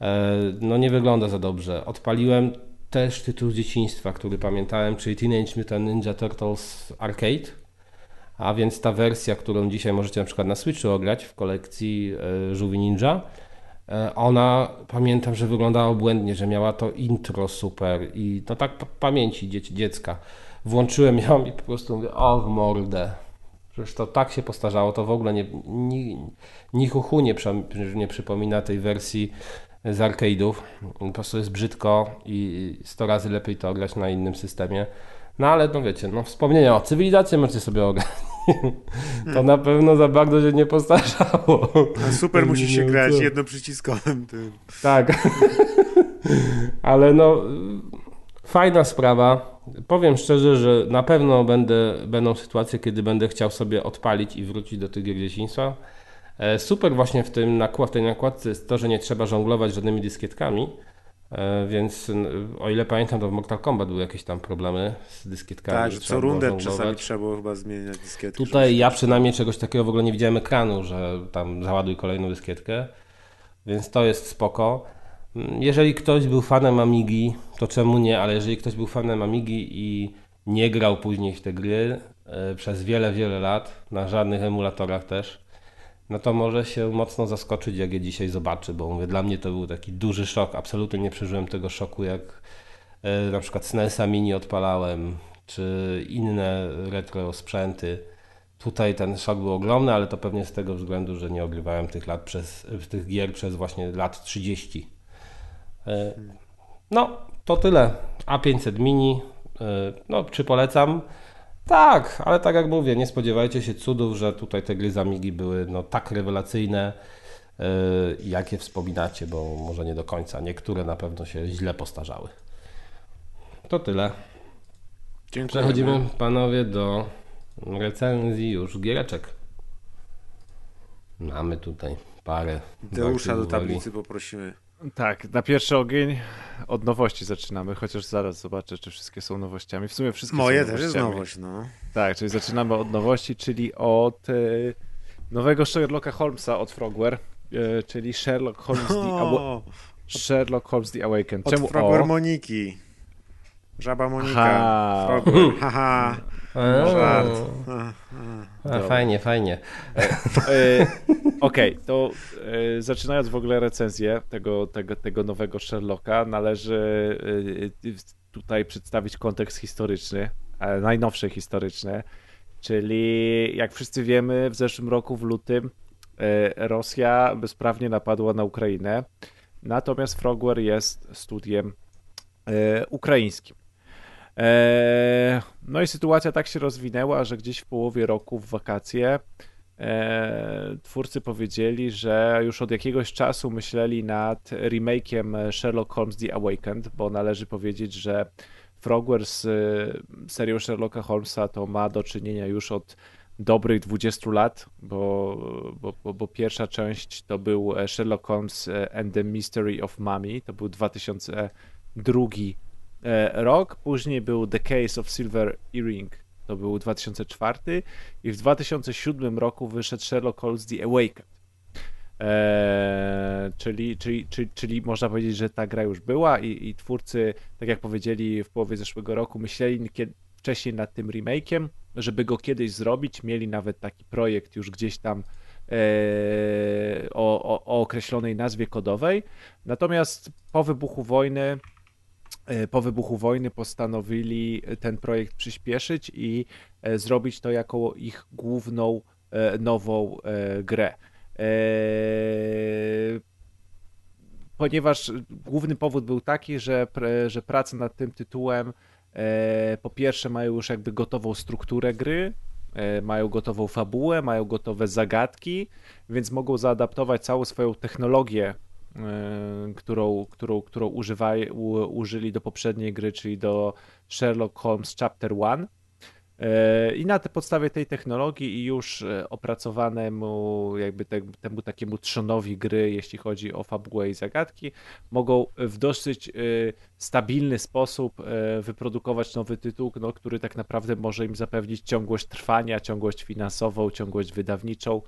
E, no nie wygląda za dobrze. Odpaliłem też tytuł z dzieciństwa, który pamiętałem, czyli Teenage Mutant Ninja Turtles Arcade. A więc ta wersja, którą dzisiaj możecie na przykład na Switchu ograć w kolekcji e, Żółwi Ninja, e, ona pamiętam, że wyglądała błędnie, że miała to intro super i to tak pamięci dzieci, dziecka. Włączyłem ją i po prostu mówię, o w mordę. Przecież to tak się postarzało, to w ogóle nie, ni, ni nie, nie przypomina tej wersji z arcade'ów. Po prostu jest brzydko i 100 razy lepiej to grać na innym systemie. No ale no wiecie, no wspomnienia o cywilizacji możecie sobie ograć. To na pewno za bardzo się nie postarzało. Super musi się grać jednoprzyciskowym tym. Tak. Ale no fajna sprawa. Powiem szczerze, że na pewno będę, będą sytuacje, kiedy będę chciał sobie odpalić i wrócić do tych gier dzieciństwa super właśnie w, tym nakład, w tej nakładce jest to, że nie trzeba żonglować żadnymi dyskietkami, e, więc o ile pamiętam, to w Mortal Kombat były jakieś tam problemy z dyskietkami. Tak, że co rundę czasami trzeba było chyba zmieniać dyskietki. Tutaj ja przynajmniej czegoś takiego w ogóle nie widziałem ekranu, że tam załaduj kolejną dyskietkę, więc to jest spoko. Mm, jeżeli ktoś był fanem Amigi, to czemu nie, ale jeżeli ktoś był fanem Amigi i nie grał później w te gry e, przez wiele, wiele lat, na żadnych emulatorach też, no to może się mocno zaskoczyć, jak je dzisiaj zobaczy, bo mówię, dla mnie to był taki duży szok. Absolutnie nie przeżyłem tego szoku, jak e, na przykład SNESa Mini odpalałem, czy inne retro sprzęty. Tutaj ten szok był ogromny, ale to pewnie z tego względu, że nie ogrywałem tych lat przez, tych gier przez właśnie lat 30. E, no, to tyle. A500 Mini, e, no, czy polecam? Tak, ale tak jak mówię, nie spodziewajcie się cudów, że tutaj te gry z Amigi były no, tak rewelacyjne, yy, jakie wspominacie, bo może nie do końca. Niektóre na pewno się źle postarzały. To tyle. Dziękujemy. Przechodzimy, panowie, do recenzji już giereczek. Mamy tutaj parę. Deusza do tablicy poprosimy. Tak, na pierwszy ogień od nowości zaczynamy, chociaż zaraz zobaczę, czy wszystkie są nowościami. W sumie wszystkie Moje są też jest nowość, no. Tak, czyli zaczynamy od nowości, czyli od e, nowego Sherlocka Holmesa od Frogware, e, czyli Sherlock Holmes the, Sherlock Holmes the Awakened. Czemu od Frogware o? Moniki. Żaba Monika. Frogware. Haha. Żart. A, fajnie, fajnie. E, Okej, okay, to e, zaczynając w ogóle recenzję tego, tego, tego nowego Sherlocka, należy e, tutaj przedstawić kontekst historyczny, e, najnowszy historyczny, czyli jak wszyscy wiemy, w zeszłym roku w lutym e, Rosja bezprawnie napadła na Ukrainę, natomiast Frogware jest studiem e, ukraińskim. E, no i sytuacja tak się rozwinęła, że gdzieś w połowie roku w wakacje e, twórcy powiedzieli, że już od jakiegoś czasu myśleli nad remake'iem Sherlock Holmes The Awakened, bo należy powiedzieć, że Frogware z serią Sherlocka Holmesa to ma do czynienia już od dobrych 20 lat, bo, bo, bo, bo, pierwsza część to był Sherlock Holmes and the Mystery of Mummy, to był 2002 E, rok, później był The Case of Silver Earring, to był 2004 i w 2007 roku wyszedł Sherlock Holmes The Awakened. Eee, czyli, czyli, czyli, czyli można powiedzieć, że ta gra już była i, i twórcy, tak jak powiedzieli w połowie zeszłego roku, myśleli kiedy, wcześniej nad tym remake'iem, żeby go kiedyś zrobić. Mieli nawet taki projekt już gdzieś tam e, o, o, o określonej nazwie kodowej. Natomiast po wybuchu wojny E, po wybuchu wojny postanowili ten projekt przyspieszyć i e, zrobić to jako ich główną e, nową grę. Ponieważ główny powód był taki, że, że prace nad tym tytułem po pierwsze mają już jakby gotową strukturę gry, mają gotową fabułę, mają gotowe zagadki, więc mogą zaadaptować całą swoją technologię E, którą, którą, którą używaj, u, użyli do poprzedniej gry, czyli do Sherlock Holmes Chapter 1. E, I na podstawie tej technologii i już e, opracowanemu jakby te, temu takiemu trzonowi gry, jeśli chodzi o fabułę i zagadki, mogą w dosyć stabilny sposób wyprodukować nowy tytuł, no, który tak naprawdę może im zapewnić ciągłość trwania, ciągłość finansową, ciągłość wydawniczą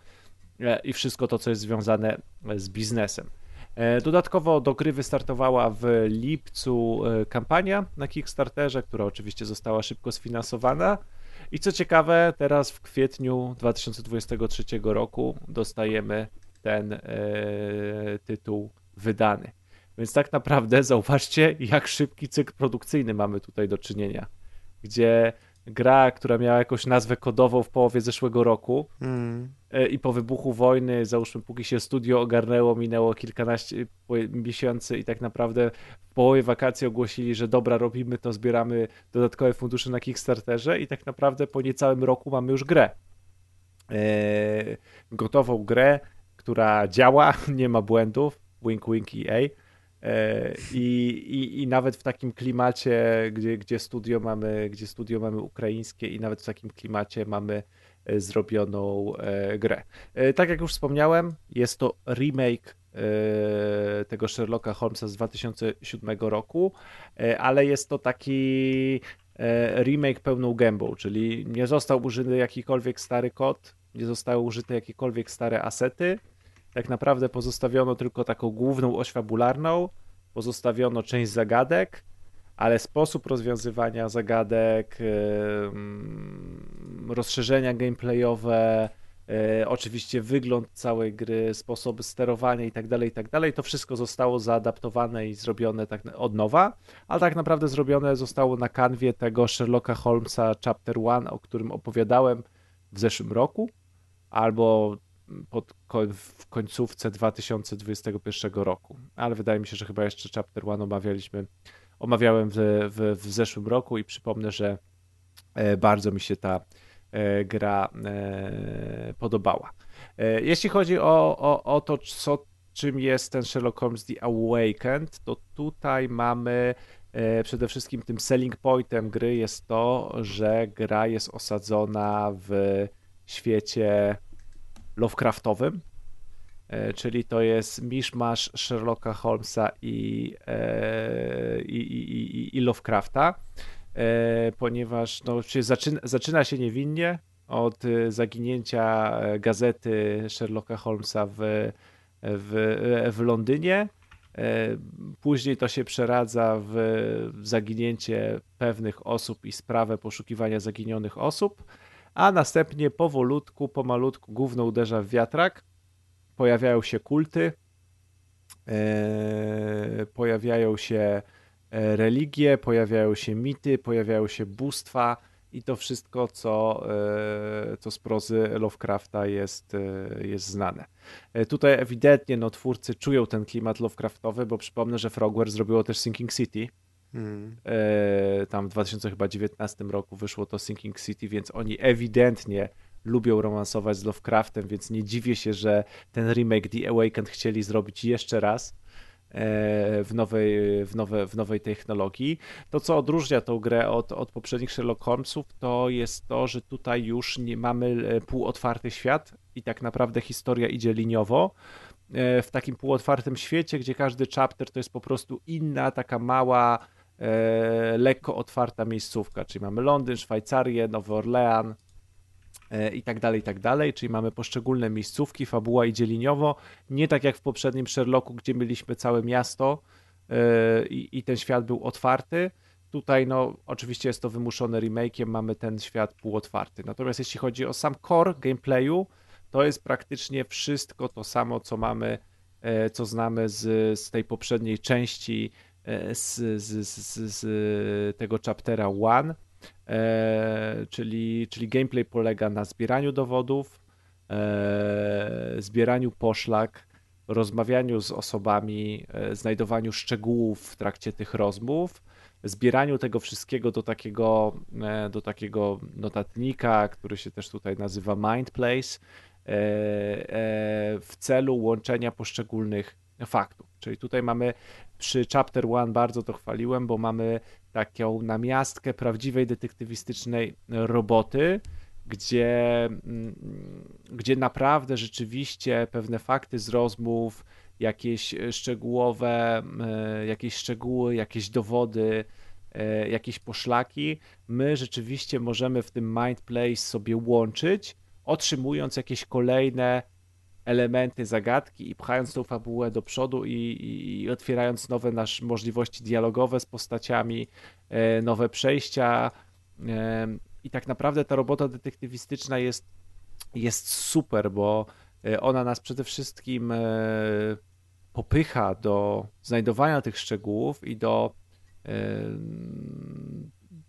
i wszystko to, co jest związane z biznesem. E, dodatkowo do gry wystartowała w lipcu e, kampania na Kickstarterze, która oczywiście została szybko sfinansowana. I co ciekawe, teraz w kwietniu 2023 roku dostajemy ten e, tytuł wydany. Więc tak naprawdę zauważcie, jak szybki cykl produkcyjny mamy tutaj do czynienia, gdzie gra, która miała jakąś nazwę kodową w połowie zeszłego roku mm. i po wybuchu wojny, załóżmy, póki się studio ogarnęło, minęło kilkanaście miesięcy i tak naprawdę w połowie wakacji ogłosili, że dobra, robimy to, zbieramy dodatkowe fundusze na Kickstarterze i tak naprawdę po niecałym roku mamy już grę. E, gotową grę, która działa, nie ma błędów, wink wink EA, I, i, I nawet w takim klimacie, gdzie, gdzie, studio mamy, gdzie studio mamy ukraińskie, i nawet w takim klimacie mamy e, zrobioną e, grę. Tak jak już wspomniałem, jest to remake tego Sherlocka Holmesa z 2007 roku, ale jest to taki remake pełną gębą, czyli nie został użyty jakikolwiek stary kod, nie zostały użyte jakiekolwiek stare asety, tak naprawdę pozostawiono tylko taką główną oś fabularną, pozostawiono część zagadek, ale sposób rozwiązywania zagadek, rozszerzenia gameplayowe, e, oczywiście wygląd całej gry, sposoby sterowania i tak dalej, i tak to wszystko zostało zaadaptowane i zrobione tak od nowa, ale tak naprawdę zrobione zostało na kanwie tego Sherlocka Holmesa Chapter 1, o którym opowiadałem w zeszłym roku, albo pod, w końcówce 2021 roku. Ale wydaje mi się, że chyba jeszcze Chapter One omawialiśmy, omawiałem w, w, w zeszłym roku i przypomnę, że e, bardzo mi się ta e, gra e, podobała. Jeśli chodzi o, o, o to, co, czym jest ten Sherlock Holmes The Awakened, to tutaj mamy przede wszystkim tym selling pointem gry jest to, że gra jest osadzona w świecie Lovecraftowym, e, czyli to jest miszmasz Sherlocka Holmesa i, e, i, i, i Lovecrafta, e, ponieważ no, zaczyna, zaczyna się niewinnie od zaginięcia gazety Sherlocka Holmesa w, w, w Londynie. Później to się przeradza w zaginięcie pewnych osób i sprawę poszukiwania zaginionych osób, a następnie powolutku, pomalutku gówno uderza w wiatrak, pojawiają się kulty, pojawiają się religie, pojawiają się mity, pojawiają się bóstwa, i to wszystko, co, e, co z prozy Lovecrafta jest, e, jest znane. E, tutaj ewidentnie no, twórcy czują ten klimat Lovecraftowy, bo przypomnę, że Frogware zrobiło też Sinking City. Hmm. Tam w 2019 roku wyszło to Sinking City, więc oni ewidentnie lubią romansować z Lovecraftem, więc nie dziwię się, że ten remake The Awakened chcieli zrobić jeszcze raz w nowej, w, nowe, w nowej technologii. To, co odróżnia tą grę od, od poprzednich Sherlock Holmesów, to jest to, że tutaj już nie mamy e, półotwarty świat i tak naprawdę historia idzie liniowo. E, w takim półotwartym świecie, gdzie każdy chapter to jest po prostu inna, taka mała, e, lekko otwarta miejscówka, czyli mamy Londyn, Szwajcarię, Nowy Orlean, E, i tak dalej, i tak dalej, czyli mamy poszczególne miejscówki, fabuła idzie liniowo, nie tak jak w poprzednim Sherlocku, gdzie mieliśmy całe miasto e, i, i ten świat był otwarty, Tutaj, no, oczywiście jest to wymuszone remake'iem, mamy ten świat półotwarty. Natomiast jeśli chodzi o sam core gameplayu, to jest praktycznie wszystko to samo, co mamy, e, co znamy z, z tej poprzedniej części, z, z, z, z tego chaptera 1. E, czyli, czyli gameplay polega na zbieraniu dowodów, e, zbieraniu poszlak, rozmawianiu z osobami, e, znajdowaniu szczegółów w trakcie tych rozmów, zbieraniu tego wszystkiego do takiego, do takiego notatnika, który się też tutaj nazywa Mind Place, w celu łączenia poszczególnych faktów. Czyli tutaj mamy przy Chapter One bardzo to chwaliłem, bo mamy taką namiastkę prawdziwej detektywistycznej roboty, gdzie, mm, gdzie naprawdę rzeczywiście pewne fakty z rozmów, jakieś szczegółowe, e, jakieś szczegóły, jakieś dowody, e, jakieś poszlaki, my rzeczywiście możemy w tym Mind Place sobie łączyć, otrzymując jakieś kolejne elementy zagadki i pchając tą fabułę do przodu i, i, i otwierając nowe nasze możliwości dialogowe z postaciami, e, nowe przejścia. E, I tak naprawdę ta robota detektywistyczna jest, jest super, bo e, ona nas przede wszystkim popycha do znajdowania tych szczegółów i do,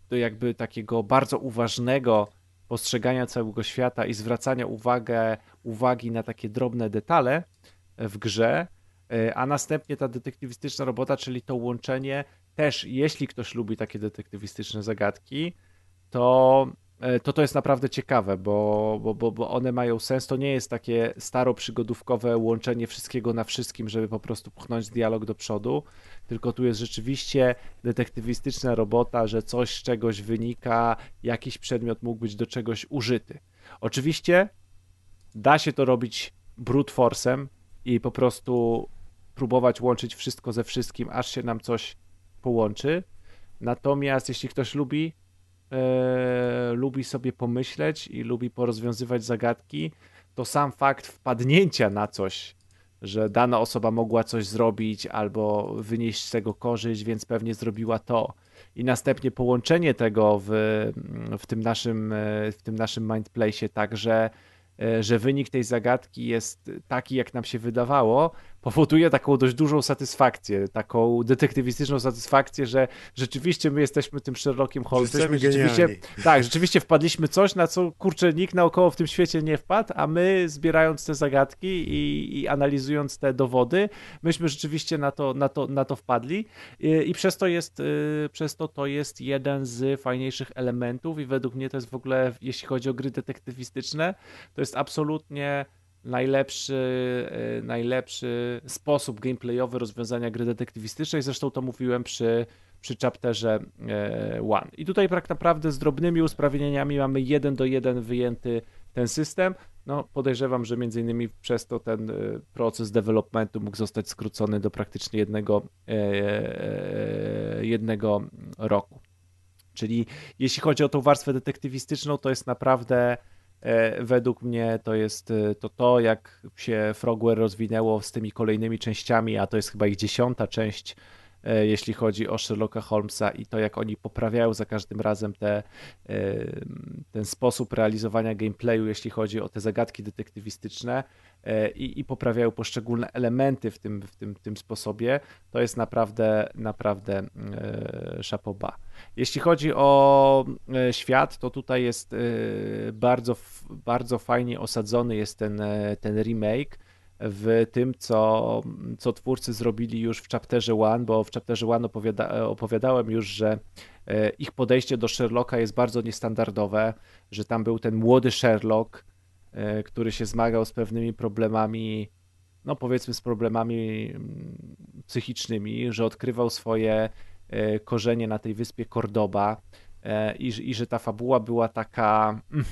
do jakby takiego bardzo uważnego postrzegania całego świata i zwracania uwagę, uwagi na takie drobne detale w grze, e, a następnie ta detektywistyczna robota, czyli to łączenie też, jeśli ktoś lubi takie detektywistyczne zagadki, to to to jest naprawdę ciekawe, bo, bo, bo, bo one mają sens. To nie jest takie staro przygodówkowe łączenie wszystkiego na wszystkim, żeby po prostu pchnąć dialog do przodu, tylko tu jest rzeczywiście detektywistyczna robota, że coś z czegoś wynika, jakiś przedmiot mógł być do czegoś użyty. Oczywiście da się to robić brute force'em i po prostu próbować łączyć wszystko ze wszystkim, aż się nam coś połączy. Natomiast jeśli ktoś lubi e, lubi sobie pomyśleć i lubi porozwiązywać zagadki, to sam fakt wpadnięcia na coś, że dana osoba mogła coś zrobić albo wynieść z tego korzyść, więc pewnie zrobiła to. I następnie połączenie tego w, w tym naszym, e, w tym naszym mindplace, tak, że, e, że wynik tej zagadki jest taki, jak nam się wydawało, powoduje taką dość dużą satysfakcję, taką detektywistyczną satysfakcję, że rzeczywiście my jesteśmy tym Sherlockiem Holmesem. Rzeczywiście, tak, rzeczywiście wpadliśmy coś, na co kurczę nikt naokoło w tym świecie nie wpadł, a my zbierając te zagadki i, i analizując te dowody, myśmy rzeczywiście na to, na to, na to wpadli I, i, przez to jest y, przez to to jest jeden z fajniejszych elementów i według mnie to jest w ogóle, jeśli chodzi o gry detektywistyczne, to jest absolutnie najlepszy, e, najlepszy sposób gameplayowy rozwiązania gry detektywistycznej. Zresztą to mówiłem przy, przy chapterze e, One. I tutaj tak naprawdę z drobnymi usprawnieniami mamy jeden do jeden wyjęty ten system. No, podejrzewam, że między innymi przez to ten e, proces developmentu mógł zostać skrócony do praktycznie jednego, jednego roku. Czyli jeśli chodzi o tą warstwę detektywistyczną, to jest naprawdę według mnie to jest to, to jak się Frogware rozwinęło z tymi kolejnymi częściami, a to jest chyba ich dziesiąta część E, jeśli chodzi o Sherlocka Holmesa i to, jak oni poprawiają za każdym razem te, e, ten sposób realizowania gameplayu, jeśli chodzi o te zagadki detektywistyczne e, i, i poprawiają poszczególne elementy w tym, w tym, tym sposobie, to jest naprawdę, naprawdę szapoba. Jeśli chodzi o świat, to tutaj jest bardzo, bardzo fajnie osadzony jest ten, ten remake w tym, co, co twórcy zrobili już w Chapterze One, bo w Chapterze One opowiada, opowiadałem już, że e, ich podejście do Sherlocka jest bardzo niestandardowe, że tam był ten młody Sherlock, e, który się zmagał z pewnymi problemami, no powiedzmy z problemami mm, psychicznymi, że odkrywał swoje e, korzenie na tej wyspie Cordoba i, i że ta fabuła była taka mm,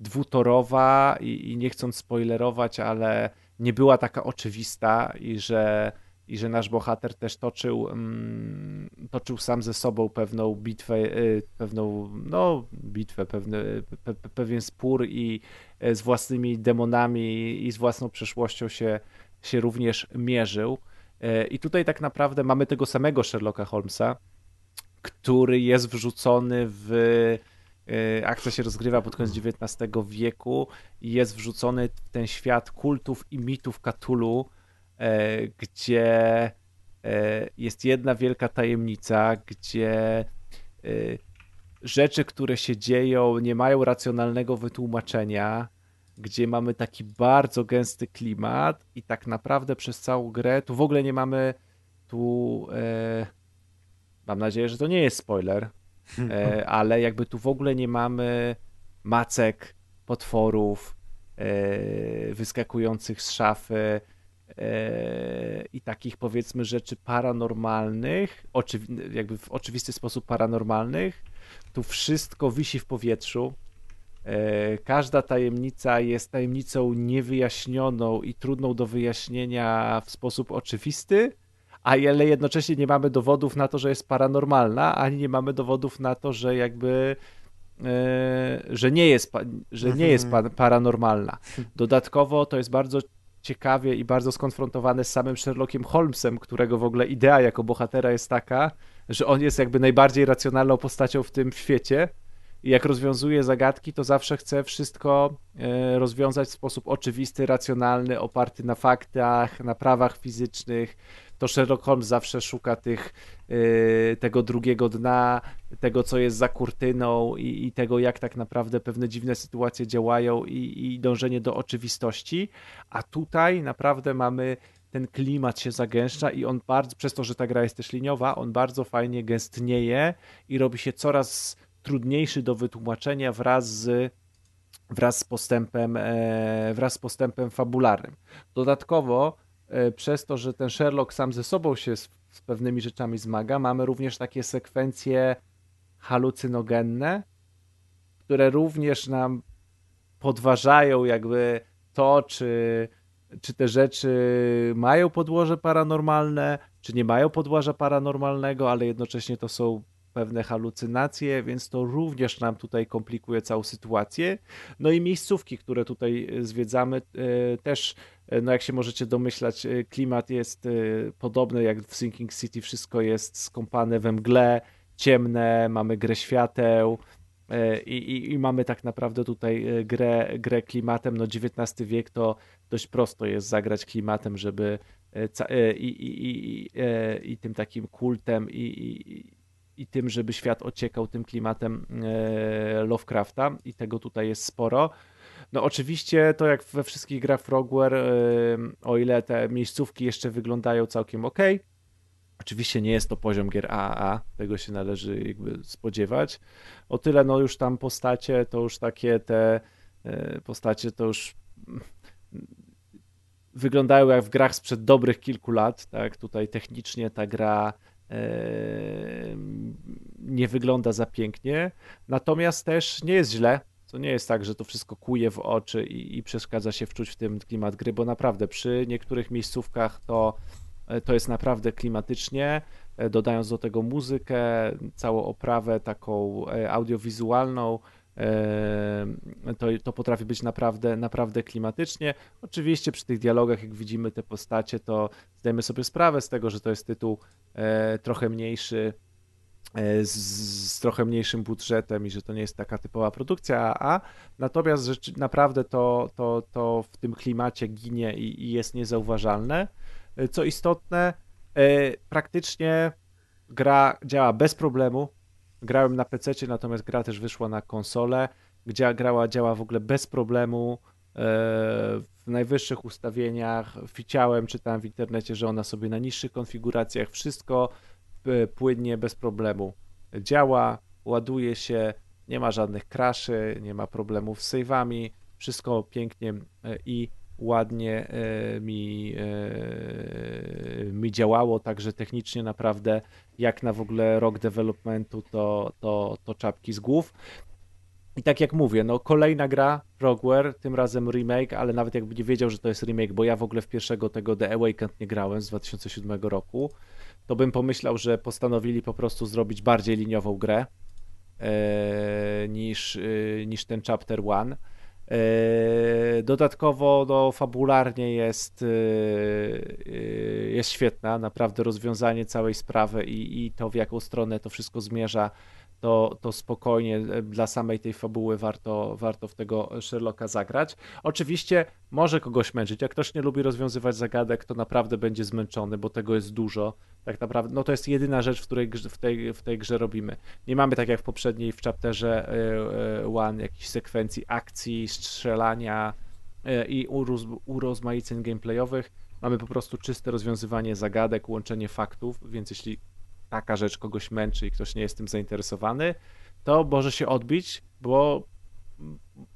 dwutorowa i, i nie chcąc spoilerować, ale nie była taka oczywista i że, i że nasz bohater też toczył, mm, toczył sam ze sobą pewną bitwę, y, pewną no, bitwę, pewny, pe, pewien spór i e, z własnymi demonami i z własną przeszłością się, się również mierzył. E, I tutaj tak naprawdę mamy tego samego Sherlocka Holmesa, który jest wrzucony w E, akcja się rozgrywa pod koniec XIX wieku i jest wrzucony w ten świat kultów i mitów Cthulhu, e, gdzie jest jedna wielka tajemnica, gdzie rzeczy, które się dzieją, nie mają racjonalnego wytłumaczenia, gdzie mamy taki bardzo gęsty klimat i tak naprawdę przez całą grę tu w ogóle nie mamy tu mam nadzieję, że to nie jest spoiler, E, ale jakby tu w ogóle nie mamy macek, potworów, e, wyskakujących z szafy e, i takich powiedzmy rzeczy paranormalnych, jakby w oczywisty sposób paranormalnych. Tu wszystko wisi w powietrzu. Każda tajemnica jest tajemnicą niewyjaśnioną i trudną do wyjaśnienia w sposób oczywisty, ale jednocześnie nie mamy dowodów na to, że jest paranormalna, ani nie mamy dowodów na to, że jakby e, że nie jest, że nie jest mhm. paranormalna. Dodatkowo to jest bardzo ciekawie i bardzo skonfrontowane z samym Sherlockiem Holmesem, którego w ogóle idea jako bohatera jest taka, że on jest jakby najbardziej racjonalną postacią w tym świecie i jak rozwiązuje zagadki, to zawsze chce wszystko e, rozwiązać w sposób oczywisty, racjonalny, oparty na faktach, na prawach fizycznych, to Sherlock Holmes zawsze szuka tych, yy, tego drugiego dna, tego, co jest za kurtyną i, i, tego, jak tak naprawdę pewne dziwne sytuacje działają i, i dążenie do oczywistości, a tutaj naprawdę mamy ten klimat się zagęszcza i on bardzo, przez to, że ta gra jest też liniowa, on bardzo fajnie gęstnieje i robi się coraz trudniejszy do wytłumaczenia wraz z wraz z postępem e, wraz z postępem fabularnym. Dodatkowo E, przez to, że ten Sherlock sam ze sobą się z, z pewnymi rzeczami zmaga, mamy również takie sekwencje halucynogenne, które również nam podważają jakby to, czy, czy te rzeczy mają podłoże paranormalne, czy nie mają podłoża paranormalnego, ale jednocześnie to są pewne halucynacje, więc to również nam tutaj komplikuje całą sytuację. No i miejscówki, które tutaj zwiedzamy, e, też E, no jak się możecie domyślać, e, klimat jest e, podobny jak w Sinking City, wszystko jest skąpane we mgle, ciemne, mamy grę świateł i, i, i mamy tak naprawdę tutaj grę, grę klimatem. No XIX wiek to dość prosto jest zagrać klimatem, żeby i, i, i, i tym takim kultem i, i, tym, żeby świat ociekał tym klimatem Lovecrafta i tego tutaj jest sporo. No oczywiście to jak we wszystkich grach Frogware, o ile te miejscówki jeszcze wyglądają całkiem ok, Oczywiście nie jest to poziom gier AAA, tego się należy jakby spodziewać. O tyle no już tam postacie, to już takie te e, postacie to już wyglądają jak w grach sprzed dobrych kilku lat, tak? Tutaj technicznie ta gra nie wygląda za pięknie, natomiast też nie jest źle, to nie jest tak, że to wszystko kuje w oczy i, i przeszkadza się wczuć w tym klimat gry, bo naprawdę przy niektórych miejscówkach to, e, to jest naprawdę klimatycznie. E, dodając do tego muzykę, całą oprawę taką e, audiowizualną, to, to potrafi być naprawdę, naprawdę klimatycznie. Oczywiście przy tych dialogach, jak widzimy te postacie, to zdajemy sobie sprawę z tego, że to jest tytuł trochę mniejszy, z, z, trochę mniejszym budżetem i że to nie jest taka typowa produkcja A, natomiast rzeczy, naprawdę to, to, to w tym klimacie ginie i, i jest niezauważalne. Co istotne, praktycznie gra działa bez problemu, Grałem na PC, natomiast gra też wyszła na konsolę, gdzie grała działa w ogóle bez problemu. E, w najwyższych ustawieniach widziałem, czytałem w internecie, że ona sobie na niższych konfiguracjach wszystko e, płynnie, bez problemu działa, ładuje się, nie ma żadnych crashy, nie ma problemów z save'ami, wszystko pięknie e, i ładnie mi, mi działało, także technicznie naprawdę jak na w ogóle rok developmentu to, to, to czapki z głów. I tak jak mówię, no kolejna gra Rogueware, tym razem remake, ale nawet jakby nie wiedział, że to jest remake, bo ja w ogóle w pierwszego tego The Awakened nie grałem z 2007 roku, to bym pomyślał, że postanowili po prostu zrobić bardziej liniową grę e, niż, e, niż ten Chapter One. E, dodatkowo no, fabularnie jest, e, e, jest świetna, naprawdę rozwiązanie całej sprawy i, i to w jaką stronę to wszystko zmierza to, to spokojnie e, dla samej tej fabuły warto, warto w tego Sherlocka zagrać. Oczywiście może kogoś męczyć. Jak ktoś nie lubi rozwiązywać zagadek, to naprawdę będzie zmęczony, bo tego jest dużo. Tak naprawdę, no to jest jedyna rzecz, w, której, w, tej, w tej grze robimy. Nie mamy tak jak w poprzedniej, w chapterze e, e, One, jakichś sekwencji akcji, strzelania i uroz, urozmaiceń gameplayowych. Mamy po prostu czyste rozwiązywanie zagadek, łączenie faktów, więc jeśli taka rzecz kogoś męczy i ktoś nie jest tym zainteresowany, to może się odbić, bo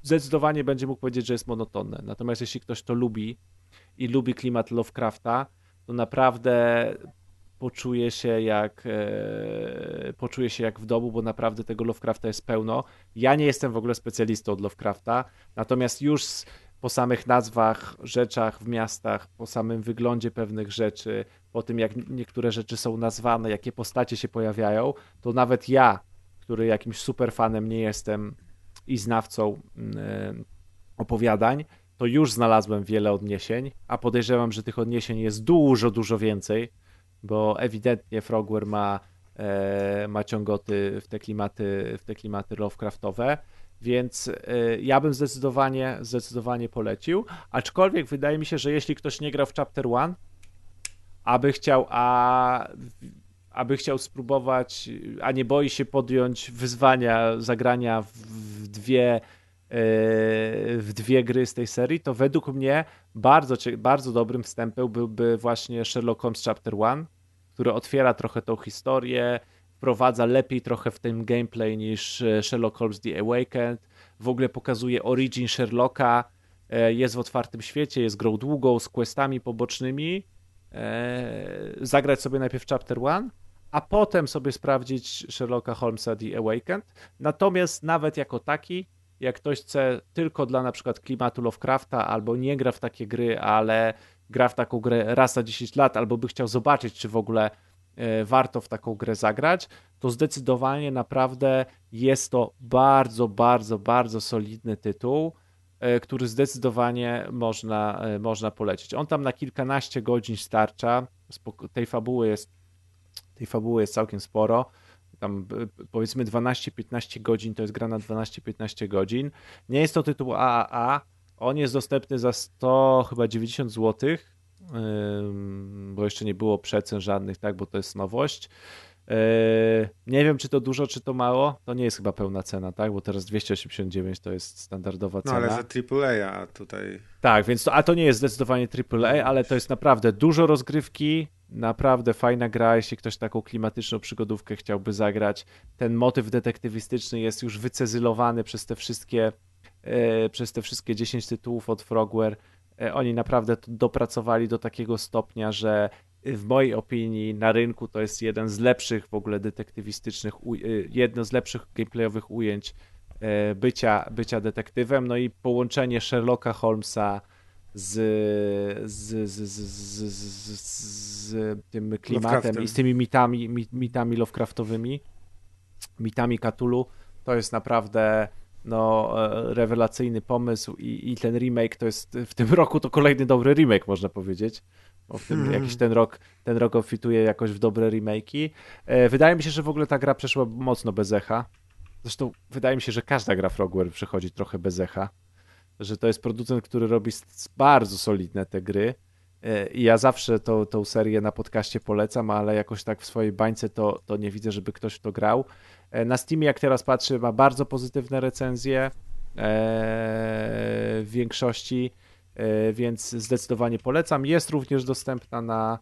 zdecydowanie będzie mógł powiedzieć, że jest monotonne. Natomiast jeśli ktoś to lubi i lubi klimat Lovecrafta, to naprawdę poczuje się jak e, poczuje się jak w domu, bo naprawdę tego Lovecrafta jest pełno. Ja nie jestem w ogóle specjalistą od Lovecrafta, natomiast już po samych nazwach, rzeczach w miastach, po samym wyglądzie pewnych rzeczy, po tym jak niektóre rzeczy są nazwane, jakie postacie się pojawiają, to nawet ja, który jakimś super fanem nie jestem i znawcą yy, opowiadań, to już znalazłem wiele odniesień, a podejrzewam, że tych odniesień jest dużo, dużo więcej, bo ewidentnie Frogware ma, e, ma ciągoty w te klimaty, w te klimaty Lovecraftowe. Więc y, ja bym zdecydowanie, zdecydowanie polecił. Aczkolwiek wydaje mi się, że jeśli ktoś nie grał w Chapter One, aby chciał, a aby chciał spróbować, a nie boi się podjąć wyzwania zagrania w dwie, y, w dwie gry z tej serii, to według mnie bardzo, bardzo dobrym wstępem byłby właśnie Sherlock Holmes Chapter One, który otwiera trochę tą historię, wprowadza lepiej trochę w tym gameplay niż e, Sherlock Holmes The Awakened. W ogóle pokazuje origin Sherlocka, e, jest w otwartym świecie, jest grą długą, z questami pobocznymi. E, zagrać sobie najpierw Chapter 1, a potem sobie sprawdzić Sherlocka Holmesa The Awakened. Natomiast nawet jako taki, jak ktoś chce tylko dla na przykład klimatu Lovecrafta, albo nie gra w takie gry, ale gra w taką grę raz na 10 lat, albo by chciał zobaczyć, czy w ogóle E, warto w taką grę zagrać, to zdecydowanie naprawdę jest to bardzo, bardzo, bardzo solidny tytuł, który zdecydowanie można, e, można polecić. On tam na kilkanaście godzin starcza, tej fabuły jest, tej fabuły jest całkiem sporo, tam powiedzmy 12-15 godzin, to jest gra na 12-15 godzin. Nie jest to tytuł AAA, on jest dostępny za 100 chyba 90 złotych bo jeszcze nie było przecen żadnych, tak, bo to jest nowość. Yy, nie wiem, czy to dużo, czy to mało. To nie jest chyba pełna cena, tak? Bo teraz 289 to jest standardowa cena. No ale za AAA, a tutaj. Tak, więc to, a to nie jest zdecydowanie AAA, ale to jest naprawdę dużo rozgrywki, naprawdę fajna gra, jeśli ktoś taką klimatyczną przygodówkę chciałby zagrać. Ten motyw detektywistyczny jest już wycezylowany przez te wszystkie, yy, przez te wszystkie 10 tytułów od Frogware E, oni naprawdę dopracowali do takiego stopnia, że w mojej opinii na rynku to jest jeden z lepszych w ogóle detektywistycznych, e, jedno z lepszych gameplayowych ujęć e, bycia, bycia detektywem. No i połączenie Sherlocka Holmesa z, z, z, z, z, z tym klimatem i z tymi mitami, mitami Lovecraftowymi, mitami Cthulhu, to jest naprawdę no, e, rewelacyjny pomysł i, i ten remake to jest w tym roku to kolejny dobry remake, można powiedzieć. W tym Mhm. jakiś ten rok, ten rok obfituje jakoś w dobre remake'i. E, wydaje mi się, że w ogóle ta gra przeszła mocno bez echa. Zresztą wydaje mi się, że każda gra Frogware przechodzi trochę bez echa. Że to jest producent, który robi bardzo solidne te gry. E, I ja zawsze to, tą serię na podcaście polecam, ale jakoś tak w swojej bańce to, to nie widzę, żeby ktoś w to grał. E, Na Steamie, jak teraz patrzę, ma bardzo pozytywne recenzje e, w większości, więc zdecydowanie polecam. Jest również dostępna na,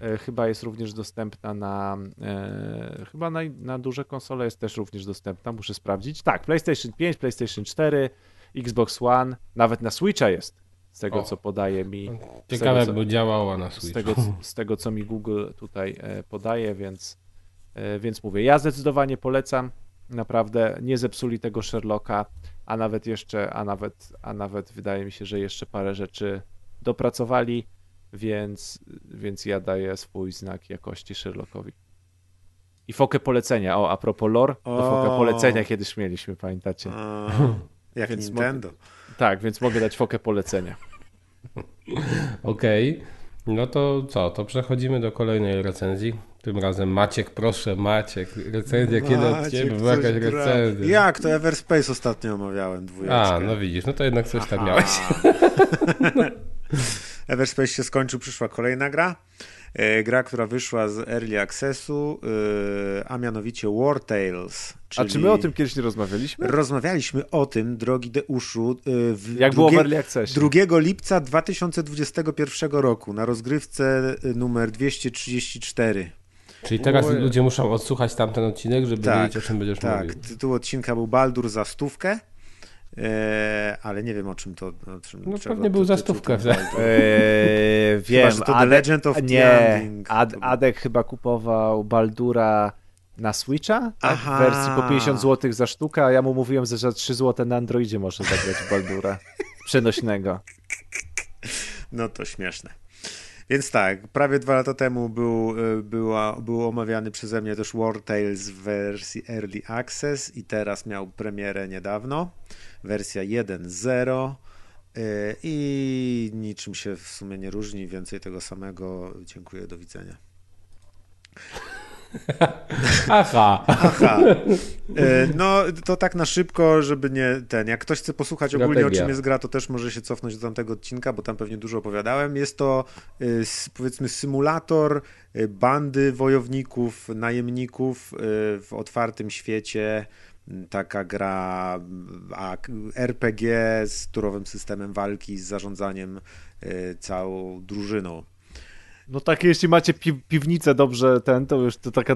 e, chyba jest również dostępna na, e, chyba na, na duże konsole jest też również dostępna, muszę sprawdzić. Tak, PlayStation 5, PlayStation 4, Xbox One, nawet na Switcha jest, z tego O. co podaje mi. Ciekawe, co- jakby działała na z Switch. tego, z tego, co mi Google tutaj e, podaje, więc, e, więc mówię, ja zdecydowanie polecam. Naprawdę nie zepsuli tego Sherlocka, a nawet jeszcze, a nawet, a nawet wydaje mi się, że jeszcze parę rzeczy dopracowali, więc, więc ja daję swój znak jakości Sherlockowi. I fokę polecenia. O, a propos lore, to O. fokę polecenia kiedyś mieliśmy, pamiętacie? A, jak Więc Nintendo. Tak, więc mogę dać fokę polecenia. Okej, no to co, to przechodzimy do kolejnej recenzji. Tym razem Maciek, proszę Maciek, recenzja, kiedy od ciebie była jakaś recenzja. Jak? To Everspace ostatnio omawiałem, dwójeczkę. A, no widzisz, no to jednak coś tam Aha. miałeś. Everspace się skończył, przyszła kolejna gra. E, Gra, która wyszła z Early Accessu, e, a mianowicie War Tales. A Czyli czy my o tym kiedyś nie rozmawialiśmy? Rozmawialiśmy o tym, drogi Deuszu, e, w Jak było w Early Accessie? 2 lipca 2021 roku na rozgrywce numer 234. Czyli teraz ludzie muszą odsłuchać tamten odcinek, żeby Tak, wiedzieć, o czym będziesz Tak, mówił. tytuł odcinka był Baldur za stówkę, e, ale nie wiem o czym to... O czym, No czego pewnie był za stówkę. Eee, wiem, że to The Adek- Legend of nie. Ad, Adek chyba kupował Baldura na Switcha tak? W wersji po 50 zł za sztukę, a ja mu mówiłem, że za 3 zł na Androidzie można zagrać Baldura przenośnego. No to śmieszne. Więc tak, prawie dwa lata temu był, y, była, był omawiany przeze mnie też War Tales w wersji Early Access i teraz miał premierę niedawno, wersja 1.0 y, i niczym się w sumie nie różni, więcej tego samego. Dziękuję, do widzenia. Aha, Aha. E, No, to tak na szybko, żeby nie ten. Jak ktoś chce posłuchać ogólnie, o Strategia. czym jest gra, to też może się cofnąć do tamtego odcinka, bo tam pewnie dużo opowiadałem. Jest to s- powiedzmy symulator bandy wojowników, najemników w otwartym świecie. Taka gra RPG z turowym systemem walki, z zarządzaniem e, całą drużyną. No tak, jeśli macie pi piwnicę dobrze ten, to już to taka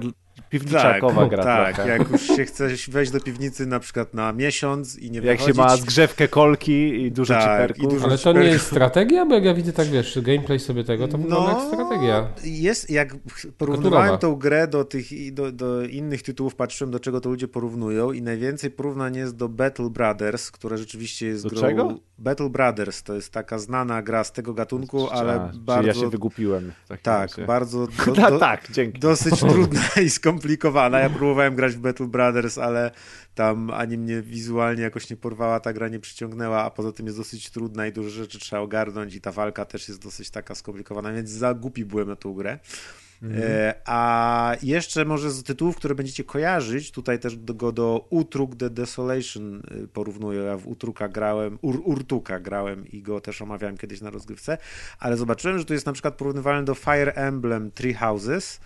piwniczakowa gra tak, trochę. jak już się chce wejść do piwnicy na przykład na miesiąc i nie Jak się ma zgrzewkę kolki i dużo Tak, ciperków. i dużo- ale to nie jest strategia? Bo jak ja widzę tak, wiesz, gameplay sobie tego, to wygląda jak strategia. Jest, jak porównywałem Kulturowa. tą grę do tych i do, do innych tytułów, patrzyłem do czego to ludzie porównują i najwięcej porównań jest do Battle Brothers, które rzeczywiście jest Do grą... czego? Battle Brothers to jest taka znana gra z tego gatunku, ale A, czyli bardzo... ja się wygupiłem. w takim Tak, razie. bardzo... Do, do, tak, dzięki. dosyć trudna i skomplikowana. Ja próbowałem grać w Battle Brothers, ale tam ani mnie wizualnie jakoś nie porwała, ta gra nie przyciągnęła, a poza tym jest dosyć trudna i dużo rzeczy trzeba ogarnąć i ta walka też jest dosyć taka skomplikowana, więc za głupi byłem na tą grę. E, a jeszcze może z tytułów, które będziecie kojarzyć, tutaj też go do Utruk The Desolation y, porównuję. Ja w Utruka grałem, Ur, Urtuka grałem i go też omawiałem kiedyś na rozgrywce, ale zobaczyłem, że tu jest na przykład porównywalny do Fire Emblem Three Houses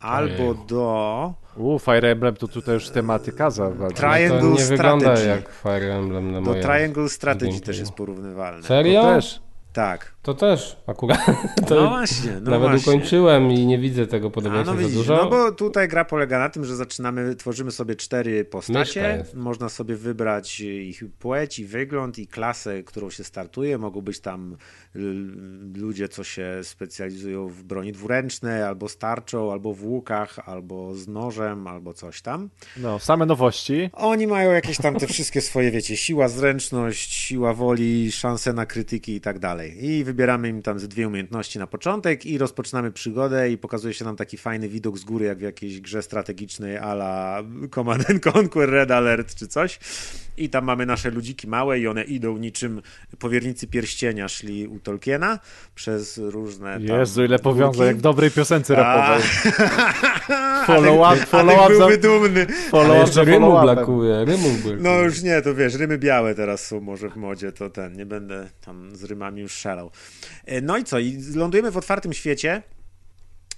albo do U, Fire Emblem to tutaj już tematyka zawadzi. Triangle to nie wygląda Strategy. jak Fire Emblem na do. Triangle Strategy gameplay. też jest porównywalne. Serio? To też. Tak. To też akurat. To No właśnie, no nawet właśnie. ukończyłem i nie widzę tego podobieństwa no za dużo. no bo tutaj gra polega na tym, że zaczynamy, tworzymy sobie cztery postacie, można sobie wybrać ich płeć i wygląd i klasę, którą się startuje, mogą być tam ludzie, co się specjalizują w broni dwuręcznej, albo z tarczą, albo w łukach, albo z nożem, albo coś tam. No, same nowości. Oni mają jakieś tam te wszystkie swoje, wiecie, siła, zręczność, siła woli, szanse na krytyki i tak dalej. Dalej. I wybieramy im tam ze dwie umiejętności na początek i rozpoczynamy przygodę i pokazuje się nam taki fajny widok z góry, jak w jakiejś grze strategicznej ala Command Conquer, Red Alert czy coś. I tam mamy nasze ludziki małe i one idą niczym powiernicy pierścienia szli u Tolkiena przez różne tam Jezu, ile powiązań, jak w dobrej piosence rapowej. Follow up, follow Adek up za byłby dumny. follow up jeszcze za rymu follow brakuje, rymu brakuje. No już nie, to wiesz, rymy białe teraz są może w modzie, to ten, nie będę tam z rymami już szalał. E, No i co, i lądujemy w otwartym świecie.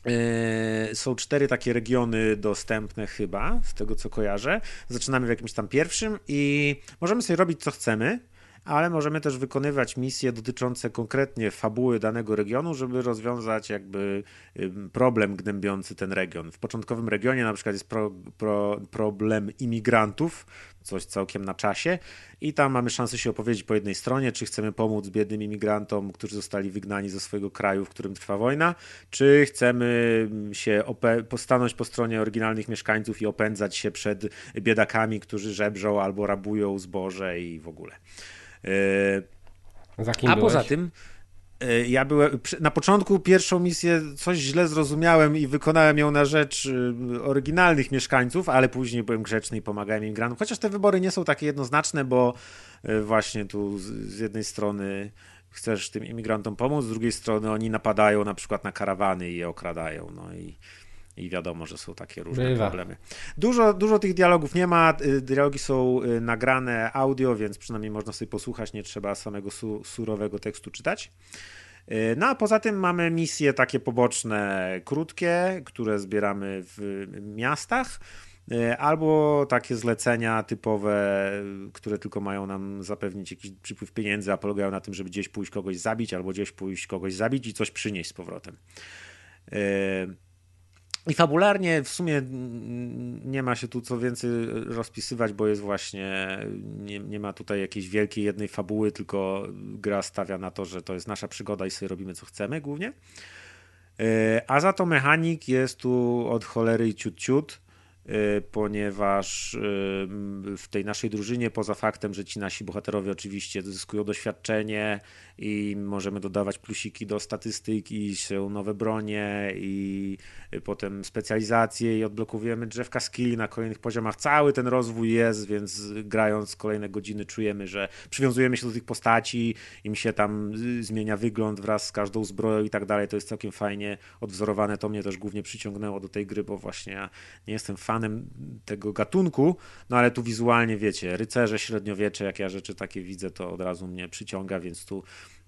E, Są cztery takie regiony dostępne chyba, z tego co kojarzę. Zaczynamy w jakimś tam pierwszym i możemy sobie robić co chcemy, ale możemy też wykonywać misje dotyczące konkretnie fabuły danego regionu, żeby rozwiązać jakby problem gnębiący ten region. W początkowym regionie na przykład jest pro, pro, problem imigrantów, coś całkiem na czasie i tam mamy szansę się opowiedzieć po jednej stronie, czy chcemy pomóc biednym imigrantom, którzy zostali wygnani ze swojego kraju, w którym trwa wojna, czy chcemy się postanąć po stronie oryginalnych mieszkańców i opędzać się przed biedakami, którzy żebrzą albo rabują zboże i w ogóle. Yy, Za kim a byłeś? poza tym, y, ja byłem. Na początku pierwszą misję coś źle zrozumiałem i wykonałem ją na rzecz y, oryginalnych mieszkańców, ale później byłem grzeczny i pomagałem imigrantom. Chociaż te wybory nie są takie jednoznaczne, bo y, właśnie tu z, z jednej strony chcesz tym imigrantom pomóc, z drugiej strony oni napadają na przykład na karawany i je okradają. No i. I wiadomo, że są takie różne Bywa. problemy. Dużo, dużo tych dialogów nie ma. y, Dialogi są y, nagrane audio, więc przynajmniej można sobie posłuchać, nie trzeba samego su surowego tekstu czytać. Y, No a poza tym mamy misje takie poboczne, krótkie, które zbieramy w miastach. Albo takie zlecenia typowe, które tylko mają nam zapewnić jakiś przypływ pieniędzy, a polegają na tym, żeby gdzieś pójść kogoś zabić, albo gdzieś pójść kogoś zabić i coś przynieść z powrotem. I fabularnie w sumie nie ma się tu co więcej rozpisywać, bo jest właśnie, nie, nie ma tutaj jakiejś wielkiej jednej fabuły, tylko gra stawia na to, że to jest nasza przygoda i sobie robimy co chcemy głównie. E, A za to mechanik jest tu od cholery i ciut ciut, ponieważ e, w tej naszej drużynie, poza faktem, że ci nasi bohaterowie oczywiście zyskują doświadczenie i możemy dodawać plusiki do statystyki, są nowe bronie i potem specjalizacje i odblokowujemy drzewka skilli na kolejnych poziomach. Cały ten rozwój jest, więc grając kolejne godziny czujemy, że przywiązujemy się do tych postaci, im się tam y, zmienia wygląd wraz z każdą zbroją i tak dalej. To jest całkiem fajnie odwzorowane. To mnie też głównie przyciągnęło do tej gry, bo właśnie ja nie jestem fanem tego gatunku, no ale tu wizualnie wiecie, rycerze, średniowiecze, jak ja rzeczy takie widzę, to od razu mnie przyciąga, więc tu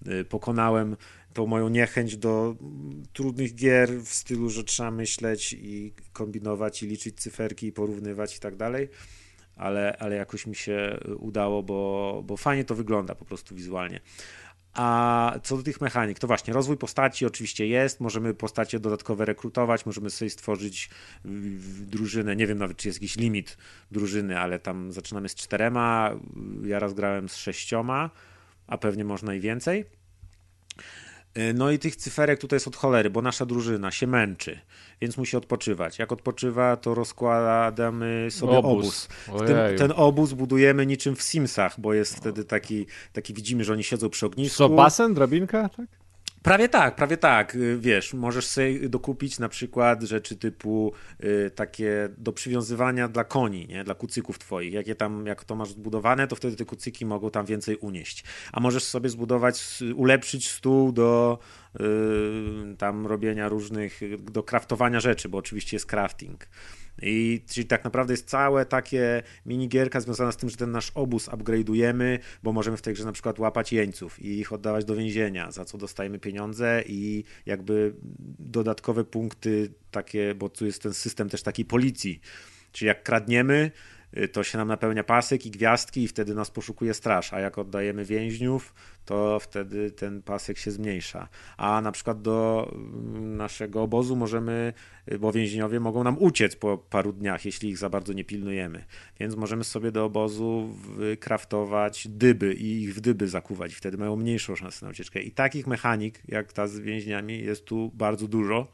y, pokonałem tą moją niechęć do mm, trudnych gier w stylu, że trzeba myśleć i kombinować i liczyć cyferki i porównywać i tak dalej. Ale, ale jakoś mi się udało, bo, bo fajnie to wygląda po prostu wizualnie. A co do tych mechanik, to właśnie rozwój postaci oczywiście jest, możemy postacie dodatkowe rekrutować, możemy sobie stworzyć drużynę, nie wiem nawet czy jest jakiś limit drużyny, ale tam zaczynamy z czterema, ja raz grałem z sześcioma, a pewnie można i więcej. No i tych cyferek tutaj jest od cholery, bo nasza drużyna się męczy, więc musi odpoczywać. Jak odpoczywa, to rozkładamy sobie obóz. Obóz. Tym, ten obóz budujemy niczym w Simsach, bo jest wtedy taki, taki widzimy, że oni siedzą przy ognisku. Co, basen, drabinka? Tak? Prawie tak, prawie tak. Y, Wiesz, możesz sobie dokupić na przykład rzeczy typu y, takie do przywiązywania dla koni, nie? dla kucyków twoich. Jakie tam, jak to masz zbudowane, to wtedy te kucyki mogą tam więcej unieść. A możesz sobie zbudować, ulepszyć stół do tam robienia różnych, do kraftowania rzeczy, bo oczywiście jest crafting. I czyli tak naprawdę jest całe takie minigierka związana z tym, że ten nasz obóz upgrade'ujemy, bo możemy w tej grze na przykład łapać jeńców i ich oddawać do więzienia, za co dostajemy pieniądze i jakby dodatkowe punkty takie, bo tu jest ten system też takiej policji. Czyli jak kradniemy, y, to się nam napełnia pasek i gwiazdki i wtedy nas poszukuje straż, a jak oddajemy więźniów, to wtedy ten pasek się zmniejsza. A na przykład do mm, naszego obozu możemy, y, bo więźniowie mogą nam uciec po paru dniach, jeśli ich za bardzo nie pilnujemy. Więc możemy sobie do obozu wykraftować dyby i ich w dyby zakuwać. Wtedy mają mniejszą szansę na ucieczkę. I takich mechanik, jak ta z więźniami, jest tu bardzo dużo.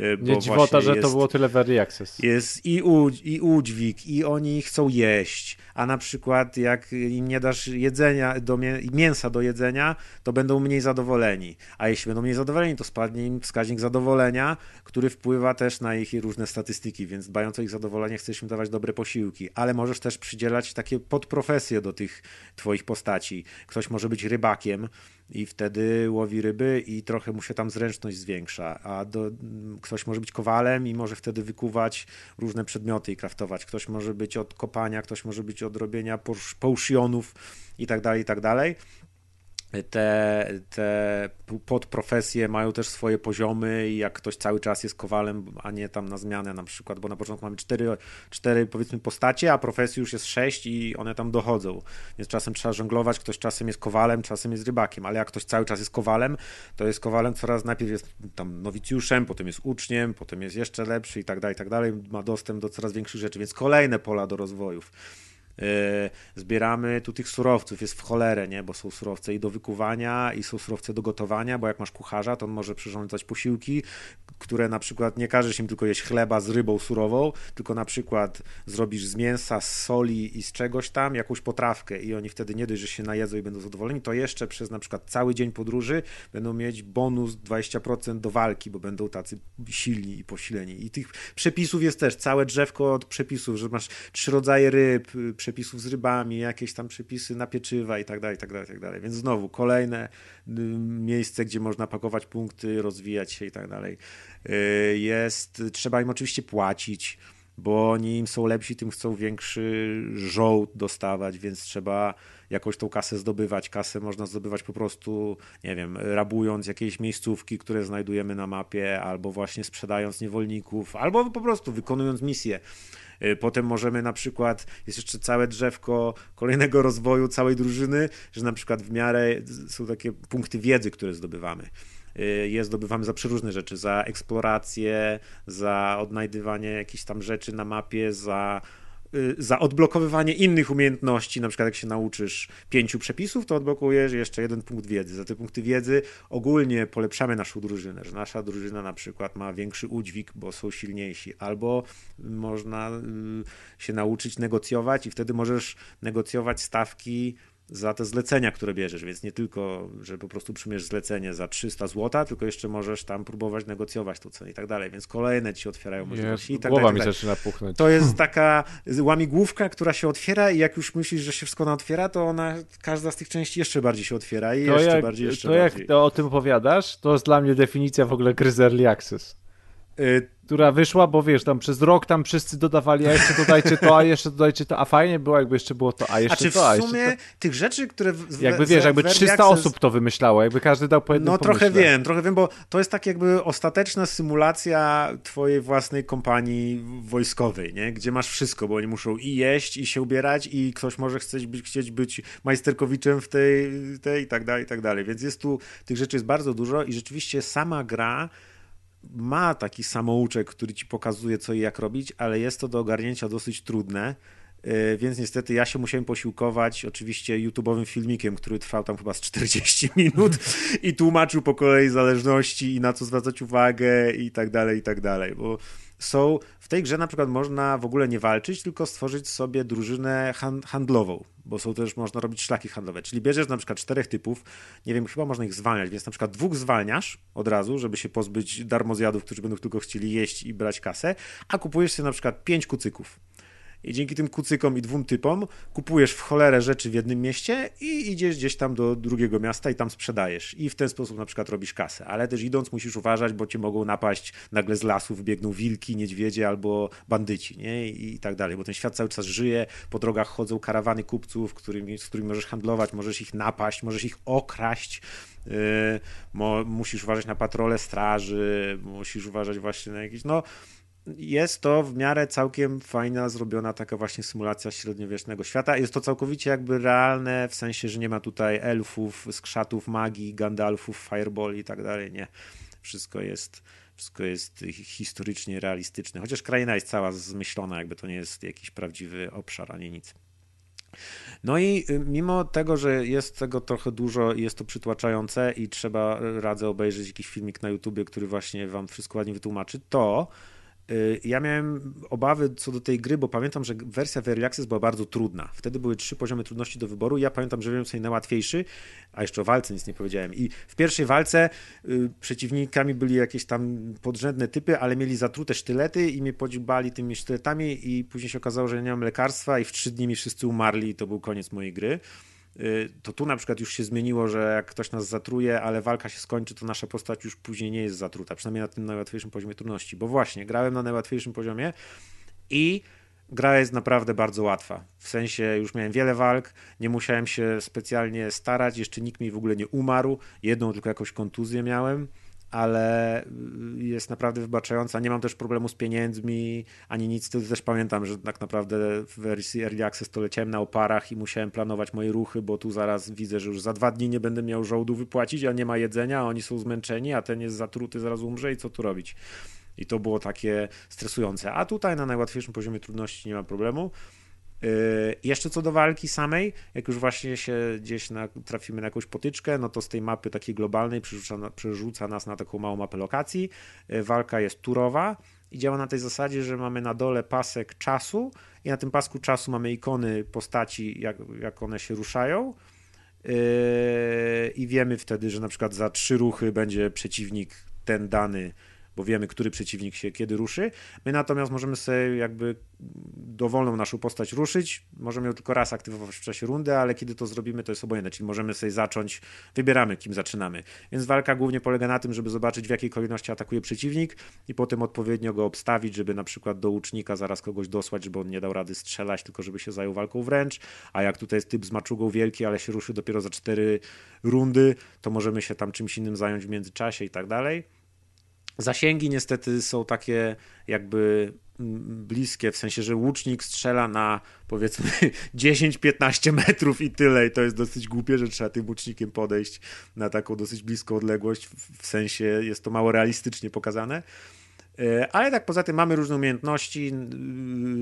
Y, Nie dziwota, że to było tyle w Early Access. jest i, u, i udźwig, i oni chcą jeść, a na przykład jak im nie dasz jedzenia, do mię mięsa do jedzenia, to będą mniej zadowoleni, a jeśli będą mniej zadowoleni, to spadnie im wskaźnik zadowolenia, który wpływa też na ich różne statystyki, więc dbając o ich zadowolenie chcesz im dawać dobre posiłki, ale możesz też przydzielać takie podprofesje do tych twoich postaci. Ktoś może być rybakiem, i wtedy łowi ryby i trochę mu się tam zręczność zwiększa, a do, ktoś może być kowalem i może wtedy wykuwać różne przedmioty i kraftować. Ktoś może być od kopania, ktoś może być od robienia potionów i tak dalej, i tak dalej. Te, te podprofesje mają też swoje poziomy i jak ktoś cały czas jest kowalem, a nie tam na zmianę na przykład, bo na początku mamy cztery, cztery powiedzmy postacie, a profesji już jest sześć i one tam dochodzą. Więc czasem trzeba żonglować, ktoś czasem jest kowalem, czasem jest rybakiem, ale jak ktoś cały czas jest kowalem, to jest kowalem coraz najpierw jest tam nowicjuszem, potem jest uczniem, potem jest jeszcze lepszy i tak dalej, i tak dalej, ma dostęp do coraz większych rzeczy, więc kolejne pola do rozwojów. Yy, zbieramy tu tych surowców, jest w cholerę, nie? bo są surowce i do wykuwania, i są surowce do gotowania, bo jak masz kucharza, to on może przyrządzać posiłki, które na przykład nie każesz im tylko jeść chleba z rybą surową, tylko na przykład zrobisz z mięsa, z soli i z czegoś tam jakąś potrawkę i oni wtedy nie dość, że się najedzą i będą zadowoleni, to jeszcze przez na przykład cały dzień podróży będą mieć bonus 20% do walki, bo będą tacy silni i posileni. I tych przepisów jest też całe drzewko od przepisów, że masz trzy rodzaje ryb, y, przepisów z rybami, jakieś tam przepisy na pieczywa i tak dalej, i tak dalej, i tak dalej. Więc znowu kolejne y, miejsce, gdzie można pakować punkty, rozwijać się i tak dalej. Y, Jest, trzeba im oczywiście płacić, bo oni im są lepsi, tym chcą większy żołd dostawać, więc trzeba jakoś tą kasę zdobywać. Kasę można zdobywać po prostu, nie wiem, rabując jakieś miejscówki, które znajdujemy na mapie, albo właśnie sprzedając niewolników, albo po prostu wykonując misje. Y, Potem możemy na przykład, jest jeszcze całe drzewko kolejnego rozwoju całej drużyny, że na przykład w miarę są takie punkty wiedzy, które zdobywamy. Y, Je zdobywamy za przeróżne rzeczy, za eksplorację, za odnajdywanie jakichś tam rzeczy na mapie, za za odblokowywanie innych umiejętności, na przykład jak się nauczysz pięciu przepisów, to odblokujesz jeszcze jeden punkt wiedzy. Za te punkty wiedzy ogólnie polepszamy naszą drużynę, że nasza drużyna na przykład ma większy udźwig, bo są silniejsi, albo można y, się nauczyć negocjować i wtedy możesz negocjować stawki za te zlecenia, które bierzesz, więc nie tylko, że po prostu przyjmiesz zlecenie za 300 zł, tylko jeszcze możesz tam próbować negocjować tą cenę i tak dalej, więc kolejne ci otwierają możliwości i tak Głowa dalej. mi tak zaczyna puchnąć. To jest taka łamigłówka, która się otwiera i jak już myślisz, że się wszystko ona otwiera, to ona, każda z tych części jeszcze bardziej się otwiera i To jeszcze jak, bardziej, jeszcze to bardziej. jak to o tym opowiadasz, to jest dla mnie definicja w ogóle gry z Early Access. Y, Która wyszła, bo wiesz, tam przez rok tam wszyscy dodawali, a jeszcze dodajcie to, a jeszcze dodajcie to, a fajnie było, jakby jeszcze było to, a A jeszcze czy w to, a jeszcze sumie to. tych rzeczy, które... W, w, Jakby w- wiesz, w jakby Early 300 Access- osób to wymyślało, jakby każdy dał po jednym No trochę pomyśle. wiem, trochę wiem, bo to jest tak jakby ostateczna symulacja twojej własnej kompanii wojskowej, nie? gdzie masz wszystko, bo oni muszą i jeść, i się ubierać, i ktoś może chcieć być, chcieć być majsterkowiczem w tej, tej i tak dalej, i tak dalej. Więc jest tu, tych rzeczy jest bardzo dużo i rzeczywiście sama gra ma taki samouczek, który ci pokazuje co i jak robić, ale jest to do ogarnięcia dosyć trudne. Yy, Więc niestety ja się musiałem posiłkować oczywiście YouTube'owym filmikiem, który trwał tam chyba z 40 minut i tłumaczył po kolei zależności i na co zwracać uwagę i tak dalej, i tak dalej, bo są, w tej grze na przykład można w ogóle nie walczyć, tylko stworzyć sobie drużynę han- handlową, bo są też, można robić szlaki handlowe, czyli bierzesz na przykład czterech typów, nie wiem, chyba można ich zwalniać, więc na przykład dwóch zwalniasz od razu, żeby się pozbyć darmozjadów, którzy będą tylko chcieli jeść i brać kasę, a kupujesz sobie na przykład pięć kucyków. I dzięki tym kucykom i dwóm typom kupujesz w cholerę rzeczy w jednym mieście i idziesz gdzieś tam do drugiego miasta i tam sprzedajesz. I w ten sposób na przykład robisz kasę. Ale też idąc musisz uważać, bo cię mogą napaść nagle z lasu, wybiegną wilki, niedźwiedzie albo bandyci, nie? I, i tak dalej. Bo ten świat cały czas żyje, po drogach chodzą karawany kupców, którymi, z którymi możesz handlować, możesz ich napaść, możesz ich okraść. Yy, mo, musisz uważać na patrole straży, musisz uważać właśnie na jakieś, no jest to w miarę całkiem fajna, zrobiona taka właśnie symulacja średniowiecznego świata. Jest to całkowicie jakby realne, w sensie, że nie ma tutaj elfów, skrzatów magii, gandalfów, fireball i tak dalej. Nie. Wszystko jest, wszystko jest historycznie realistyczne. Chociaż kraina jest cała zmyślona, jakby to nie jest jakiś prawdziwy obszar ani nic. No i y, mimo tego, że jest tego trochę dużo i jest to przytłaczające i trzeba y, radzę obejrzeć jakiś filmik na YouTubie, który właśnie wam wszystko ładnie wytłumaczy, to ja miałem obawy co do tej gry, bo pamiętam, że wersja w Early Access była bardzo trudna. Wtedy były trzy poziomy trudności do wyboru. Ja pamiętam, że wziąłem sobie najłatwiejszy, a jeszcze o walce nic nie powiedziałem. I w pierwszej walce y, przeciwnikami byli jakieś tam podrzędne typy, ale mieli zatrute sztylety i mnie podziubali tymi sztyletami i później się okazało, że nie mam lekarstwa i w trzy dni mi wszyscy umarli i to był koniec mojej gry. Y, to tu na przykład już się zmieniło, że jak ktoś nas zatruje, ale walka się skończy, to nasza postać już później nie jest zatruta, przynajmniej na tym najłatwiejszym poziomie trudności. Bo właśnie, grałem na najłatwiejszym poziomie i gra jest naprawdę bardzo łatwa. W sensie już miałem wiele walk, nie musiałem się specjalnie starać, jeszcze nikt mi w ogóle nie umarł, jedną tylko jakąś kontuzję miałem ale y, jest naprawdę wybaczająca. Nie mam też problemu z pieniędzmi ani nic. To też pamiętam, że tak naprawdę w wersji Early Access to leciałem na oparach i musiałem planować moje ruchy, bo tu zaraz widzę, że już za dwa dni nie będę miał żołdu wypłacić, a nie ma jedzenia, a oni są zmęczeni, a ten jest zatruty, zaraz umrze i co tu robić? I to było takie stresujące. A tutaj na najłatwiejszym poziomie trudności nie ma problemu. Yy, jeszcze co do walki samej, jak już właśnie się gdzieś na, trafimy na jakąś potyczkę, no to z tej mapy takiej globalnej przerzuca, przerzuca nas na taką małą mapę lokacji. Yy, walka jest turowa i działa na tej zasadzie, że mamy na dole pasek czasu i na tym pasku czasu mamy ikony postaci, jak, jak one się ruszają. Yy, I wiemy wtedy, że na przykład za trzy ruchy będzie przeciwnik ten dany bo wiemy, który przeciwnik się kiedy ruszy. My natomiast możemy sobie jakby dowolną naszą postać ruszyć. Możemy ją tylko raz aktywować w czasie rundy, ale kiedy to zrobimy, to jest obojętne, czyli możemy sobie zacząć, wybieramy kim zaczynamy. Więc walka głównie polega na tym, żeby zobaczyć w jakiej kolejności atakuje przeciwnik i potem odpowiednio go obstawić, żeby na przykład do łucznika zaraz kogoś dosłać, żeby on nie dał rady strzelać, tylko żeby się zajął walką wręcz, a jak tutaj jest typ z maczugą wielki, ale się ruszy dopiero za cztery rundy, to możemy się tam czymś innym zająć w międzyczasie i tak dalej. Zasięgi niestety są takie jakby mm, bliskie, w sensie, że łucznik strzela na powiedzmy 10-15 metrów i tyle. I to jest dosyć głupie, że trzeba tym łucznikiem podejść na taką dosyć bliską odległość, w sensie jest to mało realistycznie pokazane. E, ale tak poza tym mamy różne umiejętności,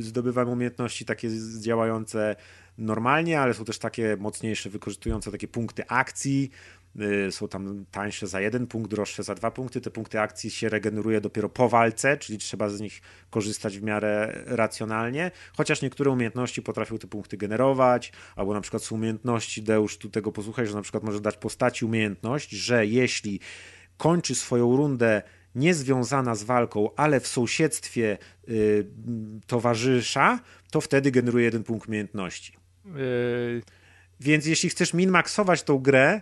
zdobywamy umiejętności takie działające normalnie, ale są też takie mocniejsze, wykorzystujące takie punkty akcji, Y, są tam tańsze za jeden punkt, droższe za dwa punkty. Te punkty akcji się regeneruje dopiero po walce, czyli trzeba z nich korzystać w miarę racjonalnie, chociaż niektóre umiejętności potrafią te punkty generować, albo na przykład są umiejętności, Deusz, tu tego posłuchaj, że na przykład może dać postaci umiejętność, że jeśli kończy swoją rundę niezwiązana z walką, ale w sąsiedztwie y, towarzysza, to wtedy generuje jeden punkt umiejętności. Yy... Więc jeśli chcesz min-maxować tą grę,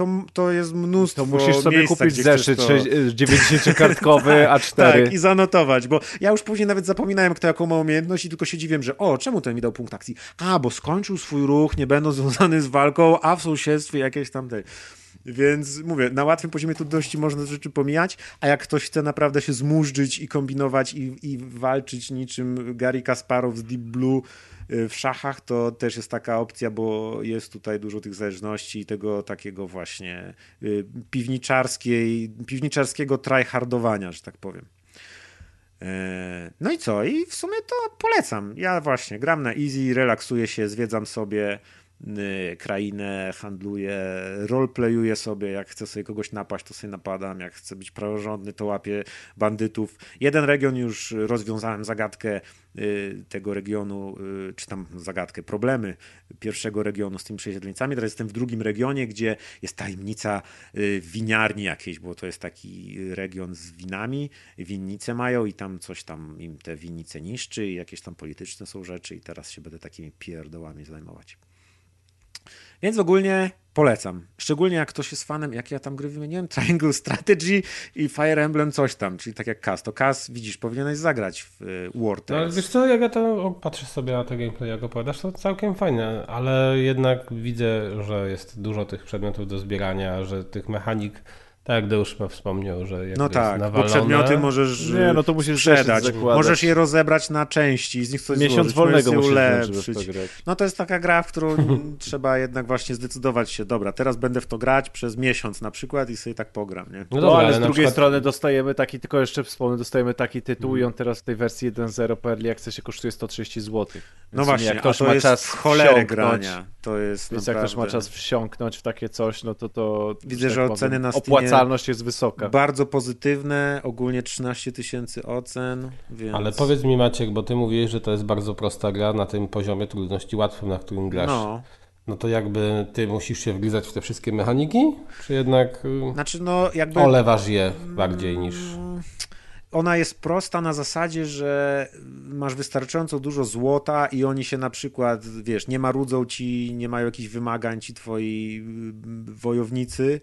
to, to jest mnóstwo To musisz sobie miejsca, kupić zeszyt to... 90-kartkowy A4. tak, i zanotować, bo ja już później nawet zapominałem, kto jaką ma umiejętność i tylko się dziwię, że o, czemu ten mi dał punkt akcji? A, bo skończył swój ruch, nie będąc związany z walką, a w sąsiedztwie jakieś tam tej... Więc mówię, na łatwym poziomie trudności można rzeczy pomijać, a jak ktoś chce naprawdę się zmurzyć i kombinować i, i walczyć niczym Gary Kasparow z Deep Blue y, w szachach, to też jest taka opcja, bo jest tutaj dużo tych zależności i tego takiego właśnie y, piwniczarskiej, piwniczarskiego tryhardowania, że tak powiem. E, no i co? I w sumie to polecam. Ja właśnie gram na easy, relaksuję się, zwiedzam sobie Y, krainę, handluję, roleplayuję sobie, jak chcę sobie kogoś napaść, to sobie napadam, jak chcę być praworządny, to łapię bandytów. Jeden region już rozwiązałem zagadkę y, tego regionu, y, czy tam zagadkę, problemy pierwszego regionu z tymi przesiedleńcami. Teraz jestem w drugim regionie, gdzie jest tajemnica winiarni jakiejś, bo to jest taki region z winami, winnice mają i tam coś tam im te winnice niszczy i jakieś tam polityczne są rzeczy i teraz się będę takimi pierdołami zajmować. Więc ogólnie polecam. Szczególnie jak ktoś jest fanem, jak ja tam gry wymieniłem, Triangle Strategy i Fire Emblem coś tam, czyli tak jak Cas. To Cas, widzisz, powinieneś zagrać w y, War No wiesz co, jak ja to patrzę sobie na te gameplay, jak opowiadasz, to całkiem fajne, ale jednak widzę, że jest dużo tych przedmiotów do zbierania, że tych mechanik Tak jak Deusz wspomniał, że jak No jest tak, bo nawalone, przedmioty możesz Nie, no to musisz sprzedać, możesz je rozebrać na części, z nich coś Miesiąc złożyć, wolnego możesz ulepszyć. to grać. No to jest taka gra, w którą trzeba jednak właśnie zdecydować się, dobra, teraz będę w to grać przez miesiąc na przykład i sobie tak pogram, nie? No, No, dobra, ale z na drugiej przykład- strony dostajemy taki, tylko jeszcze wspomnę, dostajemy taki tytuł i on teraz w tej wersji 1.0 po Early Accessie kosztuje 130 zł. No właśnie, jak a ktoś to ma jest czas wsiąknąć, grania, to jest Więc jak naprawdę... ktoś ma czas wsiąknąć w takie coś, no to to... Widzę, tak że powiem, oceny na Steamie- Opłacalność jest wysoka. Bardzo pozytywne, ogólnie 13 tysięcy ocen, więc... Ale powiedz mi Maciek, bo ty mówiłeś, że to jest bardzo prosta gra na tym poziomie trudności łatwym, na którym grasz. No. No, to jakby ty musisz się wgryzać w te wszystkie mechaniki? Czy jednak y, znaczy no jakby... olewasz je bardziej niż... Ona jest prosta na zasadzie, że masz wystarczająco dużo złota i oni się na przykład, wiesz, nie marudzą ci, nie mają jakichś wymagań ci twoi y, wojownicy,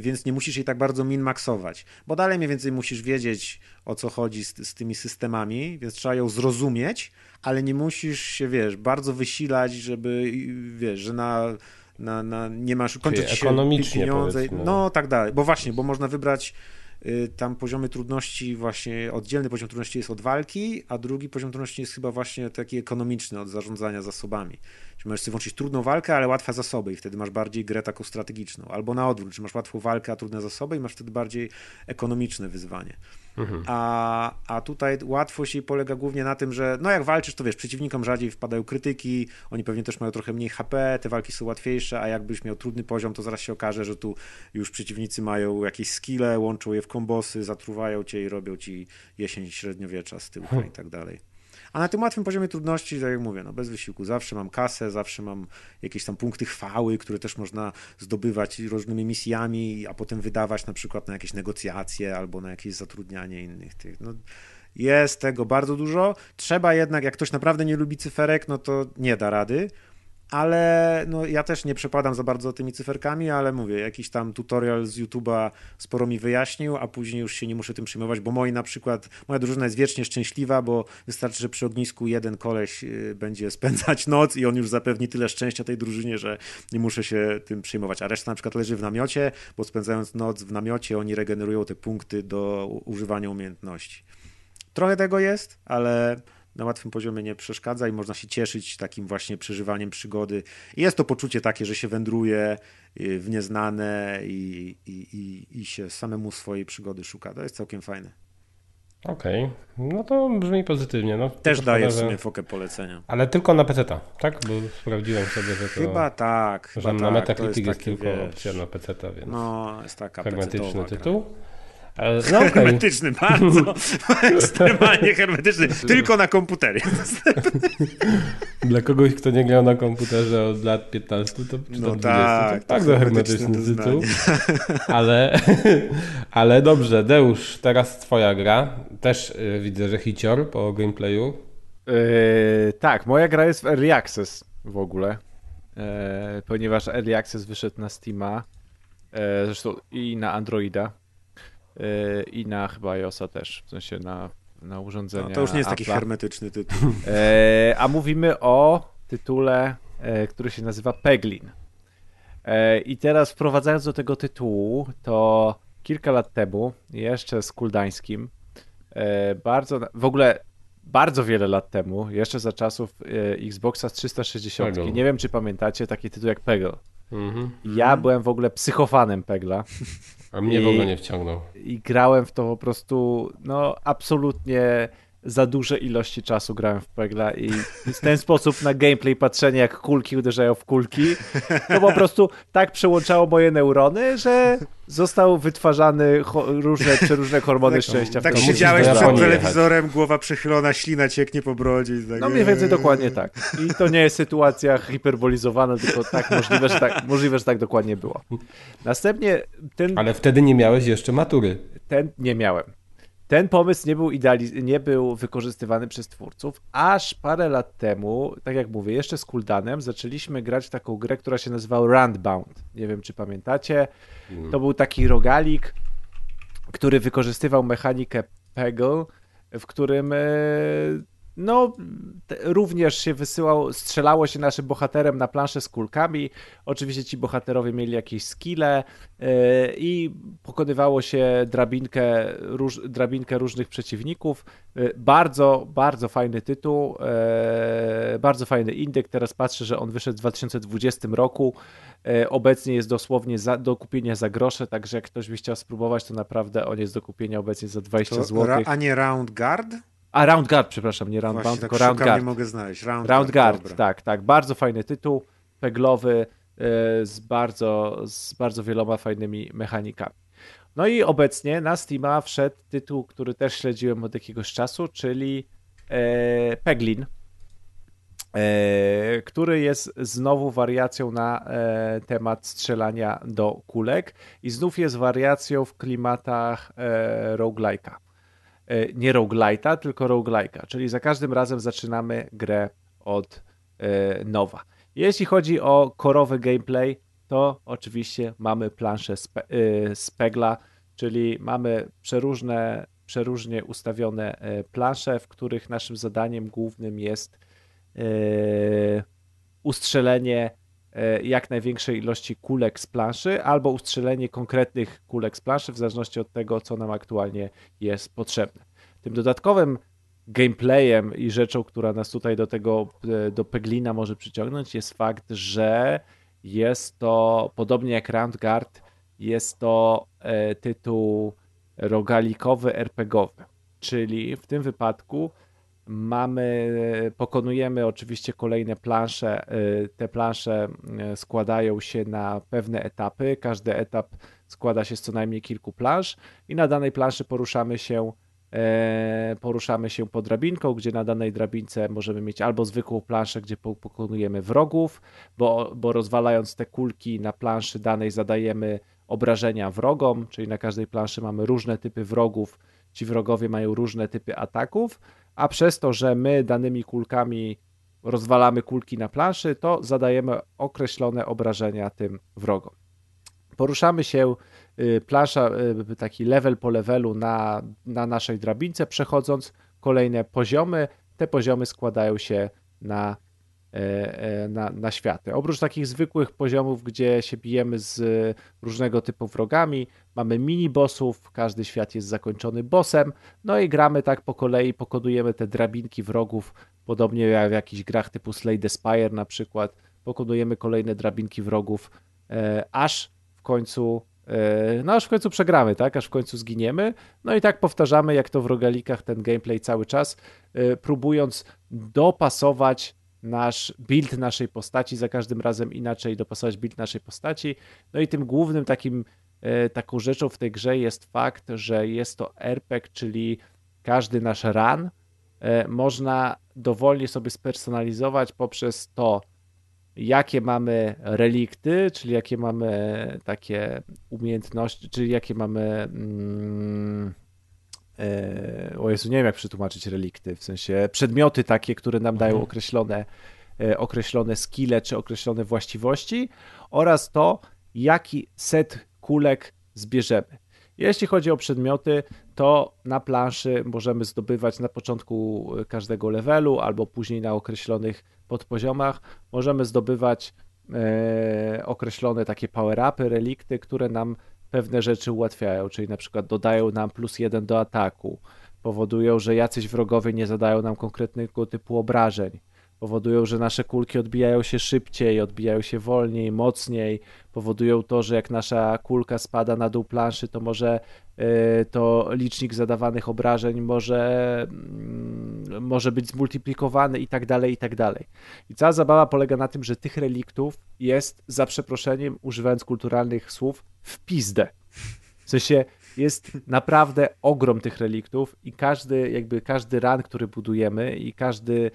więc nie musisz jej tak bardzo min-maxować, bo dalej mniej więcej musisz wiedzieć o co chodzi z, z tymi systemami, więc trzeba ją zrozumieć, ale nie musisz się, wiesz, bardzo wysilać, żeby, y, wiesz, że na na, na, nie masz, kończą ci się pieniądze, no tak dalej, bo właśnie, bo można wybrać y, tam poziomy trudności właśnie, oddzielny poziom trudności jest od walki, a drugi poziom trudności jest chyba właśnie taki ekonomiczny od zarządzania zasobami. Czyli możesz sobie włączyć trudną walkę, ale łatwe zasoby i wtedy masz bardziej grę taką strategiczną. Albo na odwrót, czy masz łatwą walkę, a trudne zasoby i masz wtedy bardziej ekonomiczne wyzwanie. A, a tutaj łatwość jej polega głównie na tym, że no jak walczysz, to wiesz, przeciwnikom rzadziej wpadają krytyki, oni pewnie też mają trochę mniej HP, te walki są łatwiejsze, a jakbyś miał trudny poziom, to zaraz się okaże, że tu już przeciwnicy mają jakieś skille, łączą je w kombosy, zatruwają cię i robią ci jesień średniowiecza z tyłka i tak dalej. A na tym łatwym poziomie trudności, tak jak mówię, no bez wysiłku, zawsze mam kasę, zawsze mam jakieś tam punkty chwały, które też można zdobywać różnymi misjami, a potem wydawać na przykład na jakieś negocjacje albo na jakieś zatrudnianie innych tych. No, jest tego bardzo dużo. Trzeba jednak, jak ktoś naprawdę nie lubi cyferek, no to nie da rady. Ale no, ja też nie przepadam za bardzo tymi cyferkami, ale mówię, jakiś tam tutorial z YouTube'a sporo mi wyjaśnił, a później już się nie muszę tym przejmować, bo moi na przykład, moja drużyna jest wiecznie szczęśliwa, bo wystarczy, że przy ognisku jeden koleś y, będzie spędzać noc i on już zapewni tyle szczęścia tej drużynie, że nie muszę się tym przejmować. A reszta na przykład leży w namiocie, bo spędzając noc w namiocie oni regenerują te punkty do używania umiejętności. Trochę tego jest, ale na łatwym poziomie nie przeszkadza i można się cieszyć takim właśnie przeżywaniem przygody. I jest to poczucie takie, że się wędruje y, w nieznane i, i, i, i się samemu swojej przygody szuka. To jest całkiem fajne. Okej, no to brzmi pozytywnie. No, Też daję w sumie fokę polecenia. Ale tylko na PC, tak? Bo sprawdziłem sobie, że to... Chyba tak. Chyba że na tak. Metacritic to jest, jest, tylko takie, opcja wiesz, na PC, więc No, jest taka hermetyczny pecetowa gra. E, No okej, Hermetyczny, bardzo. Ekstremalnie hermetyczny. Tylko na komputerie. dla kogoś, kto nie grał na komputerze od lat 15, to czy No to 20, tak, to to bardzo hermetyczny tytuł. Ale, ale dobrze, Deusz, teraz twoja gra. Też y, widzę, że hicior po gameplayu. Yy, tak, moja gra jest w Early Access w ogóle, yy, ponieważ Early Access wyszedł na Steama, yy, zresztą i na Androida, i na chyba iOSa też, w sensie na, na urządzenia No, to już nie jest taki Apple'a. hermetyczny tytuł. E, a mówimy o tytule, e, który się nazywa Peglin. E, I teraz wprowadzając do tego tytułu, to kilka lat temu, jeszcze z Kuldańskim, e, bardzo, w ogóle bardzo wiele lat temu, jeszcze za czasów e, Xboxa z 360, Peggle. nie wiem czy pamiętacie taki tytuł jak Peggle. Mhm. Ja byłem w ogóle psychofanem Pegla A mnie w I- ogóle nie wciągnął. i grałem w to po prostu, no absolutnie za duże ilości czasu grałem w Pegla i w ten sposób na gameplay patrzenie jak kulki uderzają w kulki, to po prostu tak przełączało moje neurony, że został wytwarzany cho- różne, przeróżne hormony szczęścia. w Tak tym musisz siedziałeś przed Japonii telewizorem, głowa przychylona, ślina cieknie po brodzie. Tak, No mniej więcej dokładnie tak. I to nie jest sytuacja hiperbolizowana, tylko tak możliwe, że tak, możliwe, że tak dokładnie było. Następnie ten Ale wtedy nie miałeś jeszcze matury. ten nie miałem. Ten pomysł nie był, idealiz- nie był wykorzystywany przez twórców, aż parę lat temu, tak jak mówię, jeszcze z Kuldanem, zaczęliśmy grać w taką grę, która się nazywała Randbound. Nie wiem, czy pamiętacie. To był taki rogalik, który wykorzystywał mechanikę Peggle, w którym e, no, również się wysyłał, strzelało się naszym bohaterem na planszę z kulkami. Oczywiście ci bohaterowie mieli jakieś skille yy, i pokonywało się drabinkę, róż, drabinkę różnych przeciwników. Yy, bardzo, bardzo fajny tytuł, yy, bardzo fajny indyk. Teraz patrzę, że on wyszedł w 2020 roku. Obecnie jest dosłownie za, do kupienia za grosze, także jak ktoś by chciał spróbować, to naprawdę on jest do kupienia obecnie za 20 zł. A nie Round Guard? A Round Guard, przepraszam, nie Round Bound, tak tylko Round Guard. nie mogę znaleźć. Round, Round Guard, Guard tak, tak. Bardzo fajny tytuł, peglowy, e, z bardzo, z bardzo wieloma fajnymi mechanikami. No i obecnie na Steama wszedł tytuł, który też śledziłem od jakiegoś czasu, czyli e, Peglin, e, który jest znowu wariacją na e, temat strzelania do kulek i znów jest wariacją w klimatach e, roguelike'a. E, nie roguelite'a, tylko roguelike'a, czyli za każdym razem zaczynamy grę od e, nowa. Jeśli chodzi o korowy gameplay, to oczywiście mamy planszę spe, e, Spegla, czyli mamy przeróżne, przeróżnie ustawione plansze, w których naszym zadaniem głównym jest ustrzelenie jak największej ilości kulek z planszy, albo ustrzelenie konkretnych kulek z planszy, w zależności od tego, co nam aktualnie jest potrzebne. Tym dodatkowym gameplayem i rzeczą, która nas tutaj do tego, e, do Peglina może przyciągnąć, jest fakt, że jest to, podobnie jak Round Guard, jest to e, tytuł rogalikowy, RPGowy. Czyli w tym wypadku mamy, pokonujemy oczywiście kolejne plansze. E, te plansze składają się na pewne etapy. Każdy etap składa się z co najmniej kilku plansz i na danej planszy poruszamy się E, poruszamy się po drabinką, gdzie na danej drabince możemy mieć albo zwykłą planszę, gdzie pokonujemy wrogów, bo, bo rozwalając te kulki na planszy danej zadajemy obrażenia wrogom, czyli na każdej planszy mamy różne typy wrogów, ci wrogowie mają różne typy ataków, a przez to, że my danymi kulkami rozwalamy kulki na planszy, to zadajemy określone obrażenia tym wrogom. Poruszamy się Y, plansza, y, taki level po levelu na, na naszej drabince, przechodząc kolejne poziomy. Te poziomy składają się na, na, na światy. Oprócz takich zwykłych poziomów, gdzie się bijemy z różnego typu wrogami, mamy mini-bossów, każdy świat jest zakończony bossem, no i gramy tak po kolei, pokonujemy te drabinki wrogów, podobnie jak w jakichś grach typu Slay the Spire na przykład, pokonujemy kolejne drabinki wrogów, e, aż w końcu E, no aż w końcu przegramy, tak? Aż w końcu zginiemy. No i tak powtarzamy, jak to w rogalikach, ten gameplay cały czas, e, próbując dopasować nasz build naszej postaci, za każdym razem inaczej dopasować build naszej postaci. No i tym głównym takim e, taką rzeczą w tej grze jest fakt, że jest to RPG, czyli każdy nasz run można dowolnie sobie spersonalizować poprzez to, jakie mamy relikty, czyli jakie mamy takie umiejętności, czyli jakie mamy. Mm, e, o Jezu, nie wiem jak przetłumaczyć relikty, w sensie przedmioty takie, które nam dają mhm. określone, e, określone skille czy określone właściwości oraz to, jaki set kulek zbierzemy. Jeśli chodzi o przedmioty, to na planszy możemy zdobywać na początku każdego levelu albo później na określonych podpoziomach możemy zdobywać e, określone takie power-upy, relikty, które nam pewne rzeczy ułatwiają, czyli na przykład dodają nam plus jeden do ataku, powodują, że jacyś wrogowie nie zadają nam konkretnego typu obrażeń, powodują, że nasze kulki odbijają się szybciej, odbijają się wolniej, mocniej, powodują to, że jak nasza kulka spada na dół planszy, to może e, to licznik zadawanych obrażeń może, mm, może być zmultiplikowany i tak dalej, i tak dalej. I cała zabawa polega na tym, że tych reliktów jest, za przeproszeniem, używając kulturalnych słów, w pizdę. W sensie jest naprawdę ogrom tych reliktów i każdy, jakby każdy ran, który budujemy i każdy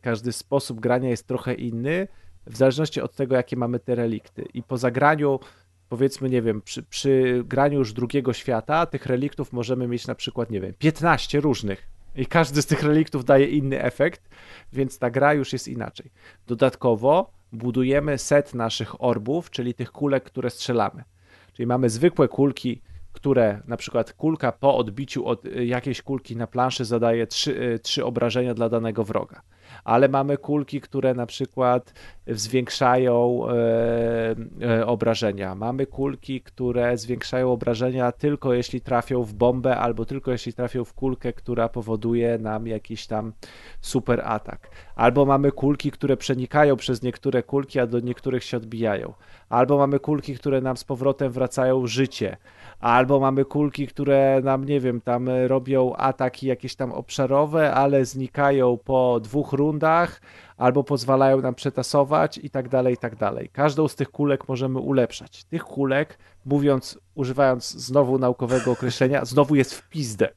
każdy sposób grania jest trochę inny, w zależności od tego, jakie mamy te relikty. I po zagraniu, powiedzmy, nie wiem, przy, przy graniu już drugiego świata, tych reliktów możemy mieć na przykład, nie wiem, 15 różnych. I każdy z tych reliktów daje inny efekt, więc ta gra już jest inaczej. Dodatkowo budujemy set naszych orbów, czyli tych kulek, które strzelamy. Czyli mamy zwykłe kulki, które na przykład kulka po odbiciu od jakiejś kulki na planszy zadaje trzy, trzy obrażenia dla danego wroga ale mamy kulki, które na przykład zwiększają e, e, obrażenia. Mamy kulki, które zwiększają obrażenia tylko jeśli trafią w bombę, albo tylko jeśli trafią w kulkę, która powoduje nam jakiś tam super atak. Albo mamy kulki, które przenikają przez niektóre kulki, a do niektórych się odbijają. Albo mamy kulki, które nam z powrotem wracają życie albo mamy kulki, które nam, nie wiem, tam robią ataki jakieś tam obszarowe, ale znikają po dwóch rundach, albo pozwalają nam przetasować i tak dalej, i tak dalej. Każdą z tych kulek możemy ulepszać. Tych kulek, mówiąc, używając znowu naukowego określenia, znowu jest w pizdę.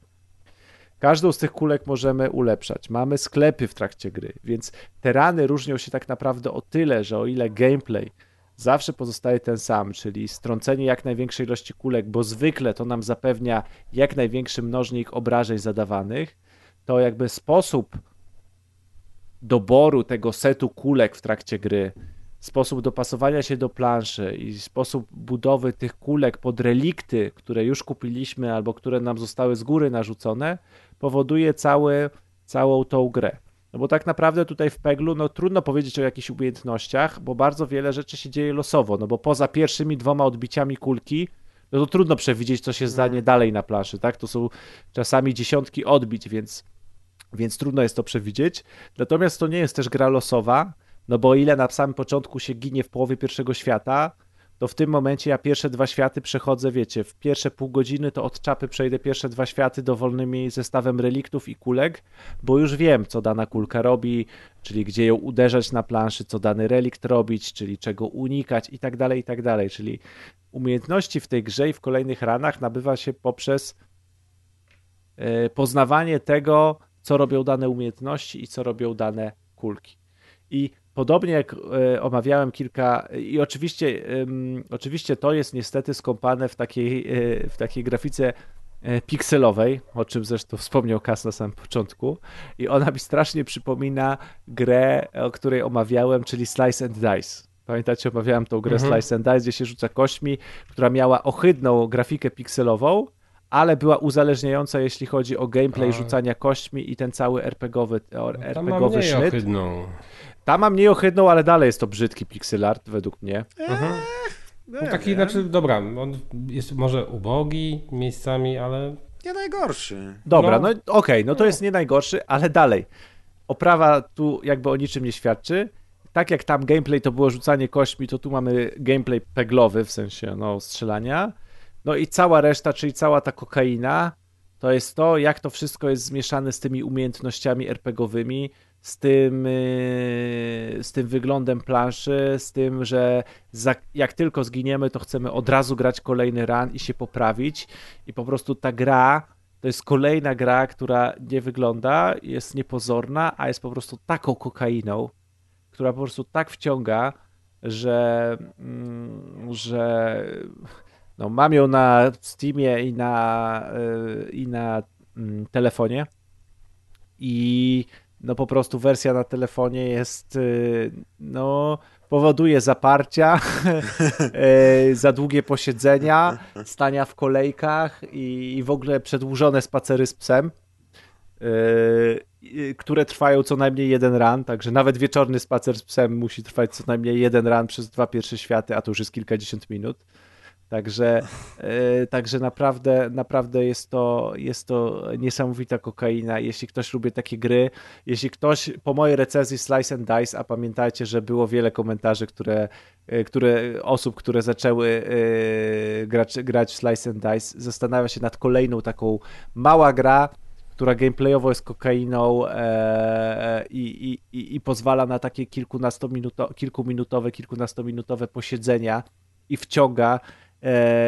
Każdą z tych kulek możemy ulepszać. Mamy sklepy w trakcie gry, więc te rany różnią się tak naprawdę o tyle, że o ile gameplay zawsze pozostaje ten sam, czyli strącenie jak największej ilości kulek, bo zwykle to nam zapewnia jak największy mnożnik obrażeń zadawanych, to jakby sposób doboru tego setu kulek w trakcie gry, sposób dopasowania się do planszy i sposób budowy tych kulek pod relikty, które już kupiliśmy albo które nam zostały z góry narzucone, powoduje cały, całą tą grę. No bo tak naprawdę tutaj w Peglu no trudno powiedzieć o jakichś umiejętnościach, bo bardzo wiele rzeczy się dzieje losowo, no bo poza pierwszymi dwoma odbiciami kulki, no to trudno przewidzieć, co się stanie mhm. dalej na planszy, tak? To są czasami dziesiątki odbić, więc, więc trudno jest to przewidzieć. Natomiast to nie jest też gra losowa, no bo ile na samym początku się ginie w połowie pierwszego świata, to w tym momencie ja pierwsze dwa światy przechodzę, wiecie, w pierwsze pół godziny to od czapy przejdę pierwsze dwa światy dowolnymi zestawem reliktów i kulek, bo już wiem, co dana kulka robi, czyli gdzie ją uderzać na planszy, co dany relikt robić, czyli czego unikać i tak dalej, i tak dalej. Czyli umiejętności w tej grze i w kolejnych ranach nabywa się poprzez e, poznawanie tego, co robią dane umiejętności i co robią dane kulki. I Podobnie jak e, omawiałem kilka, i oczywiście, oczywiście to jest niestety skąpane w takiej, e, w takiej grafice e, pikselowej, o czym zresztą wspomniał Kas na samym początku. I ona mi strasznie przypomina grę, o której omawiałem, czyli Slice and Dice. Pamiętacie, omawiałem tą grę mhm. Slice and Dice, gdzie się rzuca kośćmi, która miała ohydną grafikę pikselową, ale była uzależniająca, jeśli chodzi o gameplay A. rzucania kośćmi i ten cały RPGowy, no, RPGowy sznyt. Ohydną. Ta ma mniej ohydną, ale dalej jest to brzydki pixel art według mnie. Mhm. No, taki, znaczy, dobra, on jest może ubogi miejscami, ale... Nie najgorszy. Dobra, no, no okej, okay, no to no. jest nie najgorszy, ale dalej. Oprawa tu jakby o niczym nie świadczy. Tak jak tam gameplay to było rzucanie kośćmi, to tu mamy gameplay peglowy, w sensie no, strzelania. No i cała reszta, czyli cała ta kokaina, to jest to, jak to wszystko jest zmieszane z tymi umiejętnościami RPGowymi, z tym, y, z tym wyglądem planszy, z tym, że za, jak tylko zginiemy, to chcemy od razu grać kolejny run i się poprawić. I po prostu ta gra to jest kolejna gra, która nie wygląda, jest niepozorna, a jest po prostu taką kokainą, która po prostu tak wciąga, że, mm, że no, mam ją na Steamie i na, y, i na mm, telefonie. I no po prostu wersja na telefonie jest, y, no powoduje zaparcia, y, za długie posiedzenia, stania w kolejkach i w ogóle przedłużone spacery z psem, y, które trwają co najmniej jeden ran, także nawet wieczorny spacer z psem musi trwać co najmniej jeden ran przez dwa pierwsze światy, a to już jest kilkadziesiąt minut. Także, yy, także naprawdę, naprawdę jest to, jest to niesamowita kokaina. Jeśli ktoś lubi takie gry, jeśli ktoś po mojej recenzji Slice and Dice, a pamiętajcie, że było wiele komentarzy, które, yy, które osób, które zaczęły yy, grać, grać w Slice and Dice, zastanawia się nad kolejną taką mała gra, która gameplayowo jest kokainą e, i, i, i pozwala na takie kilkunastominuto, kilkuminutowe, kilkunastominutowe posiedzenia i wciąga E,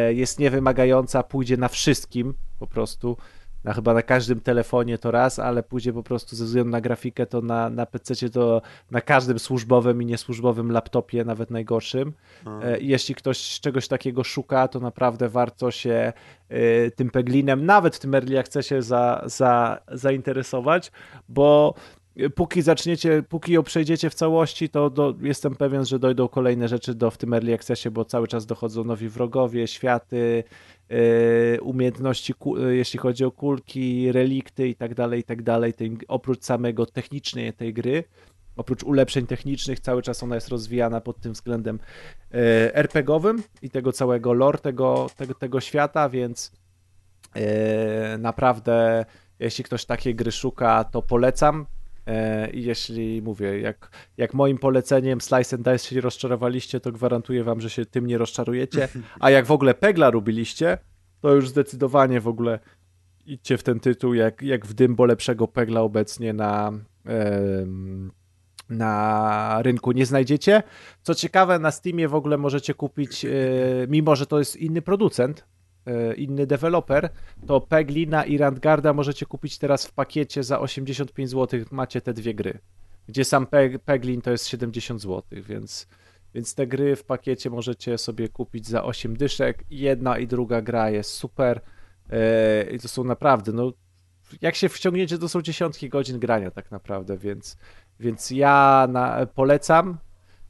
jest niewymagająca, pójdzie na wszystkim po prostu. Na, chyba na każdym telefonie to raz, ale pójdzie po prostu ze względu na grafikę to na, na PC to na każdym służbowym i niesłużbowym laptopie, nawet najgorszym. E, jeśli ktoś czegoś takiego szuka, to naprawdę warto się e, tym Peglinem, nawet w tym Early Accessie za, za, zainteresować, bo póki zaczniecie, póki ją przejdziecie w całości, to do, jestem pewien, że dojdą kolejne rzeczy do, w tym Early Accessie, bo cały czas dochodzą nowi wrogowie, światy, umiejętności, jeśli chodzi o kulki, relikty i tak dalej, i tak dalej, oprócz samego technicznej tej gry, oprócz ulepszeń technicznych, cały czas ona jest rozwijana pod tym względem e, RPGowym i tego całego lore tego, tego, tego świata, więc e, naprawdę jeśli ktoś takiej gry szuka, to polecam. E, I jeśli mówię, jak, jak moim poleceniem Slice and Dice się rozczarowaliście, to gwarantuję wam, że się tym nie rozczarujecie. A jak w ogóle Pegla lubiliście, to już zdecydowanie w ogóle idźcie w ten tytuł jak, jak w dym, bo lepszego Pegla obecnie na, na rynku nie znajdziecie. Co ciekawe, na Steamie w ogóle możecie kupić, e, mimo że to jest inny producent, inny deweloper, to Peglina i Randgarda możecie kupić teraz w pakiecie za 85 zł. Macie te dwie gry. Gdzie sam Peglin to jest 70 zł, więc, więc te gry w pakiecie możecie sobie kupić za 8 dyszek. Jedna i druga gra jest super. E, I to są naprawdę, no jak się wciągniecie, to są dziesiątki godzin grania tak naprawdę, więc więc ja na, polecam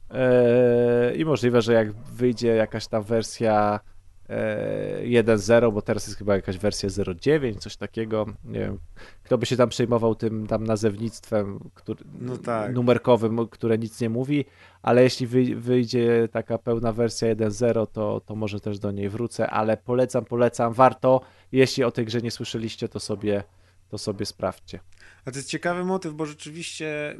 yy, i możliwe, że jak wyjdzie jakaś tam wersja 1.0, bo teraz jest chyba jakaś wersja 0.9, coś takiego, nie wiem, kto by się tam przejmował tym tam nazewnictwem który, no tak. numerkowym, które nic nie mówi, ale jeśli wyjdzie taka pełna wersja 1.0, to, to może też do niej wrócę, ale polecam, polecam, warto, jeśli o tej grze nie słyszeliście, to sobie to sobie sprawdźcie. A to jest ciekawy motyw, bo rzeczywiście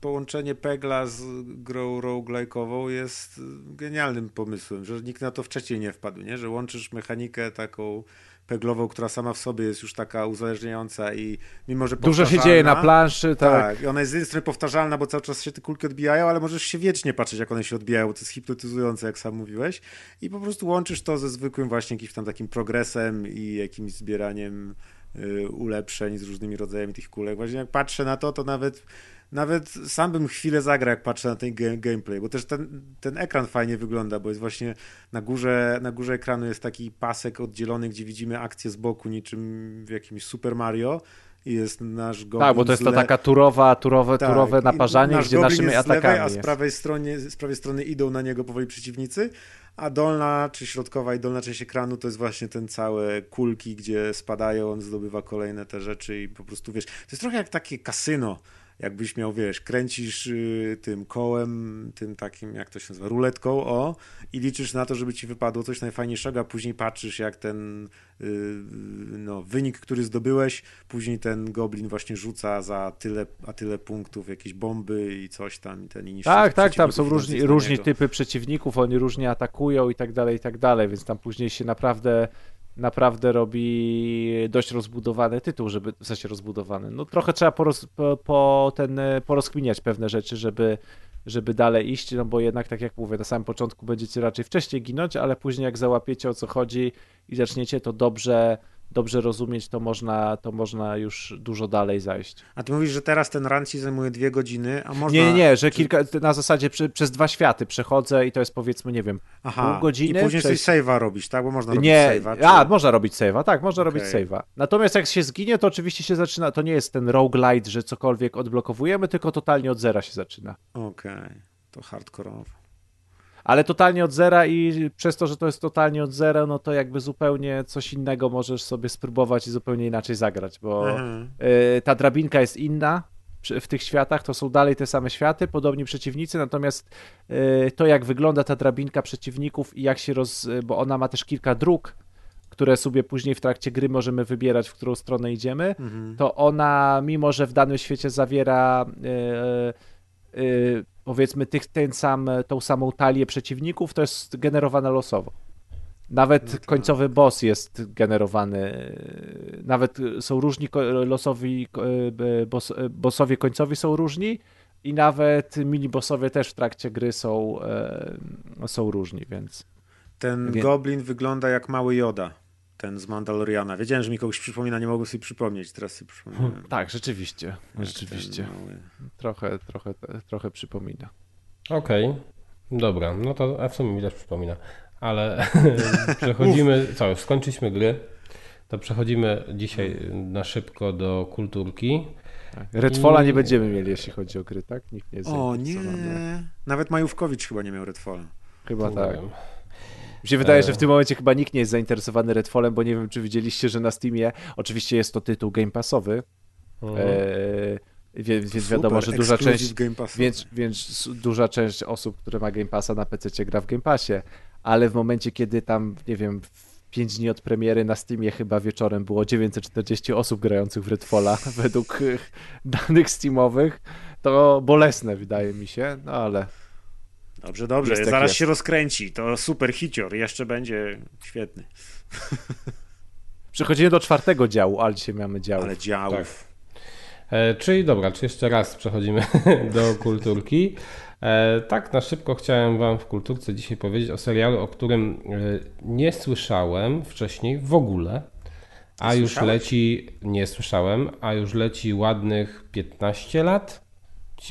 połączenie Pegla z grą roguelike'ową jest genialnym pomysłem, że nikt na to wcześniej nie wpadł, nie? że łączysz mechanikę taką peglową, która sama w sobie jest już taka uzależniająca i mimo, że Dużo się dzieje na planszy, tak. Tak, ona jest z jednej strony powtarzalna, bo cały czas się te kulki odbijają, ale możesz się wiecznie patrzeć, jak one się odbijają, to jest hipnotyzujące, jak sam mówiłeś i po prostu łączysz to ze zwykłym właśnie jakimś tam takim progresem i jakimś zbieraniem Y, ulepszeń z różnymi rodzajami tych kulek. Właśnie jak patrzę na to, to nawet nawet sam bym chwilę zagrał, jak patrzę na ten gameplay, bo też ten, ten ekran fajnie wygląda, bo jest właśnie na górze, na górze ekranu jest taki pasek oddzielony, gdzie widzimy akcję z boku, niczym w jakimś Super Mario i jest nasz goblin Tak, bo to jest to taka turowa, turowe, tak, turowe naparzanie, gdzie naszymi atakami lewej, a z prawej, stronie, z prawej strony idą na niego powoli przeciwnicy, a dolna, czy środkowa i dolna część ekranu to jest właśnie ten całe kulki, gdzie spadają, on zdobywa kolejne te rzeczy i po prostu, wiesz, to jest trochę jak takie kasyno, jakbyś miał, wiesz, kręcisz y, tym kołem, tym takim, jak to się nazywa, ruletką, o, i liczysz na to, żeby ci wypadło coś najfajniejszego, a później patrzysz, jak ten y, no, wynik, który zdobyłeś, później ten goblin właśnie rzuca za tyle, a tyle punktów jakieś bomby i coś tam i ten i Tak, tak, tam są różni, różni typy przeciwników, oni różnie atakują i tak dalej, i tak dalej, więc tam później się naprawdę naprawdę robi dość rozbudowany tytuł, żeby, w sensie rozbudowany. No trochę trzeba poroz, po, po ten, porozkminiać pewne rzeczy, żeby, żeby dalej iść, no bo jednak tak jak mówię, na samym początku będziecie raczej wcześniej ginąć, ale później jak załapiecie o co chodzi i zaczniecie to dobrze dobrze rozumieć, to można, to można już dużo dalej zajść. A ty mówisz, że teraz ten run ci zajmuje dwie godziny, a można... Nie, nie, nie że kilka, na zasadzie przy, przez dwa światy przechodzę i to jest powiedzmy, nie wiem, Aha, pół godziny. i później coś save'a robisz, tak? Bo można robić nie, save'a. Czy... A, można robić save'a, tak, można okay. robić save'a. Natomiast jak się zginie, to oczywiście się zaczyna, to nie jest ten roguelite, że cokolwiek odblokowujemy, tylko totalnie od zera się zaczyna. Okej, okay. to hardkorowo ale totalnie od zera i przez to, że to jest totalnie od zera, no to jakby zupełnie coś innego możesz sobie spróbować i zupełnie inaczej zagrać, bo mhm. y, ta drabinka jest inna w tych światach, to są dalej te same światy, podobni przeciwnicy, natomiast y, to jak wygląda ta drabinka przeciwników i jak się roz... bo ona ma też kilka dróg, które sobie później w trakcie gry możemy wybierać, w którą stronę idziemy, mhm. to ona, mimo że w danym świecie zawiera y, y, powiedzmy tych, ten sam, tą samą talię przeciwników, to jest generowane losowo. Nawet no tak. końcowy boss jest generowany, nawet są różni losowi, boss, bossowie końcowi są różni i nawet mini bossowie też w trakcie gry są, e, są różni, więc... Ten więc... goblin wygląda jak mały Joda ten z Mandaloriana. Wiedziałem, że mi kogoś przypomina, nie mogłem sobie przypomnieć, teraz sobie przypomniałem. Tak, rzeczywiście, rzeczywiście. Trochę, trochę, trochę przypomina. Okej, okay. dobra, no to a w sumie mi też przypomina, ale przechodzimy, co, już skończyliśmy gry, to przechodzimy dzisiaj na szybko do kulturki. Tak. Redfalla I... nie będziemy mieli, jeśli chodzi o gry, tak? Nikt nie O nie, nawet Majówkowicz chyba nie miał Redfalla. Chyba tak. Mi się wydaje, że w tym momencie chyba nikt nie jest zainteresowany Redfallem, bo nie wiem, czy widzieliście, że na Steamie, oczywiście jest to tytuł Game Passowy, Mhm. e, więc, więc Super, wiadomo, że duża część, więc, więc duża część osób, które ma Game Passa na PC gra w Game Passie, ale w momencie, kiedy tam, nie wiem, w 5 dni od premiery na Steamie chyba wieczorem było 940 osób grających w Redfalla według e, danych Steamowych, to bolesne wydaje mi się, no ale Dobrze, dobrze, Jest zaraz jest. się rozkręci. To super hicior, jeszcze będzie świetny. przechodzimy do czwartego działu, ale dzisiaj mamy dział. Ale działów. E, czyli dobra, czy jeszcze raz przechodzimy do kulturki. E, tak, na szybko chciałem Wam w kulturce dzisiaj powiedzieć o serialu, o którym e, nie słyszałem wcześniej w ogóle. A Nie już słyszałeś? leci, nie słyszałem, a już leci ładnych 15 lat,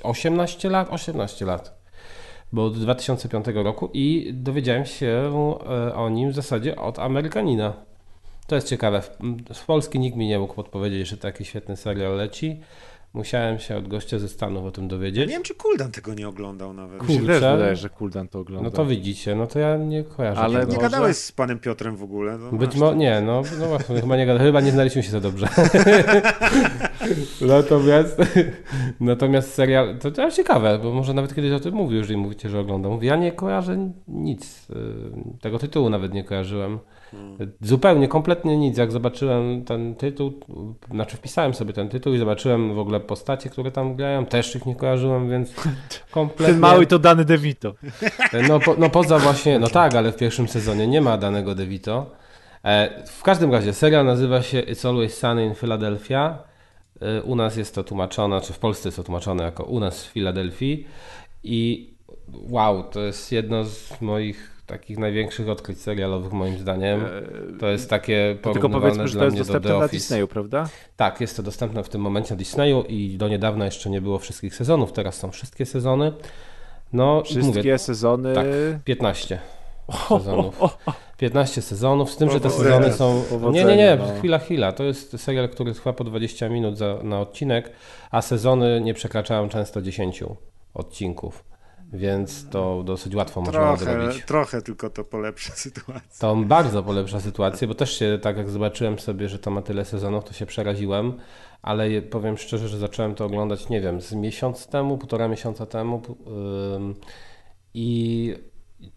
18 lat, 18 lat, bo od 2005 roku i dowiedziałem się e, o nim w zasadzie od Amerykanina. To jest ciekawe. Z Polski nikt mi nie mógł podpowiedzieć, że taki świetny serial leci. Musiałem się od gościa ze Stanów o tym Ja dowiedzieć. nie wiem, czy Kuldan tego nie oglądał nawet. Kurczę. wydaje, że Kuldan to ogląda. No to widzicie, no to ja nie kojarzę. Ale tego. Nie może- gadałeś z panem Piotrem w ogóle. No Być może, nie, no, no właśnie, chyba nie gada- chyba nie znaliśmy się za dobrze. natomiast, natomiast serial, to, to ciekawe, bo może nawet kiedyś o tym mówił, jeżeli mówicie, że oglądam. Mówię, ja nie kojarzę nic, y, tego tytułu nawet nie kojarzyłem. Zupełnie, kompletnie nic. Jak zobaczyłem ten tytuł, znaczy wpisałem sobie ten tytuł i zobaczyłem w ogóle postacie, które tam grają, też ich nie kojarzyłem, więc kompletnie... Ten mały to Dany DeVito. No, po, no poza właśnie, no tak, ale w pierwszym sezonie nie ma danego DeVito. E, w każdym razie serial nazywa się It's Always Sunny in Philadelphia. E, u nas jest to tłumaczone, czy w Polsce jest to tłumaczone jako u nas w Filadelfii. I wow, to jest jedno z moich takich największych odkryć serialowych moim zdaniem. To jest takie To tylko powiedzmy, że to jest do dostępne The na. Disneyu, prawda? Tak, jest to dostępne w tym momencie na Disneyu i do niedawna jeszcze nie było wszystkich sezonów, teraz są wszystkie sezony. No, Wszystkie mówię, sezony. Tak. 15 sezonów. 15 sezonów, z tym, że te sezony są. Nie, nie, nie, chwila, chwila. To jest serial, który trwa po 20 minut za, na odcinek, a sezony nie przekraczają często 10 odcinków. Więc to dosyć łatwo można Trochę, zrobić. trochę tylko to polepsza sytuację. To bardzo polepsza sytuację, bo też się, tak jak zobaczyłem sobie, że to ma tyle sezonów, to się przeraziłem, ale powiem szczerze, że zacząłem to oglądać, nie wiem, z miesiąc temu, półtora miesiąca temu ym, i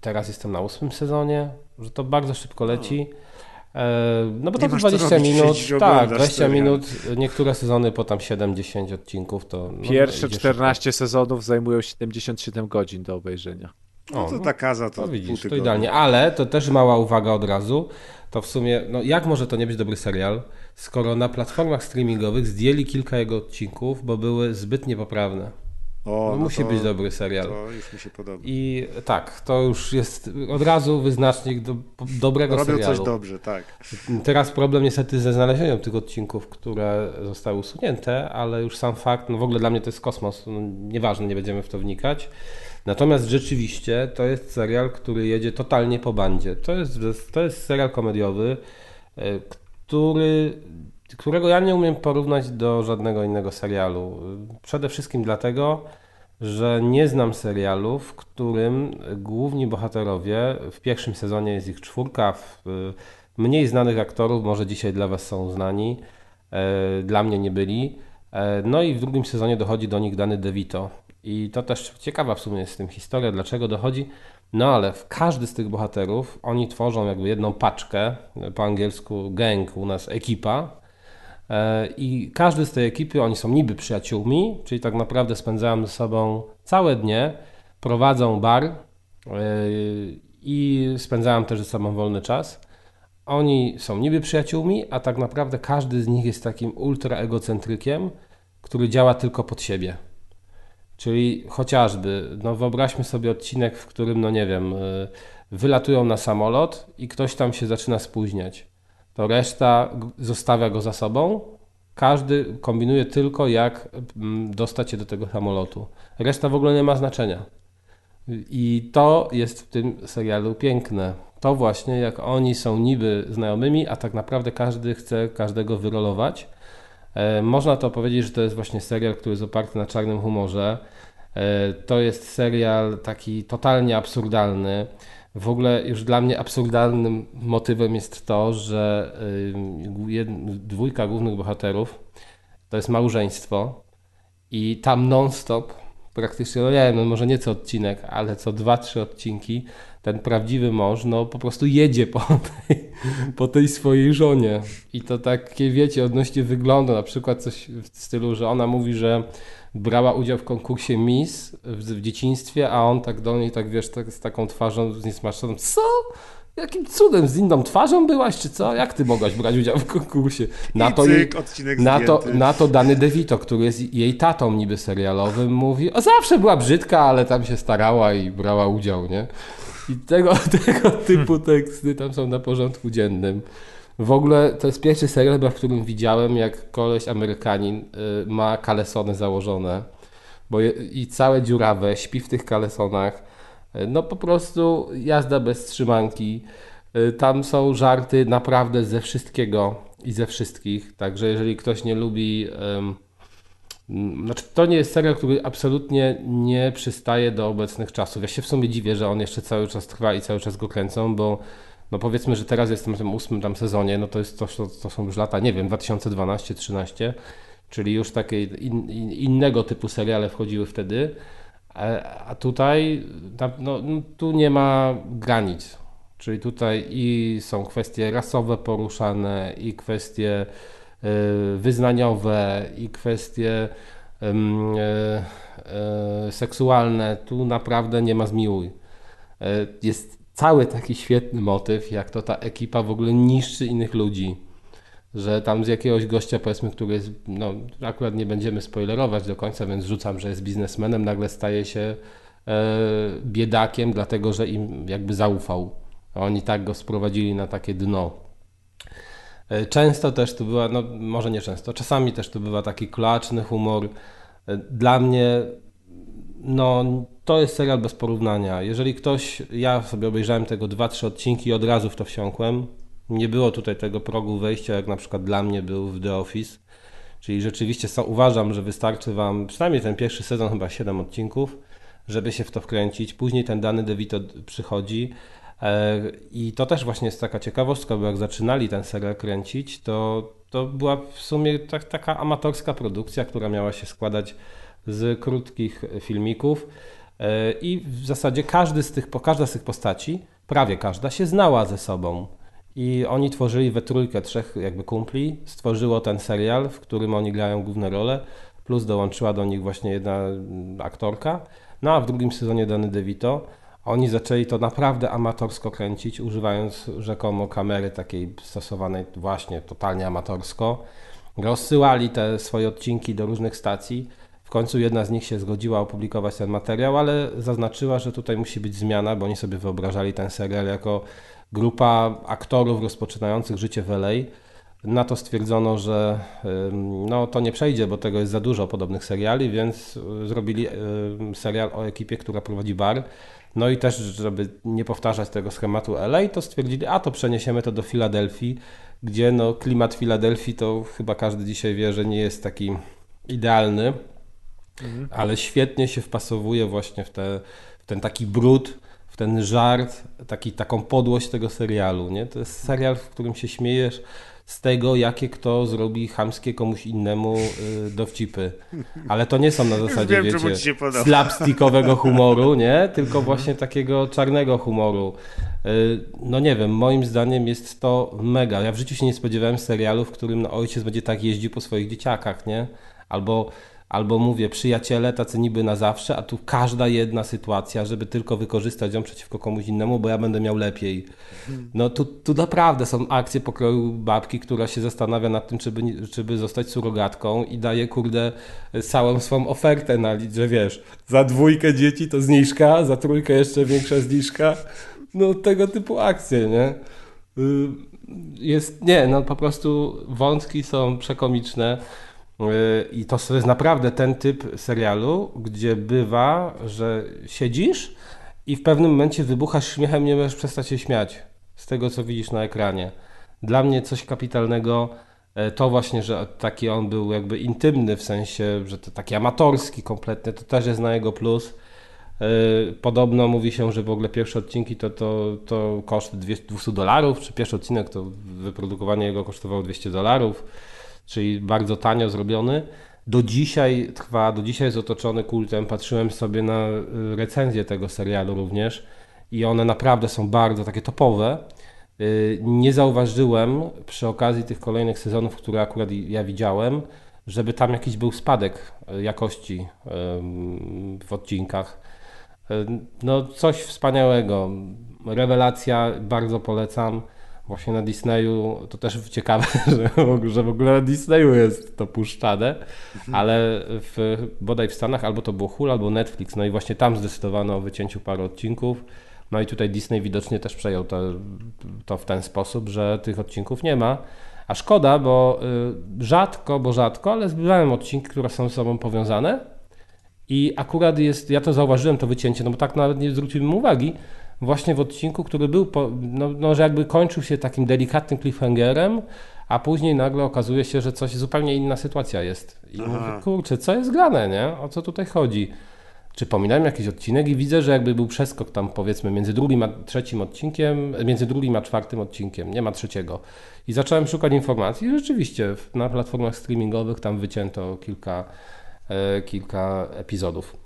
teraz jestem na ósmym sezonie, że to bardzo szybko leci. E, No bo to masz co 20 robić, minut, tak, oglądasz 20 serial. minut, niektóre sezony po tam 7-10 odcinków to... no, Pierwsze idzie 14 sezonów zajmują 77 godzin do obejrzenia. No O, to no. ta kaza to To pół widzisz, to idealnie. Ale to też mała uwaga od razu. To w sumie, no jak może to nie być dobry serial, skoro na platformach streamingowych zdjęli kilka jego odcinków, bo były zbyt niepoprawne. O, No, no musi to, być dobry serial. To już mi się podoba. I tak, to już jest od razu wyznacznik do, dobrego Robią serialu. coś dobrze, tak. Teraz problem niestety ze znalezieniem tych odcinków, które zostały usunięte, ale już sam fakt, no w ogóle dla mnie to jest kosmos, no nieważne, nie będziemy w to wnikać. Natomiast rzeczywiście to jest serial, który jedzie totalnie po bandzie. To jest, to jest serial komediowy, e, który, którego ja nie umiem porównać do żadnego innego serialu. Przede wszystkim dlatego, że nie znam serialu, w którym główni bohaterowie, w pierwszym sezonie jest ich czwórka, w, mniej znanych aktorów, może dzisiaj dla Was są znani, e, dla mnie nie byli. E, no i w drugim sezonie dochodzi do nich Dany DeVito. I to też ciekawa w sumie jest z tym historia, dlaczego dochodzi. No ale w każdy z tych bohaterów oni tworzą jakby jedną paczkę, po angielsku gang, u nas ekipa. E, I każdy z tej ekipy, oni są niby przyjaciółmi, czyli tak naprawdę spędzają ze sobą całe dnie, prowadzą bar e, i spędzają też ze sobą wolny czas. Oni są niby przyjaciółmi, a tak naprawdę każdy z nich jest takim ultra egocentrykiem, który działa tylko pod siebie. Czyli chociażby, no wyobraźmy sobie odcinek, w którym, no nie wiem, y, wylatują na samolot i ktoś tam się zaczyna spóźniać. To reszta zostawia go za sobą. Każdy kombinuje tylko, jak mm, dostać się do tego samolotu. Reszta w ogóle nie ma znaczenia. I to jest w tym serialu piękne. To właśnie, jak oni są niby znajomymi, a tak naprawdę każdy chce każdego wyrolować. E, Można to powiedzieć, że to jest właśnie serial, który jest oparty na czarnym humorze. E, To jest serial taki totalnie absurdalny. W ogóle już dla mnie absurdalnym motywem jest to, że y, dwójka głównych bohaterów to jest małżeństwo i tam non-stop praktycznie, no nie wiem, no może nie co odcinek, ale co dwa, trzy odcinki ten prawdziwy mąż no po prostu jedzie po tej, po tej swojej żonie. I to takie, wiecie, odnośnie wyglądu, na przykład coś w stylu, że ona mówi, że brała udział w konkursie Miss w, w dzieciństwie, a on tak do niej, tak wiesz, tak, z taką twarzą zniesmaczoną, co? Jakim cudem z inną twarzą byłaś, czy co? Jak ty mogłaś brać udział w konkursie? Na to, jej, na, to, na to Dany DeVito, który jest jej tatą niby serialowym, mówi, o zawsze była brzydka, ale tam się starała i brała udział, nie? I tego, tego typu teksty tam są na porządku dziennym. W ogóle to jest pierwszy serial, w którym widziałem, jak koleś Amerykanin y, ma kalesony założone bo i całe dziurawe, śpi w tych kalesonach. Y, no po prostu jazda bez trzymanki. Y, tam są żarty naprawdę ze wszystkiego i ze wszystkich. Także jeżeli ktoś nie lubi. Znaczy, to nie jest serial, który absolutnie nie przystaje do obecnych czasów. Ja się w sumie dziwię, że on jeszcze cały czas trwa i cały czas go kręcą, bo no powiedzmy, że teraz jestem w tym ósmym tam sezonie, no to jest to, to są już lata, nie wiem, 2012-13, czyli już takie in, in, innego typu seriale wchodziły wtedy, a, tutaj no, no, tu nie ma granic. Czyli tutaj i są kwestie rasowe poruszane, i kwestie y, wyznaniowe, i kwestie y, y, seksualne. Tu naprawdę nie ma zmiłuj. E, jest cały taki świetny motyw, jak to ta ekipa w ogóle niszczy innych ludzi. Że tam z jakiegoś gościa, powiedzmy, który jest, no akurat nie będziemy spoilerować do końca, więc rzucam, że jest biznesmenem, nagle staje się e, biedakiem, dlatego że im jakby zaufał. Oni tak go sprowadzili na takie dno. E, często też tu była, no może nie często, czasami też tu bywa taki klaczny humor. E, dla mnie no to jest serial bez porównania. Jeżeli ktoś, ja sobie obejrzałem tego 2-3 odcinki i od razu w to wsiąkłem. Nie było tutaj tego progu wejścia, jak na przykład dla mnie był w The Office. Czyli rzeczywiście uważam, że wystarczy Wam przynajmniej ten pierwszy sezon, chyba 7 odcinków, żeby się w to wkręcić. Później ten dany DeVito przychodzi. E, I to też właśnie jest taka ciekawostka, bo jak zaczynali ten serial kręcić, to, to była w sumie tak, taka amatorska produkcja, która miała się składać z krótkich filmików e, i w zasadzie każdy z tych, każda z tych postaci, prawie każda, się znała ze sobą. I oni tworzyli we trójkę trzech jakby kumpli, stworzyło ten serial, w którym oni grają główne role, plus dołączyła do nich właśnie jedna aktorka. No a w drugim sezonie Danny DeVito oni zaczęli to naprawdę amatorsko kręcić, używając rzekomo kamery takiej stosowanej właśnie totalnie amatorsko. Rozsyłali te swoje odcinki do różnych stacji w końcu jedna z nich się zgodziła opublikować ten materiał, ale zaznaczyła, że tutaj musi być zmiana, bo oni sobie wyobrażali ten serial jako grupa aktorów rozpoczynających życie w LA. Na to stwierdzono, że no, to nie przejdzie, bo tego jest za dużo podobnych seriali, więc zrobili serial o ekipie, która prowadzi bar. No i też, żeby nie powtarzać tego schematu LA, to stwierdzili, a to przeniesiemy to do Filadelfii, gdzie no, klimat Filadelfii to chyba każdy dzisiaj wie, że nie jest taki idealny mhm. ale świetnie się wpasowuje właśnie w, te, w ten taki brud, w ten żart, taki, taką podłość tego serialu. Nie? To jest serial, w którym się śmiejesz z tego, jakie kto zrobi chamskie komuś innemu y, dowcipy. Ale to nie są na zasadzie, wiem, wiecie, slapstickowego humoru, nie? Tylko właśnie takiego czarnego humoru. Y, no nie wiem, moim zdaniem jest to mega. Ja w życiu się nie spodziewałem serialu, w którym no, ojciec będzie tak jeździł po swoich dzieciakach, nie? Albo albo mówię, przyjaciele tacy niby na zawsze, a tu każda jedna sytuacja, żeby tylko wykorzystać ją przeciwko komuś innemu, bo ja będę miał lepiej. No tu, tu naprawdę są akcje pokroju babki, która się zastanawia nad tym, czy by, zostać surogatką i daje, kurde, całą swą ofertę na że wiesz, za dwójkę dzieci to zniżka, za trójkę jeszcze większa zniżka. No tego typu akcje, nie? Y, jest, nie, no po prostu wątki są przekomiczne. I to jest naprawdę ten typ serialu, gdzie bywa, że siedzisz i w pewnym momencie wybuchasz śmiechem, nie możesz przestać się śmiać z tego, co widzisz na ekranie. Dla mnie coś kapitalnego e, to właśnie, że taki on był jakby intymny, w sensie, że to taki amatorski kompletnie, to też jest na jego plus. Podobno mówi się, że w ogóle pierwsze odcinki to, to, to koszt 200 dolarów, czy pierwszy odcinek to wyprodukowanie jego kosztowało 200 dolarów, czyli bardzo tanio zrobiony. Do dzisiaj trwa, do dzisiaj jest otoczony kultem. Patrzyłem sobie na recenzję tego serialu również i one naprawdę są bardzo takie topowe. Y, nie zauważyłem przy okazji tych kolejnych sezonów, które akurat ja widziałem, żeby tam jakiś był spadek y, jakości w odcinkach. Y, no, coś wspaniałego. Rewelacja, bardzo polecam. Właśnie na Disneyu to też ciekawe, że w ogóle na Disneyu jest to puszczane, mhm. ale w, bodaj w Stanach albo to było Hulu, albo Netflix. No i właśnie tam zdecydowano o wycięciu paru odcinków. No i tutaj Disney widocznie też przejął to, to w ten sposób, że tych odcinków nie ma. A szkoda, bo y, rzadko, bo rzadko, ale zbywałem odcinki, które są ze sobą powiązane. I akurat jest, ja to zauważyłem, to wycięcie, no bo tak nawet nie zwróciłem uwagi, właśnie w odcinku, który był, po, no, no, że jakby kończył się takim delikatnym cliffhangerem, a później nagle okazuje się, że coś zupełnie inna sytuacja jest. I Aha. mówię, kurczę, co jest grane, nie? O co tutaj chodzi? czy pominąłem jakiś odcinek i widzę, że jakby był przeskok tam powiedzmy między drugim a trzecim odcinkiem, między drugim a czwartym odcinkiem, nie ma trzeciego. I zacząłem szukać informacji i rzeczywiście na platformach streamingowych tam wycięto kilka, e, kilka epizodów.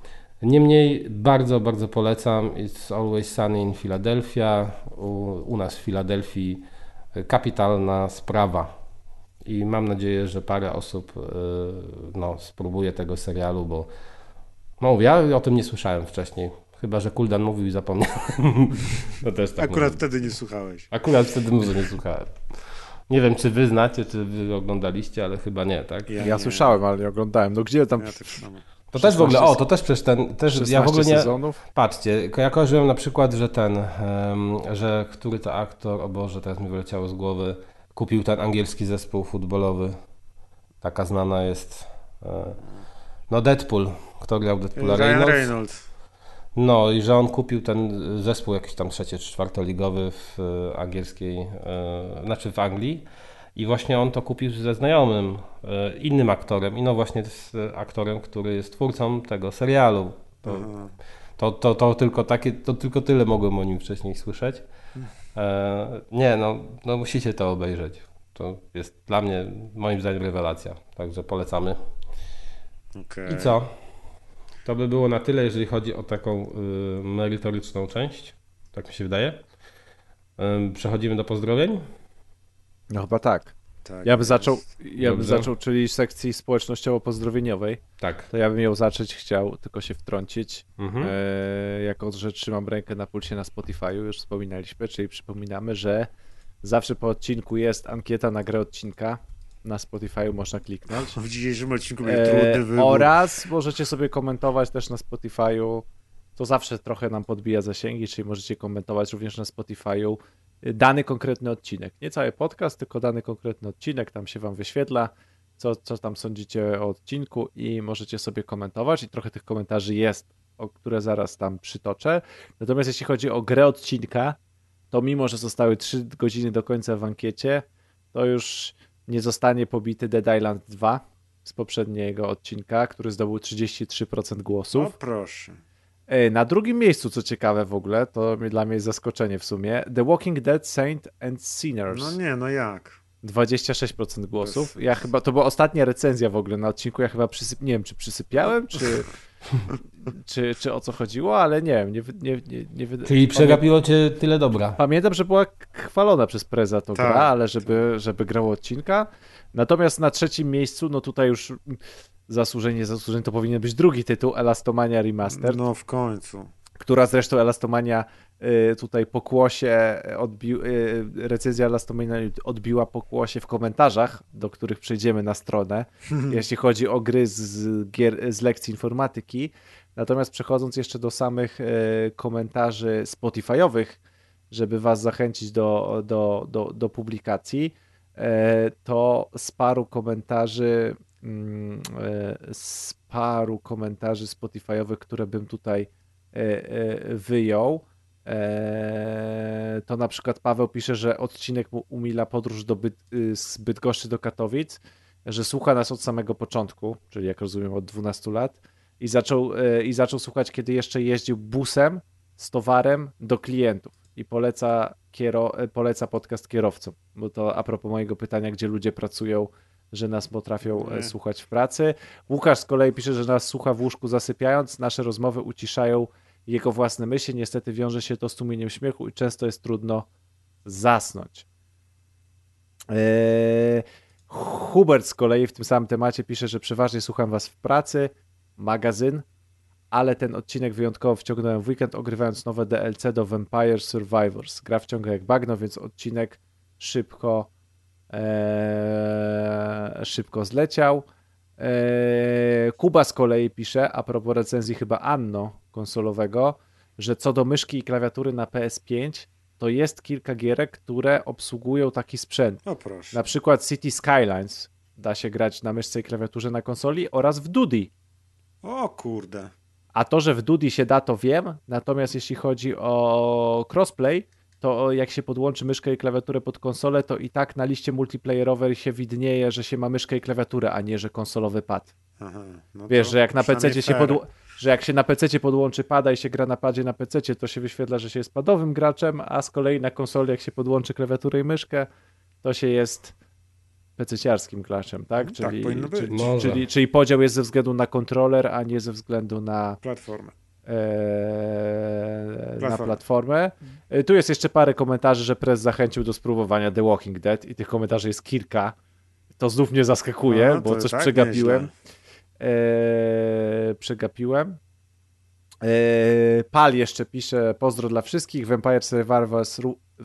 Niemniej bardzo, bardzo polecam It's Always Sunny in Philadelphia. U, u nas w Filadelfii kapitalna sprawa. I mam nadzieję, że parę osób e, no, spróbuje tego serialu, bo no, ja o tym nie słyszałem wcześniej. Chyba, że Kuldan mówił i zapomniałem. No też tak Akurat mówię. wtedy nie słuchałeś. Akurat wtedy może nie słuchałem. Nie wiem, czy wy znacie, czy wy oglądaliście, ale chyba nie, tak? Ja, ja nie. słyszałem, ale nie oglądałem. No gdzie tam... Ja tak to też w ogóle, o, to też przecież ten, też ja w ogóle nie, sezonów? patrzcie, ja kojarzyłem na przykład, że ten, um, że który to aktor, o Boże, teraz mi wyleciało z głowy, kupił ten angielski zespół futbolowy, taka znana jest, e, no Deadpool, kto grał Deadpoola? Ryan Reynolds. Reynolds. No i że on kupił ten zespół jakiś tam trzecie czy czwartoligowy w e, angielskiej, e, znaczy w Anglii i właśnie on to kupił ze znajomym, e, innym aktorem i no właśnie z aktorem, który jest twórcą tego serialu. To, to, to, to, tylko takie, to tylko tyle mogłem o nim wcześniej słyszeć. E, nie, no, no musicie to obejrzeć. To jest dla mnie, moim zdaniem, rewelacja. Także polecamy. Okay. I co? To by było na tyle, jeżeli chodzi o taką y, merytoryczną część. Tak mi się wydaje. Przechodzimy do pozdrowień. No chyba tak. tak ja bym zaczął, ja bym zaczął, czyli sekcji społecznościowo-pozdrowieniowej. Tak. To ja bym ją zacząć chciał, tylko się wtrącić. Mhm. E, jako, że trzymam rękę na pulsie na Spotify'u, już wspominaliśmy, czyli przypominamy, że zawsze po odcinku jest ankieta na grę odcinka na Spotify można kliknąć. W dzisiejszym odcinku będzie trudny e, wybór. Oraz możecie sobie komentować też na Spotify'u. To zawsze trochę nam podbija zasięgi, czyli możecie komentować również na Spotify'u dany konkretny odcinek. Nie cały podcast, tylko dany konkretny odcinek. Tam się wam wyświetla, co, co tam sądzicie o odcinku i możecie sobie komentować. I trochę tych komentarzy jest, o które zaraz tam przytoczę. Natomiast jeśli chodzi o grę odcinka, to mimo, że zostały 3 godziny do końca w ankiecie, to już nie zostanie pobity Dead Island 2 z poprzedniego odcinka, który zdobył 33% głosów. O proszę. Na drugim miejscu, co ciekawe w ogóle, to dla mnie jest zaskoczenie w sumie, The Walking Dead Saint and Sinners. No nie, no jak? 26% głosów. Ja chyba, to była ostatnia recenzja w ogóle na odcinku, ja chyba przysyp, nie wiem, czy przysypiałem, czy, czy, czy o co chodziło, ale nie wiem. Nie, nie, nie, nie, Czyli przegapiło cię tyle dobra. Pamiętam, że była chwalona przez Preza to tak. gra, ale żeby, żeby grało odcinka. Natomiast na trzecim miejscu, no tutaj już zasłużenie, zasłużenie to powinien być drugi tytuł, Elastomania Remastered. No w końcu. Która zresztą Elastomania y, tutaj pokłosie odbił, y, recenzja Elastomania odbiła pokłosie w komentarzach, do których przejdziemy na stronę, jeśli chodzi o gry z, gier, z lekcji informatyki. Natomiast przechodząc jeszcze do samych y, komentarzy Spotify'owych, żeby Was zachęcić do, do, do, do publikacji, to z paru komentarzy z paru komentarzy Spotify'owych, które bym tutaj wyjął, to na przykład Paweł pisze, że odcinek mu umila podróż do Byt, z Bydgoszczy do Katowic, że słucha nas od samego początku, czyli jak rozumiem od 12 lat i zaczął, e, i zaczął słuchać, kiedy jeszcze jeździł busem z towarem do klientów. I poleca, kiero, e, poleca podcast kierowcom, bo to a propos mojego pytania, gdzie ludzie pracują, że nas potrafią Nie. słuchać w pracy. Łukasz z kolei pisze, że nas słucha w łóżku zasypiając, nasze rozmowy uciszają jego własne myśli, niestety wiąże się to z tłumieniem śmiechu i często jest trudno zasnąć. Eee, Hubert z kolei w tym samym temacie pisze, że przeważnie słucham was w pracy, magazyn, ale ten odcinek wyjątkowo wciągnąłem w weekend, ogrywając nowe DLC do Vampire Survivors. Gra wciąga jak bagno, więc odcinek szybko eee, szybko zleciał. Eee, Kuba z kolei pisze, a propos recenzji chyba Anno konsolowego, że co do myszki i klawiatury na PS5, to jest kilka gierek, które obsługują taki sprzęt. O proszę. Na przykład City Skylines da się grać na myszce i klawiaturze na konsoli oraz w Dudi. O kurde. A to, że w Dudi się da, to wiem. Natomiast jeśli chodzi o crossplay, to jak się podłączy myszkę i klawiaturę pod konsolę, to i tak na liście multiplayerowej się widnieje, że się ma myszkę i klawiaturę, a nie, że konsolowy pad. Aha, no Wiesz, że jak na PC się podło- że jak się na PC podłączy pada i się gra na padzie na PC, to się wyświetla, że się jest padowym graczem, a z kolei na konsoli jak się podłączy klawiaturę i myszkę, to się jest PC-ciarskim graczem, tak? Tak Czyli, powinno być. czyli, czyli, czyli podział jest ze względu na kontroler, a nie ze względu na Platformę. E, na Platformę. platformę. E, Tu jest jeszcze parę komentarzy, że prez zachęcił do spróbowania The Walking Dead i tych komentarzy jest kilka. To znów mnie zaskakuje, No, bo to coś tak przegapiłem. nieźle. E, przegapiłem. E, Pal jeszcze pisze, pozdro dla wszystkich, Vampire Survivors,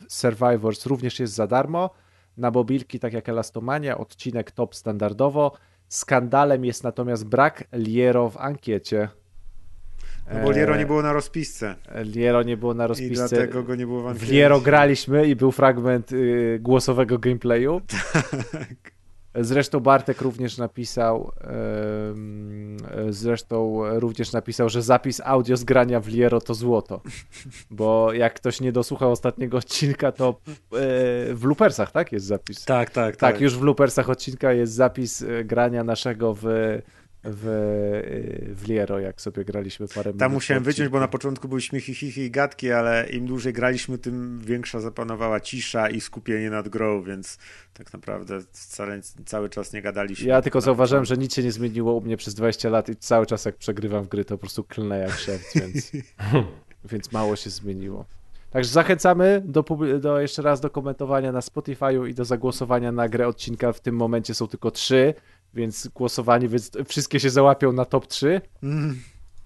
Survivors również jest za darmo, na mobilki tak jak Elastomania, odcinek top standardowo, skandalem jest natomiast brak Liero w ankiecie. No bo Liero E, nie było na rozpisce. Liero nie było na I rozpisce. dlatego go nie było w W. Liero graliśmy i był fragment y, głosowego gameplayu. Tak. Zresztą Bartek również napisał, zresztą również napisał, że zapis audio z grania w Liero to złoto. Bo jak ktoś nie dosłuchał ostatniego odcinka, to e, w loopersach, tak? Jest zapis. Tak, tak, Tak, już w loopersach odcinka jest zapis e, grania naszego w, w, e, w Liero, jak sobie graliśmy parę minut. Tam musiałem wyciąć, bo na początku były śmiechy, chichy i gadki, ale im dłużej graliśmy, tym większa zapanowała cisza i skupienie nad grą, więc tak naprawdę wcale, cały czas nie gadaliśmy. Ja tylko Na zauważyłem, że nic się nie zmieniło u mnie przez 20 lat i cały czas jak przegrywam w gry, to po prostu klnę jak szewc, więc, więc mało się zmieniło. Także zachęcamy do, do jeszcze raz do komentowania na Spotify'u i do zagłosowania na grę odcinka. W tym momencie są tylko trzy, więc głosowanie, więc wszystkie się załapią na top 3. Mm,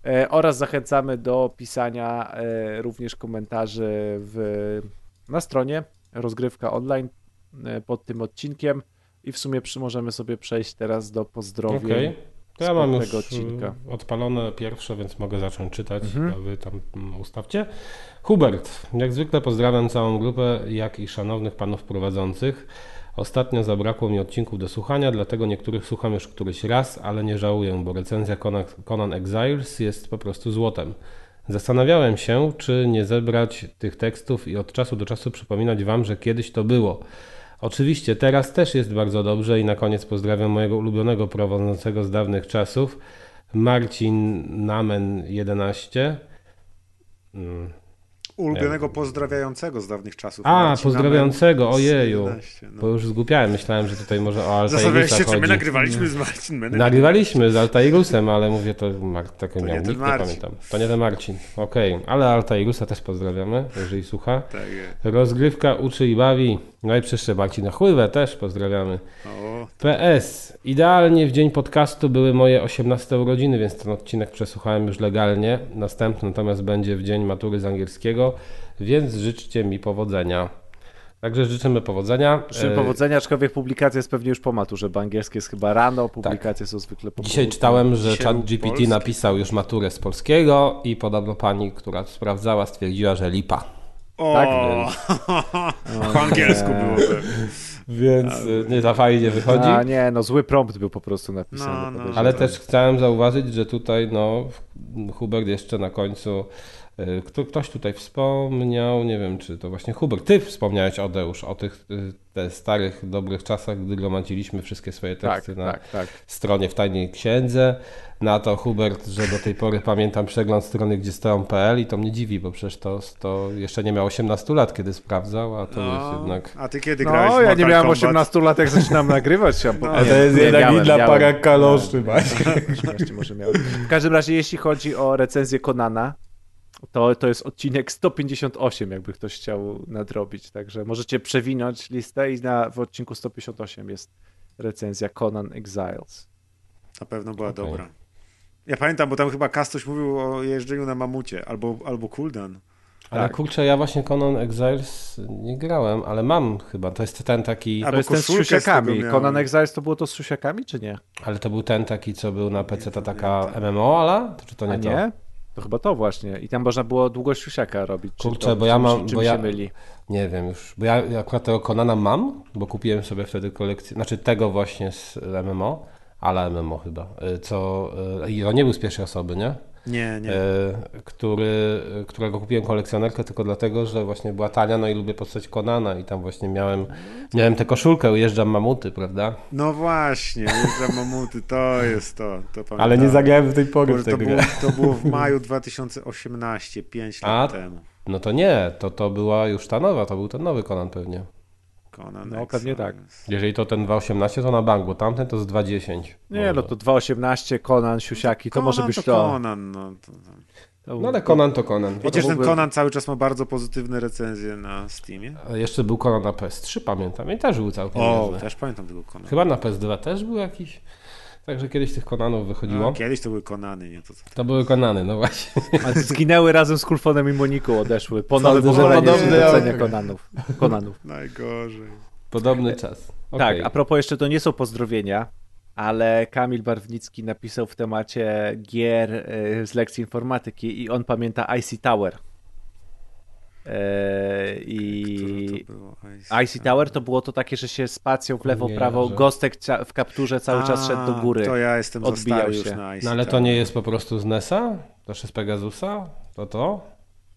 E, oraz zachęcamy do pisania e, również komentarzy w, na stronie rozgrywka online e, pod tym odcinkiem i w sumie przy, możemy sobie przejść teraz do pozdrowień. Okej. To ja mam już odcinka. y, odpalone pierwsze, więc mogę zacząć czytać, Mhm. a wy tam mm, ustawcie. Hubert, jak zwykle pozdrawiam całą grupę, jak i szanownych panów prowadzących. Ostatnio zabrakło mi odcinków do słuchania, dlatego niektórych słucham już któryś raz, ale nie żałuję, bo recenzja Conan, Exiles jest po prostu złotem. Zastanawiałem się, czy nie zebrać tych tekstów i od czasu do czasu przypominać wam, że kiedyś to było. Oczywiście teraz też jest bardzo dobrze i na koniec pozdrawiam mojego ulubionego prowadzącego z dawnych czasów, Marcin Namen 11. Ulubionego pozdrawiającego z dawnych czasów. A, Marcina pozdrawiającego, ojeju. 11, no. Bo już zgupiałem, myślałem, że tutaj może o Zastanawiałeś Altairusa się, czy my chodzi. nagrywaliśmy z Marcin Menem. Nagrywaliśmy z Altairusem, ale mówię, to Mar- tak To miał, nie nikt nie pamiętam. To nie ten Marcin, okej. Ale Altairusa też pozdrawiamy, jeżeli słucha. Tak jest. Rozgrywka uczy i bawi. No i przyszedł Marcina Chływę też pozdrawiamy. O, PS. Idealnie w dzień podcastu były moje 18 urodziny, więc ten odcinek przesłuchałem już legalnie. Następny natomiast będzie w dzień matury z angielskiego, więc życzcie mi powodzenia. Także życzymy powodzenia. Życzę E, powodzenia, aczkolwiek publikacja jest pewnie już po maturze, bo angielskie jest chyba rano, publikacje są zwykle po Dzisiaj czytałem, że Dzisiaj chat był GPT polski. napisał już maturę z polskiego i podobno pani, która sprawdzała, stwierdziła, że lipa. O Tak, po angielsku było pewnie. Więc y, nie za fajnie wychodzi. A nie, no zły prompt był po prostu napisany. No, no. Ale też chciałem zauważyć, że tutaj no, Hubert jeszcze na końcu Kto, ktoś tutaj wspomniał, nie wiem czy to właśnie Hubert, ty wspomniałeś Odeusz o tych y, te starych, dobrych czasach, gdy gromadziliśmy wszystkie swoje Tak, teksty na tak, tak. stronie w Tajnej Księdze. Na to Hubert, że do tej pory pamiętam przegląd strony gdzie stoją.pl i to mnie dziwi, bo przecież to, to jeszcze nie miał 18 lat, kiedy sprawdzał, a to jest jednak... A ty kiedy grałeś w No, ja nie miałem Kombat? 18 lat, jak zaczynam nagrywać. Ja, No, to jest nie, jednak miałem, dla para kaloszy. Śmiesznie może miałem. W każdym razie, jeśli chodzi o recenzję Konana, to, to jest odcinek 158, jakby ktoś chciał nadrobić. Także możecie przewinąć listę i na, w odcinku 158 jest recenzja Conan Exiles. Na pewno była Okej. dobra. Ja pamiętam, bo tam chyba Kastoś mówił o jeżdżeniu na mamucie, albo, albo Kuldan. Ale Tak. kurczę, ja właśnie Conan Exiles nie grałem, ale mam chyba, to jest ten taki... A- To Albo jest ten z siusiakami. Conan Exiles to było to z siusiakami, czy nie? Ale to był ten taki, co był na PC, to Nie taka. MMO? To, czy to nie A to? nie? To chyba to właśnie. I tam można było długo siusiaka robić. Kurczę, to, bo ja mam- Czym bo się ja- myli? Nie wiem już, bo ja akurat tego Conana mam, bo kupiłem sobie wtedy kolekcję, znaczy tego właśnie z MMO, ale MMO chyba, y, co, y, i to nie był z pierwszej osoby, nie? Nie, nie. Y, Który, którego kupiłem kolekcjonerkę tylko dlatego, że właśnie była tania, no i lubię postać Conana i tam właśnie miałem, miałem tę koszulkę, ujeżdżam mamuty, prawda? No właśnie, jeżdżam mamuty, to jest to. to Ale nie zagrałem do tej pory Boże, w tę to, grę. było, to było w maju 2018, 5 lat A? temu. No to nie, to, to była już ta nowa, to był ten nowy Conan pewnie. Conan No, pewnie tak. Jeżeli to ten 2.18 to na bank, bo tamten to z 2.10. Nie, no to 2.18, Conan, siusiaki, to Conan może być to. Conan, no, to, to. to No ale Conan to Conan. Że ten Conan cały czas ma bardzo pozytywne recenzje na Steamie? A Jeszcze był Conan na PS3, pamiętam, i też był całkiem O, niezły. też pamiętam tego Conana. Chyba na PS2 też był jakiś. Także kiedyś tych Conanów wychodziło. A, kiedyś to były Konany, nie? To, to, To były Conany, no właśnie. A zginęły razem z Kulfonem i Moniką, odeszły. Po nowe Sądzę, że pokolenie podobny docenia. Konanów. Konanów. najgorzej. Podobny czas. Tak, Okej. a propos jeszcze to nie są pozdrowienia, ale Kamil Barwnicki napisał w temacie gier e, z lekcji informatyki i on pamięta IC Tower. E, I Które to było? Ice, IC Tower to było to takie, że się spacją w lewo, Nie, prawo, że- Gostek cia- w kapturze cały czas A, szedł do góry. To ja jestem Odbijał się. na Ice No ale to Tower. nie jest po prostu z NES-a? Też z Pegasusa? To to?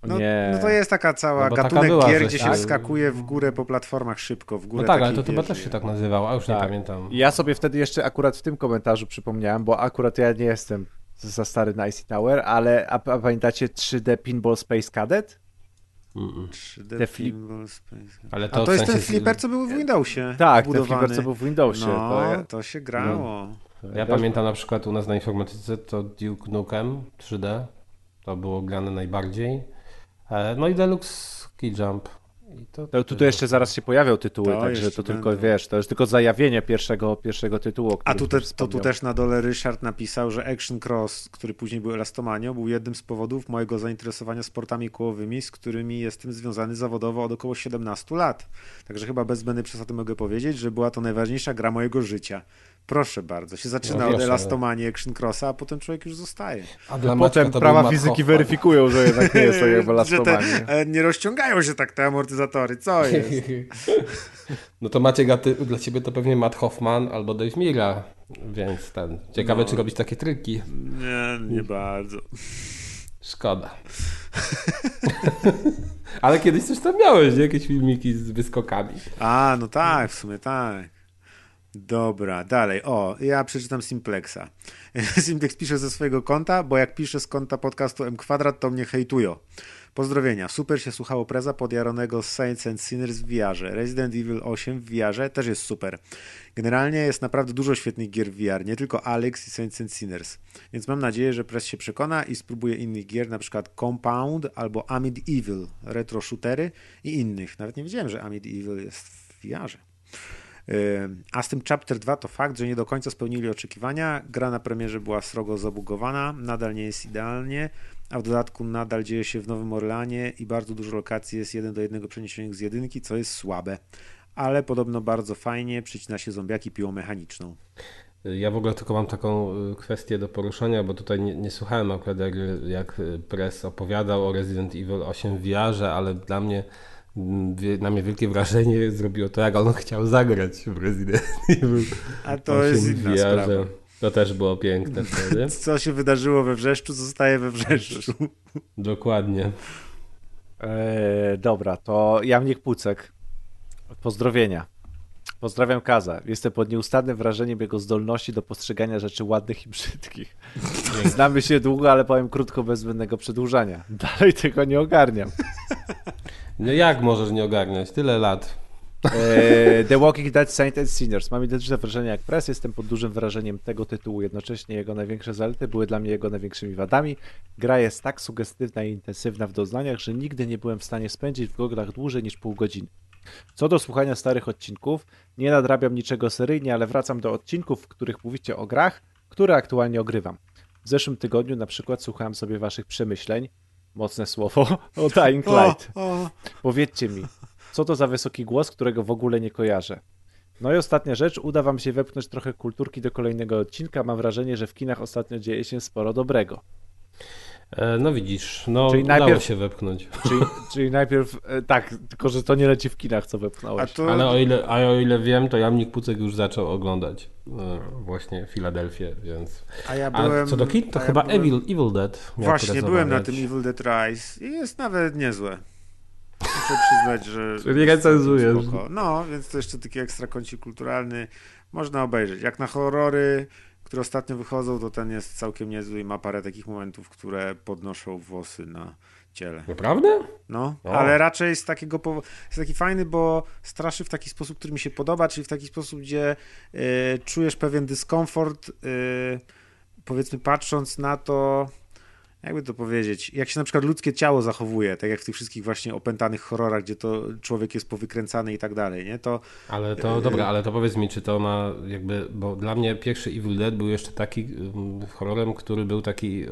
No, nie. no to jest taka cała No taka gatunek była, gier, gdzie się- się wskakuje w górę po platformach szybko, w górę No tak, ale to chyba też się tak nazywało, a już nie Tak. pamiętam. Ja sobie wtedy jeszcze akurat w tym komentarzu przypomniałem, bo akurat ja nie jestem za stary na IC Tower, ale a, a pamiętacie 3D Pinball Space Cadet? Mm-mm. 3D Te flip-. Ale A to, to w jest ten flipper, co był w Windowsie Tak, ten wbudowany. flipper, co był w Windowsie. No, To ja- to się grało. Ja pamiętam na przykład u nas na informatyce to Duke Nukem 3D. To było grane najbardziej. E, No i Deluxe Key Jump. To, To tutaj jeszcze zaraz się pojawią tytuły, To także to tylko będą. wiesz, to jest tylko zajawienie pierwszego, pierwszego tytułu. A tu, też, to tu też na dole Ryszard napisał, że Action Cross, który później był Elastomanią, był jednym z powodów mojego zainteresowania sportami kołowymi, z którymi jestem związany zawodowo od około 17 lat. Także chyba bez zbędnej przesady mogę powiedzieć, że była to najważniejsza gra mojego życia. Proszę bardzo, się zaczyna No od wiesz, Elastomanii Action Crossa, a potem człowiek już zostaje. A dla potem prawa fizyki Hoffman. weryfikują, że jednak nie jest to jak w że elastomanii. te, nie rozciągają się tak te amortyzatory, co jest? No to Maciek, a ty, dla ciebie to pewnie Matt Hoffman albo Dave Mira, więc ten. Ciekawe, No. czy robić takie triki. Nie, nie bardzo. Szkoda. Ale kiedyś coś tam miałeś, nie? Jakieś filmiki z wyskokami. A, no tak, w sumie tak. Dobra, dalej. O, ja przeczytam Simplexa. Simplex pisze ze swojego konta, bo jak pisze z konta podcastu M Kwadrat, to mnie hejtują. Pozdrowienia. Super się słuchało preza podjaronego z Saints and Sinners w VR-ze. Resident Evil 8 w VR-ze też jest super. Generalnie jest naprawdę dużo świetnych gier w VR, nie tylko Alex i Saints and Sinners. Więc mam nadzieję, że prez się przekona i spróbuje innych gier, na przykład Compound albo Amid Evil, retro shootery i innych. Nawet nie wiedziałem, że Amid Evil jest w VR-ze. A z tym Chapter 2 to fakt, że nie do końca spełnili oczekiwania. Gra na premierze była srogo zabugowana, nadal nie jest idealnie, a w dodatku nadal dzieje się w Nowym Orleanie i bardzo dużo lokacji jest jeden do jednego przeniesionych z jedynki, co jest słabe. Ale podobno bardzo fajnie przycina się zombiaki piłą mechaniczną. Ja w ogóle tylko mam taką y, kwestię do poruszenia, bo tutaj nie, nie słuchałem akurat jak, jak Press opowiadał o Resident Evil 8 w ale dla mnie na mnie wielkie wrażenie zrobiło to, jak on chciał zagrać w Resident Evil A to jest 8 w inna VR-ze. sprawa. To też było piękne wtedy. Co się wydarzyło we wrzeszczu, zostaje we wrzeszczu. Dokładnie. Eee, dobra, to Jamnik Pucek. Pozdrowienia. Pozdrawiam Kaza. Jestem pod nieustannym wrażeniem jego zdolności do postrzegania rzeczy ładnych i brzydkich. Znamy się długo, ale powiem krótko, bez zbędnego przedłużania. Dalej tego nie ogarniam. No jak możesz nie ogarniać? Tyle lat. Eee, The Walking Dead Saint and Sinners. Mam identyczne wrażenie jak Press. Jestem pod dużym wrażeniem tego tytułu. Jednocześnie jego największe zalety były dla mnie jego największymi wadami. Gra jest tak sugestywna i intensywna w doznaniach, że nigdy nie byłem w stanie spędzić w goglach dłużej niż pół godziny. Co do słuchania starych odcinków, nie nadrabiam niczego seryjnie, ale wracam do odcinków, w których mówicie o grach, które aktualnie ogrywam. W zeszłym tygodniu na przykład słuchałem sobie waszych przemyśleń, mocne słowo, o Dying Light. O, o. Powiedzcie mi, co to za wysoki głos, którego w ogóle nie kojarzę? No i ostatnia rzecz, uda wam się wepchnąć trochę kulturki do kolejnego odcinka. Mam wrażenie, że w kinach ostatnio dzieje się sporo dobrego. E, No widzisz, no Czyli udało najpierw- się wepchnąć. Czyli, czyli najpierw, e, tak, tylko że to nie leci w kinach, co A wepchnąłeś. to, Ale o ile, a o ile wiem, to Jamnik Pucek już zaczął oglądać e, właśnie Filadelfię, więc... a ja A byłem... co do kin, to a ja chyba byłem- Evil, Evil Dead Właśnie, byłem na tym Evil Dead Rise i jest nawet niezłe. Muszę przyznać, że... Czyli recenzujesz. Spoko. No, więc to jeszcze taki ekstra kącik kulturalny. Można obejrzeć. Jak na horrory, które ostatnio wychodzą, to ten jest całkiem niezły i ma parę takich momentów, które podnoszą włosy na ciele. Naprawdę? No, O. ale raczej z takiego powo- jest taki fajny, bo straszy w taki sposób, który mi się podoba, czyli w taki sposób, gdzie y, czujesz pewien dyskomfort, y, powiedzmy patrząc na to, jakby to powiedzieć, jak się na przykład ludzkie ciało zachowuje, tak jak w tych wszystkich właśnie opętanych horrorach, gdzie to człowiek jest powykręcany i tak dalej, nie? To Ale to, dobra, ale to powiedz mi, czy to ma jakby, bo dla mnie pierwszy Evil Dead był jeszcze taki um, horrorem, który był taki e,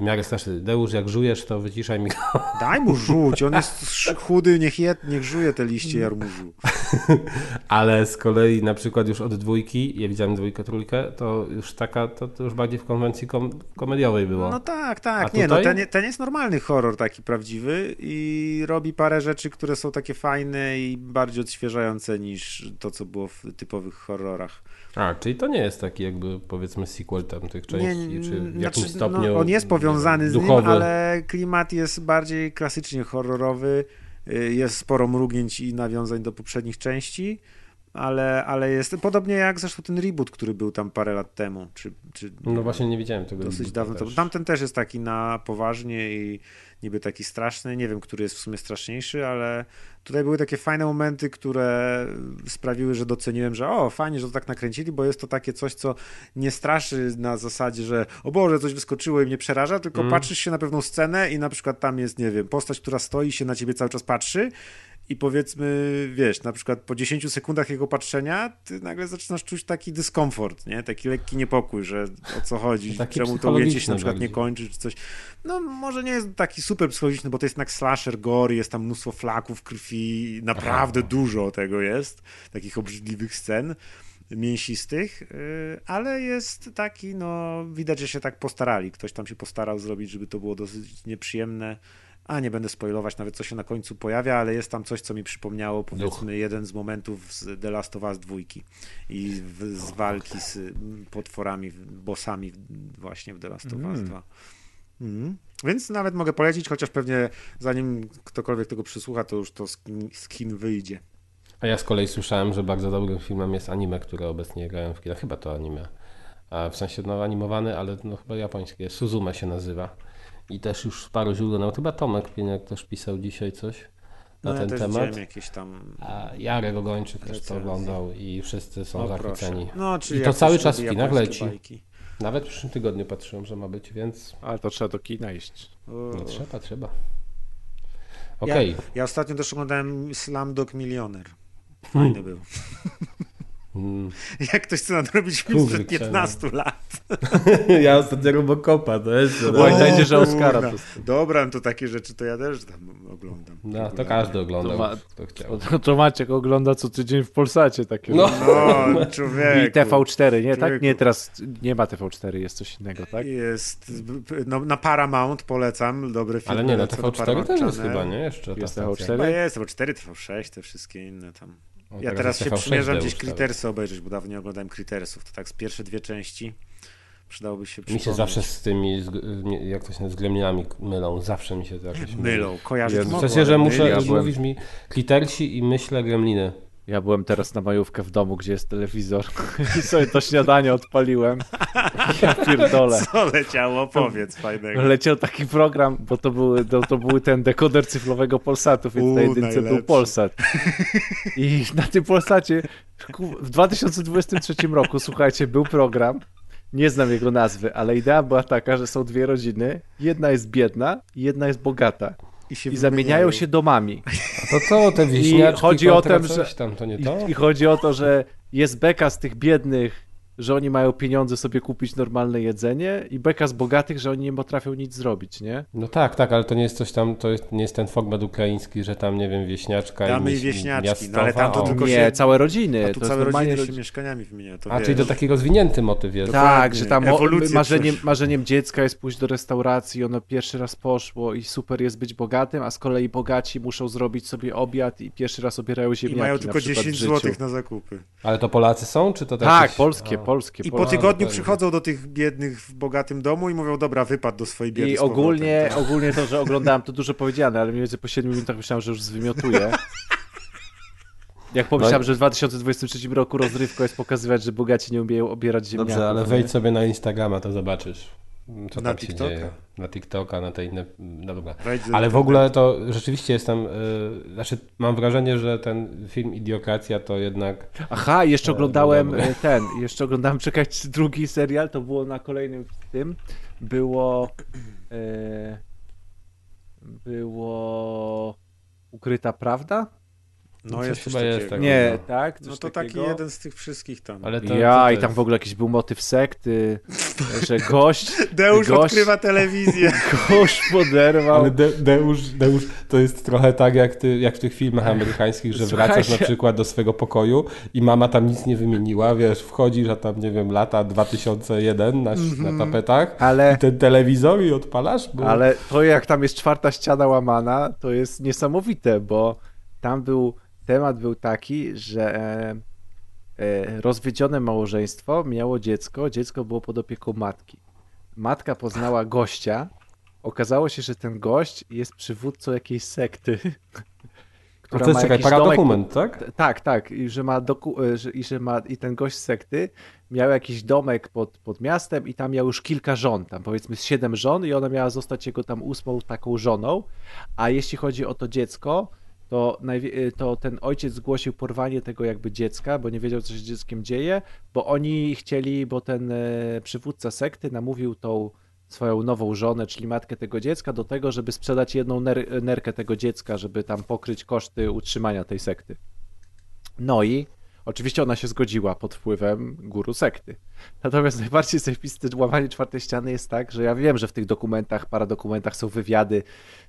w miarę straszny. Deusz, jak żujesz, to wyciszaj mi go. daj mu rzuć, on jest chudy, niech, je, niech żuje te liście jarmużu. Ale z kolei na przykład już od dwójki, ja widziałem dwójkę, trójkę, to już taka, to, to już bardziej w konwencji kom komediowej było. No tak, A tak. Nie, no tutaj? ten, ten jest normalny horror taki prawdziwy i robi parę rzeczy, które są takie fajne i bardziej odświeżające niż to, co było w typowych horrorach. A, czyli to nie jest taki jakby powiedzmy sequel tam tych części, czy w jakimś znaczy, stopniu no, on jest powiązany z duchowy. nim, ale klimat jest bardziej klasycznie horrorowy. Y, Jest sporo mrugnięć i nawiązań do poprzednich części. Ale, ale jest podobnie jak zresztą ten reboot, który był tam parę lat temu, czy, czy No właśnie nie widziałem tego. dosyć dawno też. Tamten też jest taki na poważnie i niby taki straszny. Nie wiem, który jest w sumie straszniejszy, ale tutaj były takie fajne momenty, które sprawiły, że doceniłem, że o, fajnie, że to tak nakręcili, bo jest to takie coś, co nie straszy na zasadzie, że o Boże, coś wyskoczyło i mnie przeraża, tylko Mm. patrzysz się na pewną scenę i na przykład tam jest, nie wiem, postać, która stoi się na ciebie cały czas patrzy i powiedzmy, wiesz, na przykład po 10 sekundach jego patrzenia, ty nagle zaczynasz czuć taki dyskomfort, nie? Taki lekki niepokój, że o co chodzi, czemu to ujęcie się na przykład nie kończy, czy coś. No może nie jest taki super psychologiczny, bo to jest jednak slasher gore, jest tam mnóstwo flaków krwi, naprawdę dużo tego jest, takich obrzydliwych scen mięsistych, yy, ale jest taki, no widać, że się tak postarali. Ktoś tam się postarał zrobić, żeby to było dosyć nieprzyjemne. A nie będę spoilować nawet, co się na końcu pojawia, ale jest tam coś, co mi przypomniało, powiedzmy, jeden z momentów z The Last of Us 2 i w, z walki z mm, potworami, bossami właśnie w The Last of Us Mm. 2. Mhm. Więc nawet mogę polecić, chociaż pewnie zanim ktokolwiek tego przysłucha, to już to skin, skin wyjdzie. A ja z kolei słyszałem, że bardzo dobrym filmem jest anime, które obecnie grają w kinach. Chyba to anime. A w sensie no, animowany, ale no, chyba japońskie. Suzume się nazywa. I też już paru źródeł, nawet chyba Tomek Pieniak też pisał dzisiaj coś na No ja ten też temat. jakieś tam... A Jarek Ogończyk też to oglądał i wszyscy są O, zachwyceni. No, czyli I to cały czas w kinach leci. bajki. Nawet w przyszłym tygodniu patrzyłem, że ma być, więc Ale to trzeba do kina iść. No, trzeba, trzeba. Okej. Ja ostatnio też oglądałem Slumdog Millionaire. Fajny był. Mm. Jak ktoś chce nadrobić film sprzed 15 lat. Ja ostatnio Robocopa, to jest... Pamiętajcie, że Oscara kurna. Dobra, no to takie rzeczy to ja też tam oglądam. No, to każdy oglądał, To ma- kto chciał. To, to Maciek ogląda co tydzień w Polsacie takie. No. No, człowieku. I TV4, nie? Tak? Człowieku. Nie, teraz nie ma TV4, jest coś innego, tak? Jest, no, na Paramount polecam, dobry film. Ale nie, na lecą do TV4 Paramount też jest chyba, nie? Jeszcze Jest stacja. TV4? Chyba jest, bo 4 TV6, te wszystkie inne tam. No, Ja teraz się TV6 przymierzam gdzieś. Critersy obejrzeć, bo dawno nie oglądałem Critersów. To tak z pierwsze dwie części przydałoby się Mi się przypomnieć. zawsze z tymi, jak to się z gremlinami mylą, zawsze mi się to jakoś myli. Mylą, kojarzę Jezu. to W sensie, że muszę, ja mówisz mi klitersi i myślę gremliny. Ja byłem teraz na majówkę w domu, gdzie jest telewizor i sobie to śniadanie odpaliłem. Ja pierdolę. Co leciało? Powiedz fajnego. Leciał taki program, bo to, były, to, był ten dekoder cyfrowego Polsatu, więc U, na jedynce był najlepszy. Polsat. I na tym Polsacie w 2023 roku, słuchajcie, był program, nie znam jego nazwy, ale idea była taka, że są dwie rodziny, jedna jest biedna i jedna jest bogata. Się I zamieniają się domami. A to co, te wieśniaczki, chodzi o coś że- tam, to nie I, to? I chodzi o to, że jest beka z tych biednych, że oni mają pieniądze sobie kupić normalne jedzenie i beka z bogatych, że oni nie potrafią nic zrobić, nie? No tak, tak, ale to nie jest coś tam, to jest, nie jest ten format ukraiński, że tam, nie wiem, wieśniaczka Damy i i wieśniaczki, miastowa, no ale tam to o. tylko nie, się- całe rodziny. A tu to całe rodziny się mieszkaniami wymienia. To A, wiesz. czyli to taki rozwinięty motyw jest. Tak, że tam marzeniem, marzeniem dziecka jest pójść do restauracji, ono pierwszy raz poszło i super jest być bogatym, a z kolei bogaci muszą zrobić sobie obiad i pierwszy raz obierają I ziemniaki mają na tylko przykład 10 w życiu. zł na zakupy. Ale to Polacy są, czy to Tak, jakieś- polskie, A. polskie. I po tygodniu przychodzą do tych biednych w bogatym domu i mówią, dobra, wypad do swojej biedy I powrotem. ogólnie, Tak. ogólnie to, że oglądałem, to dużo powiedziane, ale mniej więcej po 7 minutach myślałem, że już zwymiotuję. Jak pomyślałem, No i- że w 2023 roku rozrywką jest pokazywać, że bogaci nie umieją obierać ziemniaków. Dobrze, ale nie? wejdź sobie na Instagrama, to zobaczysz, co Na tam się TikToka. dzieje. Na TikToka, na te inne, no dobra. Ale w ogóle to rzeczywiście jestem, y, znaczy mam wrażenie, że ten film Idiokracja to jednak Aha, jeszcze oglądałem e, ten, jeszcze oglądałem, czekać, drugi serial, to było na kolejnym tym, było e, było Ukryta Prawda? No Coś jest chyba jest takiego. Nie, no. tak? Coś No to takiego? taki jeden z tych wszystkich tam. Ale to, Ja, to i tam w ogóle jakiś był motyw sekty, że gość, Deusz gość- odkrywa telewizję. gość poderwał. Ale De, Deusz, Deusz to jest trochę tak jak, ty, jak w tych filmach amerykańskich, że Słuchajcie. wracasz na przykład do swojego pokoju i mama tam nic nie wymieniła, wiesz, wchodzisz, a tam, nie wiem, lata 2001 na, na tapetach Ale i ten telewizor i odpalasz? Bo... Ale to jak tam jest czwarta ściana łamana, to jest niesamowite, bo tam był, temat był taki, że e, e, rozwiedzione małżeństwo miało dziecko, dziecko było pod opieką matki. Matka poznała gościa, okazało się, że ten gość jest przywódcą jakiejś sekty, która to jest, czekaj, jakiś domek paradokument, tak? Tak, tak. I że ma doku- e, że, i że ma i ten gość z sekty miał jakiś domek pod, pod miastem i tam miał już kilka żon, tam powiedzmy z siedem żon i ona miała zostać jego tam ósmą taką żoną. A jeśli chodzi o to dziecko, to, e, to ten ojciec zgłosił porwanie tego jakby dziecka, bo nie wiedział, co się z dzieckiem dzieje, bo oni chcieli, bo ten e, przywódca sekty namówił tą swoją nową żonę, czyli matkę tego dziecka, do tego, żeby sprzedać jedną ner- nerkę tego dziecka, żeby tam pokryć koszty utrzymania tej sekty. No i oczywiście ona się zgodziła pod wpływem guru sekty. Natomiast najbardziej zajebiste łamanie czwartej ściany jest tak, że ja wiem, że w tych dokumentach, paradokumentach są wywiady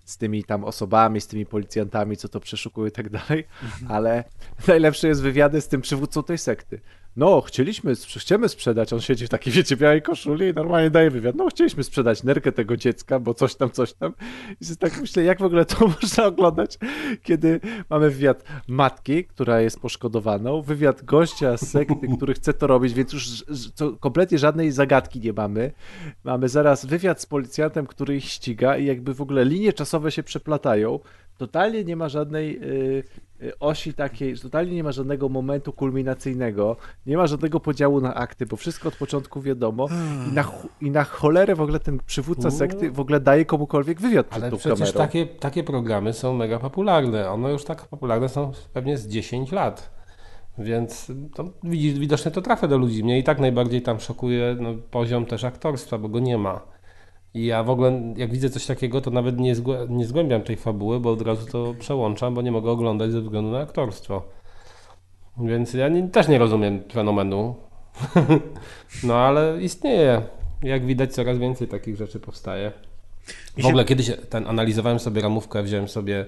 z tymi tam osobami, z tymi policjantami, co to przeszukują i tak dalej, ale najlepsze jest wywiady z tym przywódcą tej sekty. No, chcieliśmy, chcemy sprzedać, on siedzi w takiej, wiecie, białej koszuli i normalnie daje wywiad. No, chcieliśmy sprzedać nerkę tego dziecka, bo coś tam, coś tam. I tak myślę, jak w ogóle to można oglądać, kiedy mamy wywiad matki, która jest poszkodowaną, wywiad gościa z sekty, który chce to robić, więc już kompletnie żadnej zagadki nie mamy. Mamy zaraz wywiad z policjantem, który ich ściga i jakby w ogóle linie czasowe się przeplatają. Totalnie nie ma żadnej y, y, osi takiej, totalnie nie ma żadnego momentu kulminacyjnego, nie ma żadnego podziału na akty, bo wszystko od początku wiadomo i na, i na cholerę w ogóle ten przywódca sekty w ogóle daje komukolwiek wywiad przed Ale tą przecież kamerą. takie, takie programy są mega popularne. One już tak popularne są pewnie z 10 lat. Więc to widocznie to trafia do ludzi. Mnie i tak najbardziej tam szokuje no, poziom też aktorstwa, bo go nie ma. I ja w ogóle, jak widzę coś takiego, to nawet nie, zgłę- nie zgłębiam tej fabuły, bo od razu to przełączam, bo nie mogę oglądać ze względu na aktorstwo. Więc ja nie, też nie rozumiem fenomenu. no ale istnieje. Jak widać, coraz więcej takich rzeczy powstaje. W ogóle kiedyś ten, analizowałem sobie ramówkę, wziąłem sobie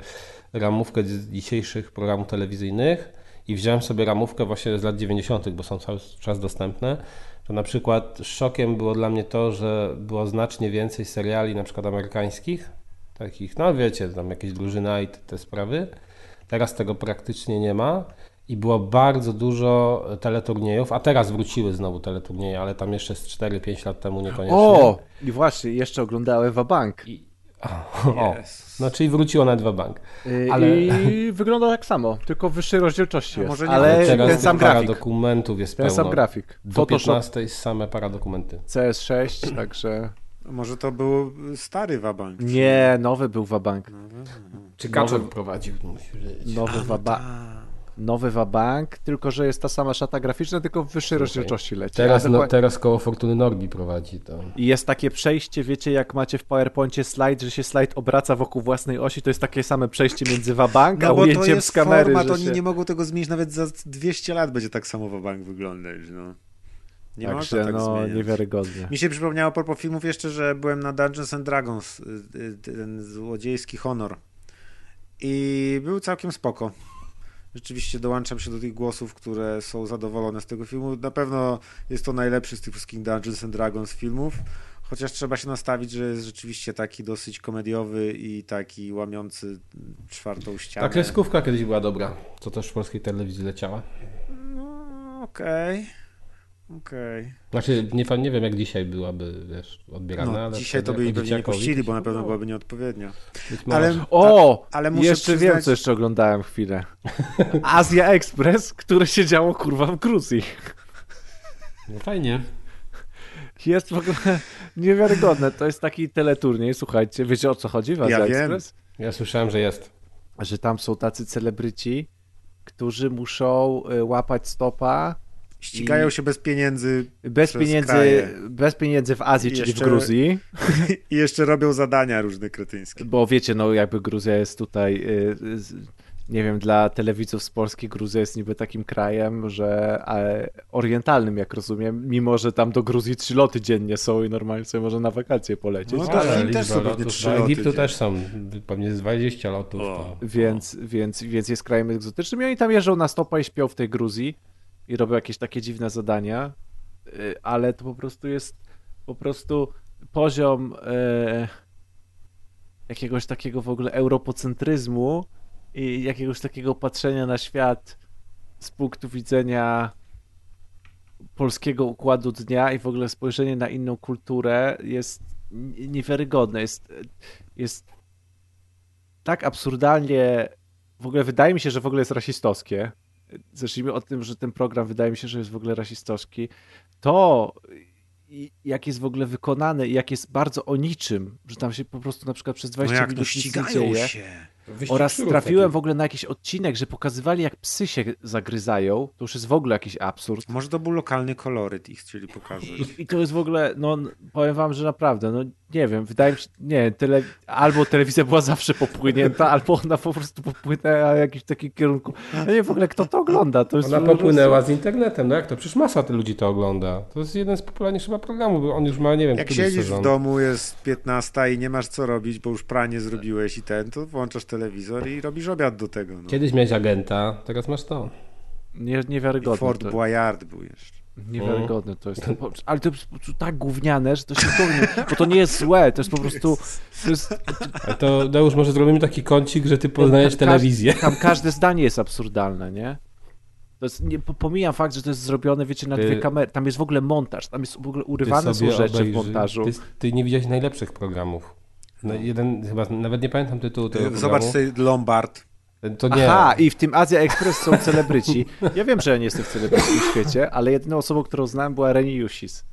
ramówkę z dzisiejszych programów telewizyjnych i wziąłem sobie ramówkę właśnie z lat 90., bo są cały czas dostępne. To na przykład szokiem było dla mnie to, że było znacznie więcej seriali na przykład amerykańskich, takich, no wiecie, tam jakieś drużyna i te, te sprawy. Teraz tego praktycznie nie ma. i było bardzo dużo teleturniejów, a teraz wróciły znowu teleturnieje, ale tam jeszcze z 4-5 lat temu niekoniecznie. O! I właśnie, jeszcze oglądałem Wabank. I, o, no czyli wróciło na dwa bank. Y, Ale- I wygląda tak samo, tylko w wyższej rozdzielczości jest. może nie ale teraz ten sam para grafik. dokumentów jest Ten pełno. sam grafik. Do Photoshop 15 jest same paradokumenty. CS6, także... Może to był stary wabank. Nie, nowy był Wabank. Czy Nowy- Kaczor prowadził? Musi być. Nowy, waba... nowy Wabank, tylko że jest ta sama szata graficzna, tylko w wyższej rozdzielczości leci. Teraz, A no, dokład- teraz koło Fortuny Norbi prowadzi to. I jest takie przejście, wiecie, jak macie w PowerPoincie slajd, że się slajd obraca wokół własnej osi, to jest takie same przejście między Wabank, a No to ujęciem jest z kamery. format, że oni się... nie mogą tego zmienić, nawet za 200 lat będzie tak samo wabank wyglądać, no. Nie Także, można tak no, zmieniać. niewiarygodnie. Mi się przypomniało a propos filmów jeszcze, że byłem na Dungeons and Dragons, y, y, ten złodziejski honor. I był całkiem spoko. Rzeczywiście dołączam się do tych głosów, które są zadowolone z tego filmu. Na pewno jest to najlepszy z tych wszystkich Dungeons and Dragons filmów. Chociaż trzeba się nastawić, że jest rzeczywiście taki dosyć komediowy i taki łamiący czwartą ścianę. Ta kreskówka kiedyś była dobra, co też w polskiej telewizji leciała. No, okej. Okej. Znaczy, nie, nie wiem jak dzisiaj byłaby, wiesz, odbierana, No, ale dzisiaj to by jej pewnie nie puścili, bo na pewno byłaby nieodpowiednia. Ale, O! ale muszę jeszcze przyznać, wiem, co jeszcze oglądałem chwilę. Azja Express, które się działo kurwa w Gruzji. No fajnie. Jest w ogóle niewiarygodne. To jest taki teleturniej, słuchajcie, wiecie o co chodzi w Azja Ja wiem. Express? Ja słyszałem, że jest. Że tam są tacy celebryci, którzy muszą y, łapać stopa ścigają I- się bez pieniędzy bez pieniędzy, kraje. bez pieniędzy w Azji, I czyli jeszcze- w Gruzji. i jeszcze robią zadania różne kretyńskie. Bo wiecie, no jakby Gruzja jest tutaj, y, nie wiem, dla telewidzów z Polski Gruzja jest niby takim krajem, że e, orientalnym, jak rozumiem, mimo że tam do Gruzji trzy loty dziennie są i normalnie sobie można na wakacje polecieć. No to Ale Chin też są pewnie trzy loty Egiptu też są pewnie z 20 lotów. To... Więc, więc, więc jest krajem egzotycznym i oni tam jeżdżą na stopa i śpią w tej Gruzji i robią jakieś takie dziwne zadania, y, ale to po prostu jest po prostu poziom e, jakiegoś takiego w ogóle europocentryzmu i jakiegoś takiego patrzenia na świat z punktu widzenia polskiego układu dnia i w ogóle spojrzenie na inną kulturę jest niewiarygodne. Jest, jest tak absurdalnie. W ogóle wydaje mi się, że w ogóle jest rasistowskie. Zacznijmy od tym, że ten program wydaje mi się, że jest w ogóle rasistowski. To, jak jest w ogóle wykonany jak jest bardzo o niczym, że tam się po prostu na przykład przez No 20 jak minut no nic nie dzieje. się. Wyścig Oraz trafiłem taki. w ogóle na jakiś odcinek, że pokazywali, jak psy się zagryzają. To już jest w ogóle jakiś absurd. Może to był lokalny koloryt i chcieli pokazać. I, I to jest w ogóle, no powiem wam, że naprawdę, no nie wiem, wydaje mi się, nie, tele, albo telewizja była zawsze popłynięta, albo ona po prostu popłynęła w jakimś takim kierunku. Ja nie wiem w ogóle, kto to ogląda. To jest Ona popłynęła z internetem, no jak to? Przecież masa ty- ludzi to ogląda. To jest jeden z popularniejszych chyba programów, bo on już ma, nie wiem, Jak siedzisz sezon. w domu, jest 15 i nie masz co robić, bo już pranie zrobiłeś i ten, to włączasz telewizor i robisz obiad do tego. No. Kiedyś miałeś agenta, teraz masz to. Nie, I niewiarygodne. Fort to, Boyard był jeszcze. niewiarygodne to jest. Ale to jest po prostu tak gówniane, że to się powinno, bo to nie jest złe, to jest po prostu, to jest, Ale to, Deusz, może zrobimy taki kącik, że ty poznajesz telewizję. Tam każde zdanie jest absurdalne, nie? To jest, nie, po- pomijam fakt, że to jest zrobione, wiecie, na Ty- dwie kamery. Tam jest w ogóle montaż, tam jest w ogóle urywane są sobie rzeczy w obejrzyj. montażu. Ty, ty nie widziałeś najlepszych programów. No, jeden, chyba, nawet nie pamiętam tytułu tego Zobacz programu. sobie Lombard. To nie. Aha, i w tym Azja Express są celebryci. Ja wiem, że ja nie jestem w celebryckim świecie, ale jedyną osobą, którą znałem była Reni Jusis.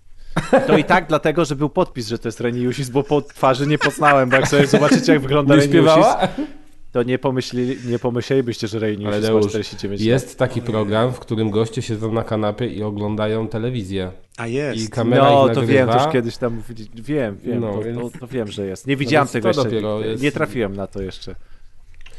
To i tak dlatego, że był podpis, że to jest Reni Jusis, bo po twarzy nie poznałem, bo jak sobie zobaczycie, jak wygląda Reni Jusis? To nie, pomyśleli, nie pomyślelibyście, że Jusis ma Deusz, 49 lat. Jest taki program, w którym goście siedzą na kanapie i oglądają telewizję. A I jest. kamera No, ich to wiem, też kiedyś tam. Wiem, wiem, No, to, więc- to, to wiem, że jest. Nie widziałem więc tego to jeszcze. jest- Nie trafiłem na to jeszcze.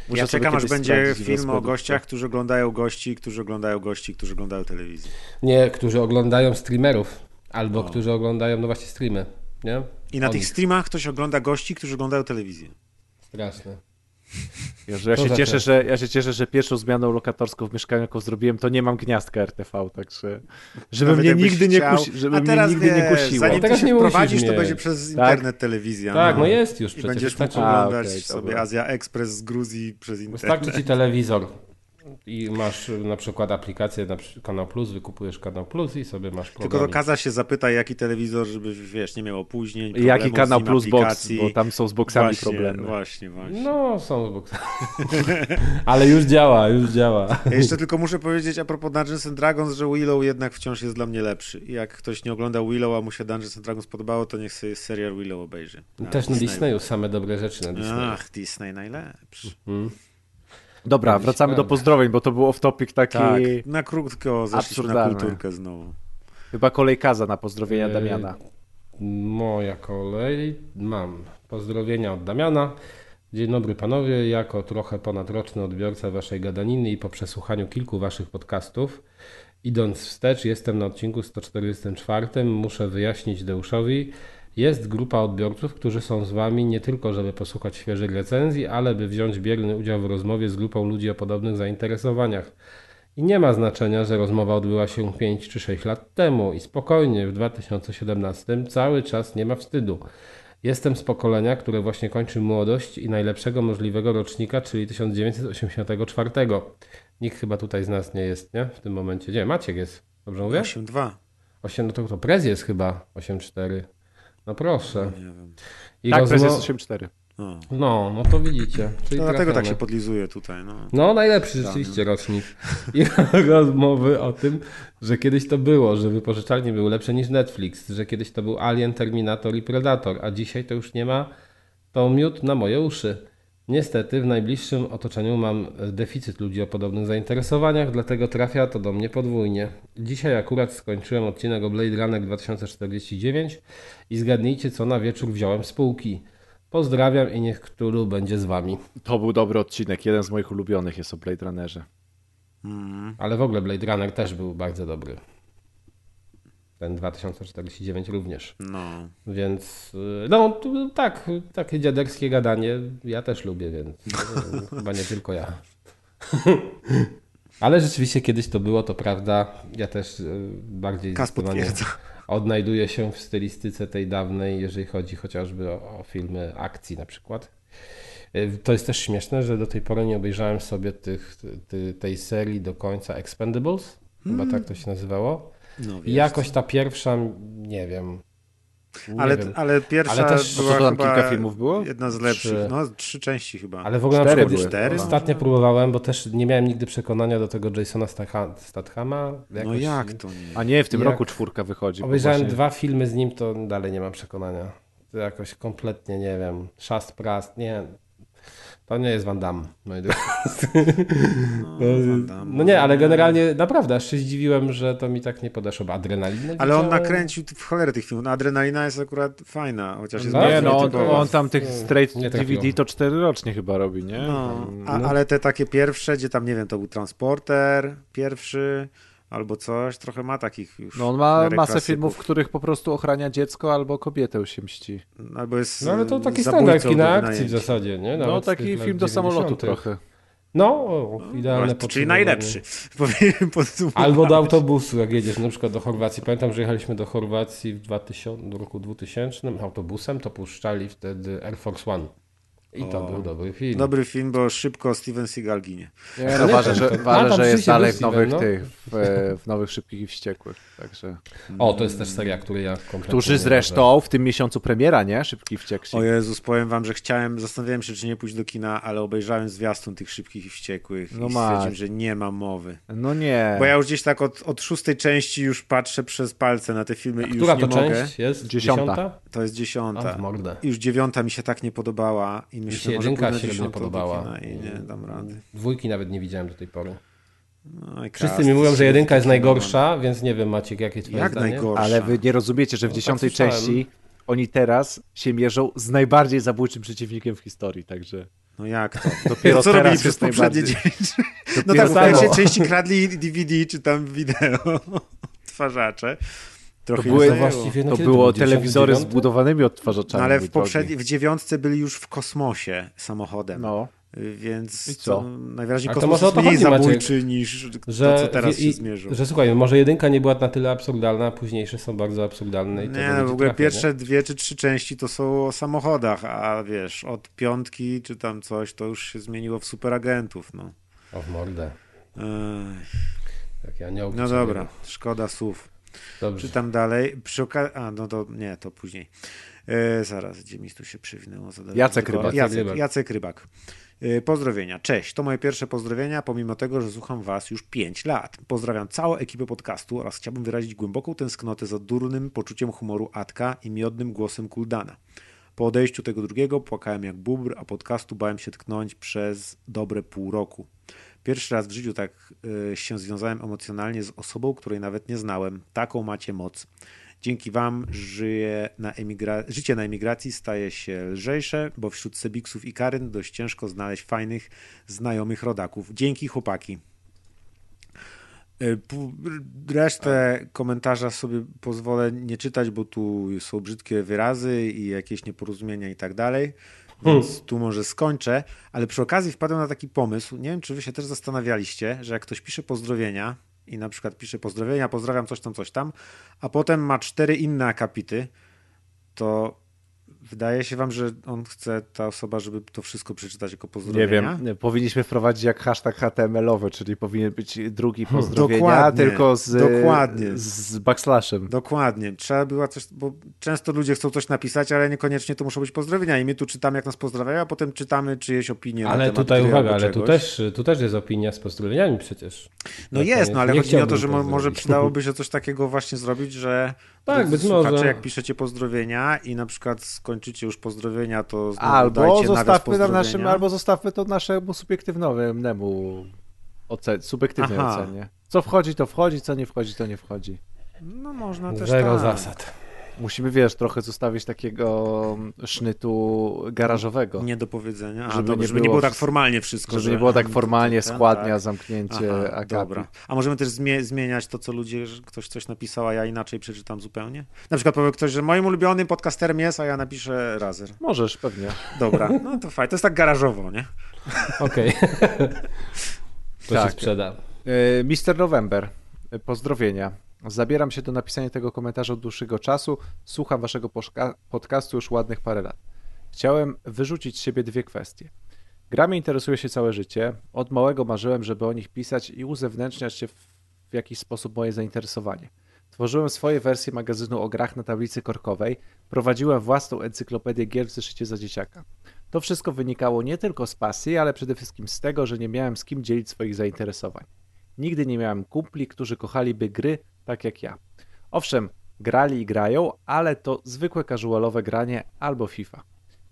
Muszę Ja czekam, aż będzie film o gościach, którzy oglądają gości, którzy oglądają gości, którzy oglądają telewizję. Nie, którzy oglądają streamerów. Albo O. którzy oglądają, no właśnie, streamy. Nie? I na Oni. tych streamach ktoś ogląda gości, którzy oglądają telewizję. Straszne. Ja, że ja, To się za cieszę, że, ja się cieszę, że pierwszą zmianą lokatorską w mieszkaniu, jaką zrobiłem, to nie mam gniazdka RTV, także żeby Nawet mnie nigdy nie, kusi, żeby A mnie teraz nigdy nie wiesz, kusiło. Zanim Teraz ty nie się musisz wprowadzisz, to będzie przez Tak? internet telewizja. Tak, no jest już I przecież. będziesz mógł A, oglądać okej, sobie dobra. Azja Express z Gruzji przez internet. wystarczy ci telewizor. I masz na przykład aplikację na Kanał Plus, wykupujesz Kanał Plus i sobie masz Tylko program. do Kaza się zapytaj, jaki telewizor, żeby, wiesz, nie miał opóźnień, Jaki z kanał plus box, aplikacji. bo tam są z boksami właśnie, problemy. Właśnie, właśnie. No, są boksy. Ale już działa, już działa. Ja jeszcze tylko muszę powiedzieć a propos Dungeons and Dragons, że Willow jednak wciąż jest dla mnie lepszy. I jak ktoś nie oglądał Willow, a mu się Dungeons and Dragons podobało, to niech sobie serial Willow obejrzy. Też na Disneyu same dobre rzeczy na Disneyu. Ach, Disney najlepszy. Mm. Dobra, wracamy do pozdrowień, bo to był off-topic taki... Tak, na krótko zeszliśmy na kulturkę znowu. Chyba kolej Kaza na pozdrowienia Yy, Damiana. Moja kolej. Mam pozdrowienia od Damiana. Dzień dobry panowie. Jako trochę ponadroczny odbiorca waszej gadaniny i po przesłuchaniu kilku waszych podcastów, idąc wstecz, jestem na odcinku 144. Muszę wyjaśnić Deuszowi. Jest grupa odbiorców, którzy są z wami nie tylko, żeby posłuchać świeżych recenzji, ale by wziąć bierny udział w rozmowie z grupą ludzi o podobnych zainteresowaniach. I nie ma znaczenia, że rozmowa odbyła się 5 czy 6 lat temu i spokojnie w 2017 cały czas nie ma wstydu. Jestem z pokolenia, które właśnie kończy młodość i najlepszego możliwego rocznika, czyli 1984. Nikt chyba tutaj z nas nie jest, nie? W tym momencie. Gdzie? Maciek jest. Dobrze mówię? 8-2. 8, no to, to Prez jest chyba 8-4. No proszę. Nie wiem. I Tak, rozmo- prezes 8.4. No. No, no to widzicie. Czyli To dlatego tak się podlizuje tutaj. No. No, najlepszy rzeczywiście rocznik. I rozmowy o tym, że kiedyś to było, że wypożyczalnie były lepsze niż Netflix, że kiedyś to był Alien, Terminator i Predator, a dzisiaj to już nie ma. To miód na moje uszy. Niestety w najbliższym otoczeniu mam deficyt ludzi o podobnych zainteresowaniach, dlatego trafia to do mnie podwójnie. Dzisiaj akurat skończyłem odcinek o Blade Runner 2049 i zgadnijcie co na wieczór wziąłem z półki. Pozdrawiam i niech Cthulhu będzie z wami. To był dobry odcinek, jeden z moich ulubionych jest o Blade Runnerze. Mm. Ale w ogóle Blade Runner też był bardzo dobry. Ten 2049 również. no. Więc y, no tu, tak, takie dziaderskie gadanie ja też lubię, więc y, chyba nie tylko ja. Ale rzeczywiście kiedyś to było, to prawda. Ja też y, bardziej Kas zdecydowanie potwierdza. odnajduję się w stylistyce tej dawnej, jeżeli chodzi chociażby o, o filmy akcji na przykład. Y, To jest też śmieszne, że do tej pory nie obejrzałem sobie tych, ty, tej serii do końca Expendables, chyba tak to się nazywało. No jakoś ta pierwsza, nie wiem. Nie Ale, wiem. ale pierwsza Ale też- była To chyba kilka filmów było? jedna z lepszych. Trzy. No, trzy części chyba. Ale w ogóle na Cztery przykład były. Cztery? ostatnio próbowałem, bo też nie miałem nigdy przekonania do tego Jasona Statham- Stathama. No jak to nie? A nie, w tym Jak- roku czwórka wychodzi. Obejrzałem właśnie- dwa filmy z nim, to dalej nie mam przekonania. To jakoś kompletnie, nie wiem, szast prast, nie. To nie jest Van Damme. No, No, Van Damme. no nie, ale generalnie naprawdę aż się zdziwiłem, że to mi tak nie podeszło. Bo Adrenalinę Ale on nakręcił w cholerę tych filmów. No, adrenalina jest akurat fajna, chociaż jest No, Nie, bardzo no on, on tam tych straight Nie trafiło. DVD to cztery rocznie chyba robi, nie? No, a, No. ale te takie pierwsze, gdzie tam, nie wiem, to był Transporter pierwszy, albo coś, trochę ma takich już. No on ma masę klasyków. filmów, w których po prostu ochrania dziecko albo kobietę się mści. Albo jest No ale to taki standard kina akcji w zasadzie, nie? No Nawet z taki film do samolotu 90. trochę. No, o, idealne Właśnie, Czyli najlepszy. Albo do autobusu, jak jedziesz na przykład do Chorwacji. Pamiętam, że jechaliśmy do Chorwacji w 2000, w roku 2000 autobusem, to puszczali wtedy Air Force One. I to O. był dobry film. Dobry film, bo szybko Steven Seagal ginie. Nie, Ale no, ważę, że, to- ważę, a, że jest dalej w nowych Steven, no. tych, w, w nowych Szybkich i Wściekłych, także. O, to jest też seria, której ja kompletnie Którzy zresztą w tym miesiącu premiera, nie? Szybki i Wściekli. O Jezus, powiem wam, że chciałem, zastanawiałem się, czy nie pójść do kina, ale obejrzałem zwiastun tych szybkich i wściekłych No i stwierdziłem, że nie ma mowy. No nie. Bo ja już gdzieś tak od, od szóstej części już patrzę przez palce na te filmy A i już Która nie to mogę. część jest? Dziesiąta. To jest A, dziesiąta. w mordę. I już dziewiąta mi się tak nie podobała i Mi myślę, się może jedynka średnio podobała. I nie dam rady. Dwójki nawet nie widziałem do tej pory. No i Wszyscy mi mówią, że jedynka jest najgorsza, więc nie wiem Maciek, jakie twoje Jak zdanie? najgorsza? Ale wy nie rozumiecie, że w No, dziesiątej tak części oni teraz się mierzą z najbardziej zabójczym przeciwnikiem w historii, także No jak to? dopiero Co robili przez poprzednie dziewięć? No tak, w pierwszej części kradli DVD czy tam wideo, twarzacze. Trochę To były- zajęło. właściwie, no To to było był, telewizory z 99? budowanymi odtwarzaczami. No ale w, poprzedniej, w dziewiątce byli już w kosmosie samochodem. No. Więc I co? to najwyraźniej to kosmos może jest to mniej chodzi, Maciek, zabójczy niż Że, to, co teraz i- się zmierzył. że słuchaj, może jedynka nie była na tyle absurdalna, a późniejsze są bardzo absurdalne. I to Nie, no w ogóle trafia, pierwsze dwie czy trzy części to są o samochodach, a wiesz, od piątki czy tam coś, to już się zmieniło w superagentów, no. Nie? O w mordę. Tak, ja nie no dobra, szkoda słów. Dobrze. Czytam dalej. Przy okazji. A, no to nie, to później. E, zaraz, gdzie mi tu się przywinęło? Jacek Rybak. Jacek, Jacek Rybak. E, pozdrowienia. Cześć, to moje pierwsze pozdrowienia, pomimo tego, że słucham Was już 5 lat. Pozdrawiam całą ekipę podcastu oraz chciałbym wyrazić głęboką tęsknotę za durnym poczuciem humoru Atka i miodnym głosem Kuldana. Po odejściu tego drugiego płakałem jak bubr, a podcastu bałem się tknąć przez dobre pół roku. Pierwszy raz w życiu tak y, się związałem emocjonalnie z osobą, której nawet nie znałem. Taką macie moc. Dzięki Wam na emigra- życie na emigracji staje się lżejsze, bo wśród Sebiksów i Karyn dość ciężko znaleźć fajnych, znajomych rodaków. Dzięki chłopaki. Y, resztę komentarza sobie pozwolę nie czytać, bo tu są brzydkie wyrazy i jakieś nieporozumienia i tak dalej. Więc hmm. tu może skończę, ale przy okazji wpadłem na taki pomysł. Nie wiem, czy wy się też zastanawialiście, że jak ktoś pisze pozdrowienia i na przykład pisze pozdrowienia, pozdrawiam coś tam, coś tam, a potem ma cztery inne akapity, to Wydaje się wam, że on chce, ta osoba, żeby to wszystko przeczytać jako pozdrowienia? Nie wiem, powinniśmy wprowadzić jak hashtag HTML-owy, czyli powinien być drugi hmm, pozdrowienia, dokładnie, tylko z, dokładnie. z backslashem. Dokładnie. Trzeba było coś, bo często ludzie chcą coś napisać, ale niekoniecznie to muszą być pozdrowienia i my tu czytamy, jak nas pozdrawiają, a potem czytamy czyjeś opinie Ale tutaj uwaga, ale tu też, tu też jest opinia z pozdrowieniami przecież. No jest, no ale chodzi mi o to, że może przydałoby się coś takiego właśnie zrobić, że tak, być może. jak piszecie pozdrowienia i na przykład skończycie już pozdrowienia, to albo zostawmy na naszym, albo zostawmy to naszemu subiektywnemu ocen, subiektywnej Aha. ocenie. Co wchodzi, to wchodzi, co nie wchodzi, to nie wchodzi. No można też Zero tak. zasad. Musimy, wiesz, trochę zostawić takiego sznytu garażowego. Nie do powiedzenia, A, żeby, dobra, nie, żeby było, nie było tak formalnie wszystko. Żeby że... nie było tak formalnie, składnia, tak. zamknięcie, Aha, Dobra. A możemy też zmieniać to, co ludzie, że ktoś coś napisał, a ja inaczej przeczytam zupełnie? Na przykład powie ktoś, że moim ulubionym podcasterem jest, a ja napiszę Razer. Możesz, pewnie. Dobra, no to fajnie. To jest tak garażowo, nie? Okej. Okay. to tak. się sprzeda. E, Mister November, pozdrowienia. Zabieram się do napisania tego komentarza od dłuższego czasu. Słucham waszego podcastu już ładnych parę lat. Chciałem wyrzucić z siebie dwie kwestie. Grami interesuje się całe życie. Od małego marzyłem, żeby o nich pisać i uzewnętrzniać się w jakiś sposób moje zainteresowanie. Tworzyłem swoje wersje magazynu o grach na tablicy korkowej, prowadziłem własną encyklopedię gier w zeszycie za dzieciaka. To wszystko wynikało nie tylko z pasji, ale przede wszystkim z tego, że nie miałem z kim dzielić swoich zainteresowań. Nigdy nie miałem kumpli, którzy kochaliby gry tak jak ja. Owszem, grali i grają, ale to zwykłe casualowe granie albo FIFA.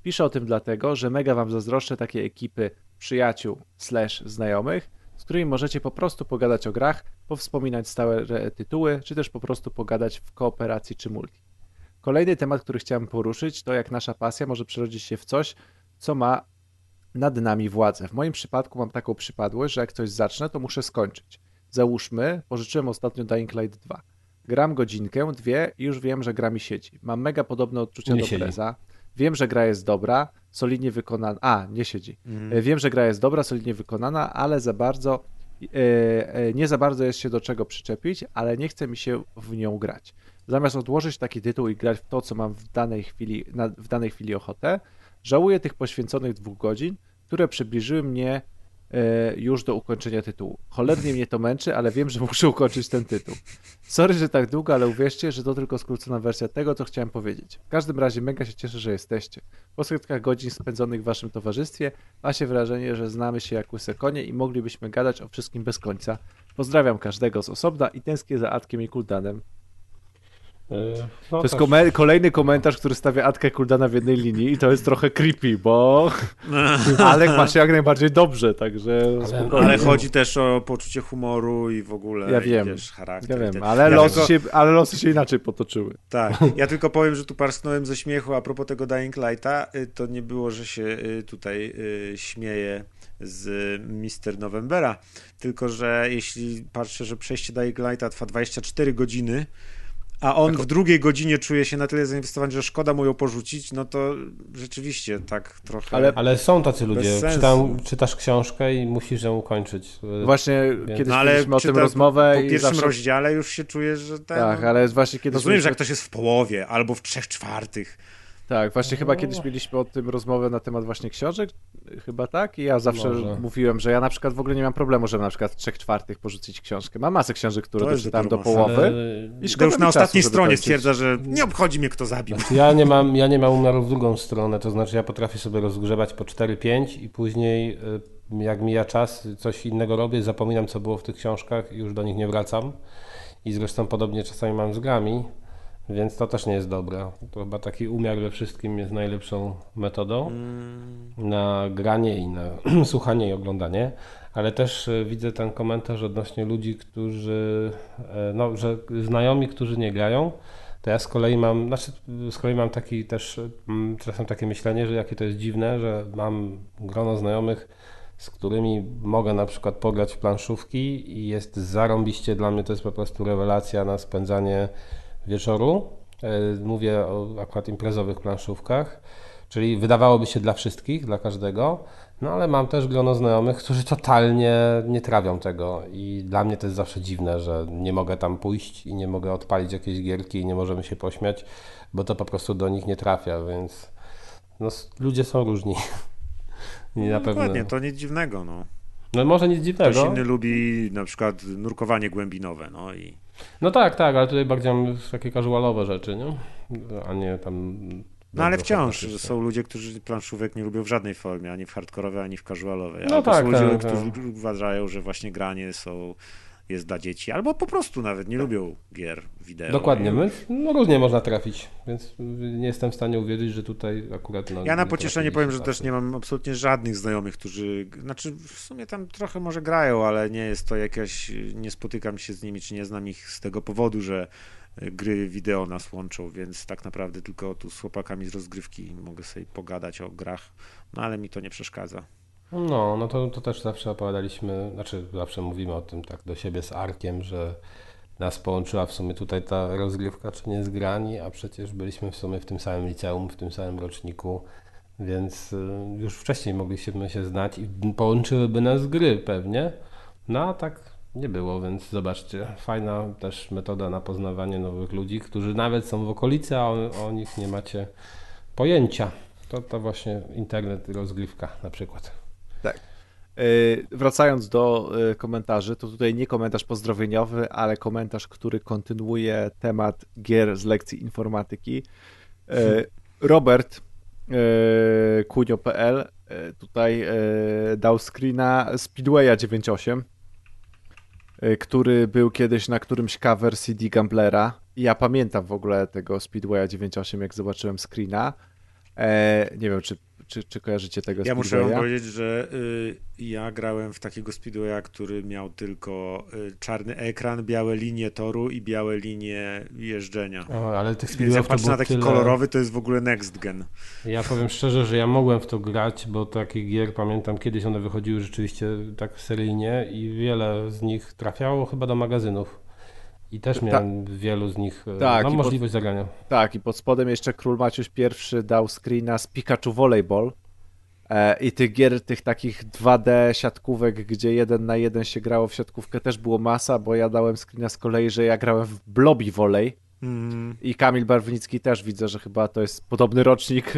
Piszę o tym dlatego, że mega wam zazdroszczę takiej ekipy przyjaciół slash znajomych, z którymi możecie po prostu pogadać o grach, powspominać stałe tytuły, czy też po prostu pogadać w kooperacji czy multi. Kolejny temat, który chciałem poruszyć, to jak nasza pasja może przerodzić się w coś, co ma nad nami władzę. W moim przypadku mam taką przypadłość, że jak coś zacznę, to muszę skończyć. Załóżmy, pożyczyłem ostatnio Dying Light 2. Gram godzinkę, dwie i już wiem, że gra mi siedzi. Mam mega podobne odczucia nie do siedzi. Preza. Wiem, że gra jest dobra, solidnie wykonana. A, nie siedzi. Mm. Wiem, że gra jest dobra, solidnie wykonana, ale za bardzo e, e, nie za bardzo jest się do czego przyczepić, ale nie chce mi się w nią grać. Zamiast odłożyć taki tytuł i grać w to, co mam w danej chwili, na, w danej chwili ochotę, żałuję tych poświęconych dwóch godzin, które przybliżyły mnie E, już do ukończenia tytułu. Cholernie mnie to męczy, ale wiem, że muszę ukończyć ten tytuł. Sorry, że tak długo, ale uwierzcie, że to tylko skrócona wersja tego, co chciałem powiedzieć. W każdym razie mega się cieszę, że jesteście. Po setkach godzin spędzonych w waszym towarzystwie ma się wrażenie, że znamy się jak łyse konie i moglibyśmy gadać o wszystkim bez końca. Pozdrawiam każdego z osobna i tęsknię za Atkiem i Kuldanem. No to jest kom kolejny komentarz, który stawia Atkę Kuldana w jednej linii i to jest trochę creepy, bo Alek ma się jak najbardziej dobrze, także ale, ale chodzi też o poczucie humoru i w ogóle ja wiem, wiesz, charakter. Ja wiem, ale, ja losy tylko... się, ale losy się inaczej potoczyły. Tak, ja tylko powiem, że tu parsknąłem ze śmiechu a propos tego Dying Lighta, y, to nie było, że się y, tutaj y, śmieje z Mister Novembera, tylko że jeśli patrzę, że przejście Dying Lighta trwa 24 godziny, a on w drugiej godzinie czuje się na tyle zainwestowany, że szkoda mu ją porzucić, no to rzeczywiście tak trochę. Ale, ale są tacy ludzie. Czytam, czytasz książkę i musisz ją ukończyć. Właśnie Więc... kiedyś no, mieliśmy o tym rozmowę. Po, po pierwszym zawsze... rozdziale już się czujesz, że ten. Tak, ale właśnie kiedyś. Rozumiem, że jak ktoś jest w połowie albo w trzech czwartych Tak, właśnie chyba kiedyś mieliśmy o tym rozmowę na temat właśnie książek, chyba tak, i ja zawsze Może. mówiłem, że ja na przykład w ogóle nie mam problemu, żeby na przykład w trzech czwartych porzucić książkę. Mam masę książek, które doczytałem do połowy Ale- i szkoda już mi na czasu, ostatniej żeby stronie stwierdza, że nie obchodzi mnie kto zabił. Ja nie, mam, ja nie mam umiaru w drugą stronę, to znaczy ja potrafię sobie rozgrzebać po 4-5 i później y, jak mija czas, coś innego robię, zapominam co było w tych książkach i już do nich nie wracam. I zresztą podobnie czasami mam z grami, więc to też nie jest dobre. To chyba taki umiar we wszystkim jest najlepszą metodą na granie i na słuchanie i oglądanie. Ale też y, widzę ten komentarz odnośnie ludzi, którzy, e, no, że znajomi, którzy nie grają, to ja z kolei mam, znaczy z kolei mam taki też mm, czasem takie myślenie, że jakie to jest dziwne, że mam grono znajomych, z którymi mogę na przykład pograć w planszówki i jest zarąbiście, dla mnie to jest po prostu rewelacja na spędzanie wieczoru. E, Mówię o akurat imprezowych planszówkach, czyli wydawałoby się dla wszystkich, dla każdego, no ale mam też grono znajomych, którzy totalnie nie trawią tego i dla mnie to jest zawsze dziwne, że nie mogę tam pójść i nie mogę odpalić jakiejś gierki i nie możemy się pośmiać, bo to po prostu do nich nie trafia, więc no, ludzie są różni. Na No, pewno. dokładnie, to nic dziwnego. No. No może nic Ktoś dziwnego. inny lubi na przykład nurkowanie głębinowe, no i No tak, tak, ale tutaj bardziej mam takie casualowe rzeczy, nie? A nie tam. No ale wciąż są ludzie, którzy planszówek nie lubią w żadnej formie, ani w hardkorowej, ani w casualowej. No tak, są ludzie, tak, tak. którzy uważają, że właśnie granie są, jest dla dzieci, albo po prostu nawet nie lubią gier wideo. Dokładnie, my, no różnie można trafić, więc nie jestem w stanie uwierzyć, że tutaj akurat. No, Ja na nie pocieszenie powiem, że też nie mam absolutnie żadnych znajomych, którzy, znaczy w sumie tam trochę może grają, ale nie jest to jakaś, nie spotykam się z nimi, czy nie znam ich z tego powodu, że y, gry wideo nas łączą, więc tak naprawdę tylko tu z chłopakami z rozgrywki mogę sobie pogadać o grach, no ale mi to nie przeszkadza. No, no to, to też zawsze opowiadaliśmy, znaczy zawsze mówimy o tym tak do siebie z Arkiem, że nas połączyła w sumie tutaj ta rozgrywka, czy nie z grani, a przecież byliśmy w sumie w tym samym liceum, w tym samym roczniku, więc y, już wcześniej mogliśmy się znać i połączyłyby nas gry pewnie, no a tak nie było, więc zobaczcie, fajna też metoda na poznawanie nowych ludzi, którzy nawet są w okolicy, a o, o nich nie macie pojęcia. To, to właśnie internet rozgrywka na przykład. Yy, Wracając do yy, komentarzy, to tutaj nie komentarz pozdrowieniowy, ale komentarz, który kontynuuje temat gier z lekcji informatyki. Yy, Robert Kunio.pl tutaj dał screena Speedwaya 9.8, yy, który był kiedyś na którymś cover CD Gamblera. Ja pamiętam w ogóle tego Speedwaya 9.8, jak zobaczyłem screena. E, nie wiem, czy, czy, czy kojarzycie tego Ja muszę wam powiedzieć, że y, ja grałem w takiego speedwaya, który miał tylko y, czarny ekran, białe linie toru i białe linie jeżdżenia. O, ale tych Więc speedwayów jak to na taki tyle... kolorowy, to jest w ogóle next gen. Ja powiem szczerze, że ja mogłem w to grać, bo takich gier pamiętam kiedyś one wychodziły rzeczywiście tak seryjnie i wiele z nich trafiało chyba do magazynów. I też miałem wielu z nich e, Tak, no, i pod- możliwość zagrania. Tak, i pod spodem jeszcze Król Maciuś I dał screena z Pikachu Volleyball. E, I tych gier, tych takich 2D siatkówek, gdzie jeden na jeden się grało w siatkówkę, też było masa, bo ja dałem screena z kolei, że ja grałem w Blobby Volley. Mm. I Kamil Barwnicki też widzę, że chyba to jest podobny rocznik.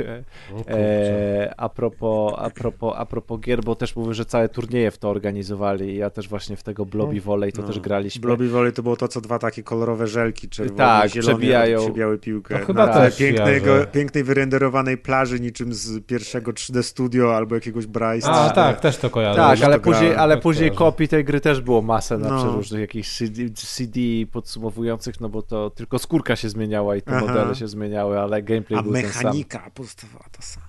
E, a, propos, a, propos, a propos gier, bo też mówię, że całe turnieje w to organizowali i ja też właśnie w tego Blobby Volley to No. też graliśmy. Blobby Volley to było to, co dwa takie kolorowe żelki, czerwone Tak, i zielone, przebijają. przebijały piłkę. To chyba na tle też pięknego, pięknej wyrenderowanej plaży, niczym z pierwszego 3D Studio albo jakiegoś Bryce. A, tak, też to kojarzę. Tak, ale to później, grałem, ale tak później kopii tej gry też było masę na No. przeróżnych jakichś CD, CD podsumowujących, no bo to tylko skórka się zmieniała i te Aha. modele się zmieniały, ale gameplay A był ten sam. mechanika pozostawała ta sama.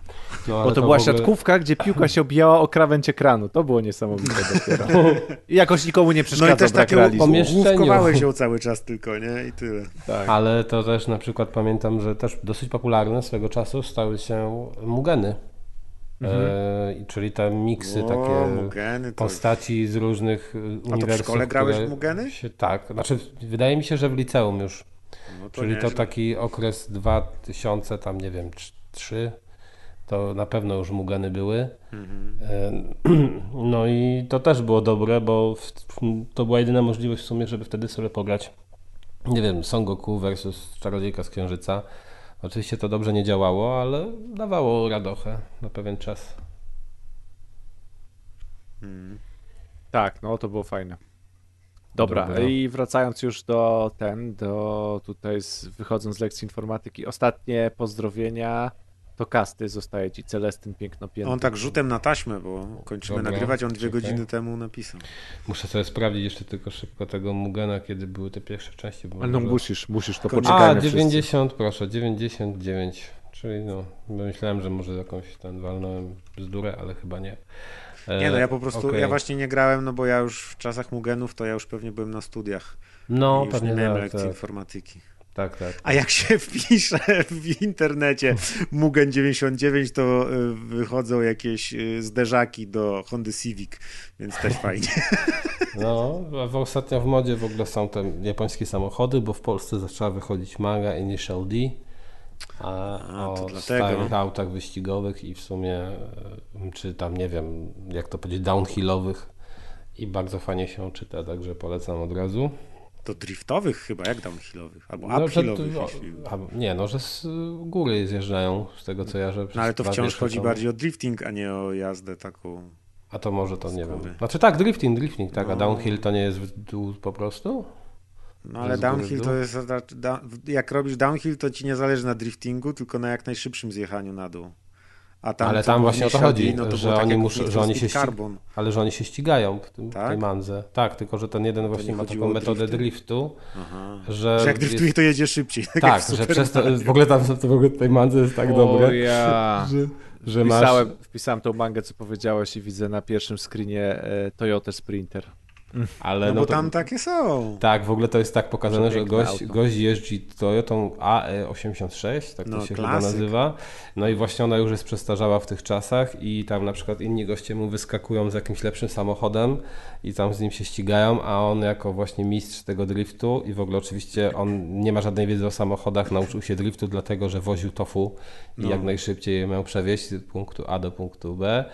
No, Bo to, w była ogóle- siatkówka, gdzie piłka się obijała o krawędź ekranu. To było niesamowite dopiero. I jakoś nikomu nie No przeszkadzał i też brak takie główkowałeś się cały czas tylko, nie? I tyle. Tak. Ale to też na przykład pamiętam, że też dosyć popularne swego czasu stały się mugeny. E, i czyli te miksy O, takie Mugeny to... postaci z różnych e, uniwersów. szkole grałeś w Mugeny? Się, tak, znaczy wydaje mi się, że w liceum już. No to czyli to nieźle. taki okres 2000, tam nie wiem, 3, to na pewno już Mugeny były. Mhm. E, No i to też było dobre, bo w, to była jedyna możliwość w sumie, żeby wtedy sobie pograć. Nie wiem, Son Goku versus Czarodziejka z Księżyca. Oczywiście to dobrze nie działało, ale dawało radochę na pewien czas. Hmm. Tak, no to było fajne. Dobra, Dobra. i wracając już do ten, do tutaj z, wychodząc z lekcji informatyki, ostatnie pozdrowienia to kasty zostaje ci Celestyn Piękno Piękny. On tak rzutem na taśmę, bo kończymy Dobra, nagrywać, on dwie czekaj. godziny temu napisał. Muszę sobie sprawdzić jeszcze tylko szybko tego Mugena, kiedy były te pierwsze części. Bo Ale no może- musisz, musisz to Kończy- A, poczekajmy wszyscy. 90, proszę, 99. Czyli no, myślałem, że może jakąś ten walnąłem bzdurę, ale chyba nie. E, Nie no, ja po prostu, okej. ja właśnie nie grałem, no bo ja już w czasach Mugenów to ja już pewnie byłem na studiach. No, pewnie nie miałem tak, lekcji tak, informatyki. tak, tak. A jak się wpisze w internecie Mugen 99, to y, wychodzą jakieś y, zderzaki do Hondy Civic, więc też fajnie. No, a w ostatnio w modzie w ogóle są te japońskie samochody, bo w Polsce zaczęła wychodzić manga Initial D. A, A, o starych autach wyścigowych i w sumie, e, czy tam nie wiem, jak to powiedzieć, downhillowych. I bardzo fajnie się czyta, także polecam od razu. To driftowych chyba, jak downhillowych, albo No, że uphillowych. a, nie, no, że z góry zjeżdżają, z tego co ja, że No ale to wciąż chodzi są. bardziej o drifting, a nie o jazdę taką. A to może to nie wiem. Znaczy tak, drifting, drifting, tak, a No. downhill to nie jest w dół po prostu? No ale downhill to jest, da- jak robisz downhill, to ci nie zależy na driftingu, tylko na jak najszybszym zjechaniu na dół. A tam, Ale tam właśnie o to chodzi, no to że tak oni muszą- że oni się Carbon. Ale że oni się ścigają w, tym, Tak? tej mandze. Tak, tylko że ten jeden właśnie nie ma taką o metodę driftu, Aha. że... Że jak driftuje, to jedzie szybciej. Tak, Tak, że przez to, w ogóle tam to w ogóle tej mandze jest tak O dobre, ja. że, że masz... Wpisałem, wpisałem tą mangę, co powiedziałeś i widzę na pierwszym screenie e, Toyota Sprinter. Ale No no bo to, tam takie są. Tak, w ogóle to jest tak pokazane, że gość, auto. gość jeździ Toyotą AE86, tak to No, się klasyk. chyba nazywa. No i właśnie ona już jest przestarzała w tych czasach i tam na przykład inni goście mu wyskakują z jakimś lepszym samochodem i tam z nim się ścigają, a on jako właśnie mistrz tego driftu i w ogóle oczywiście on nie ma żadnej wiedzy o samochodach, nauczył się driftu dlatego, że woził tofu i No. jak najszybciej je miał przewieźć z punktu A do punktu B,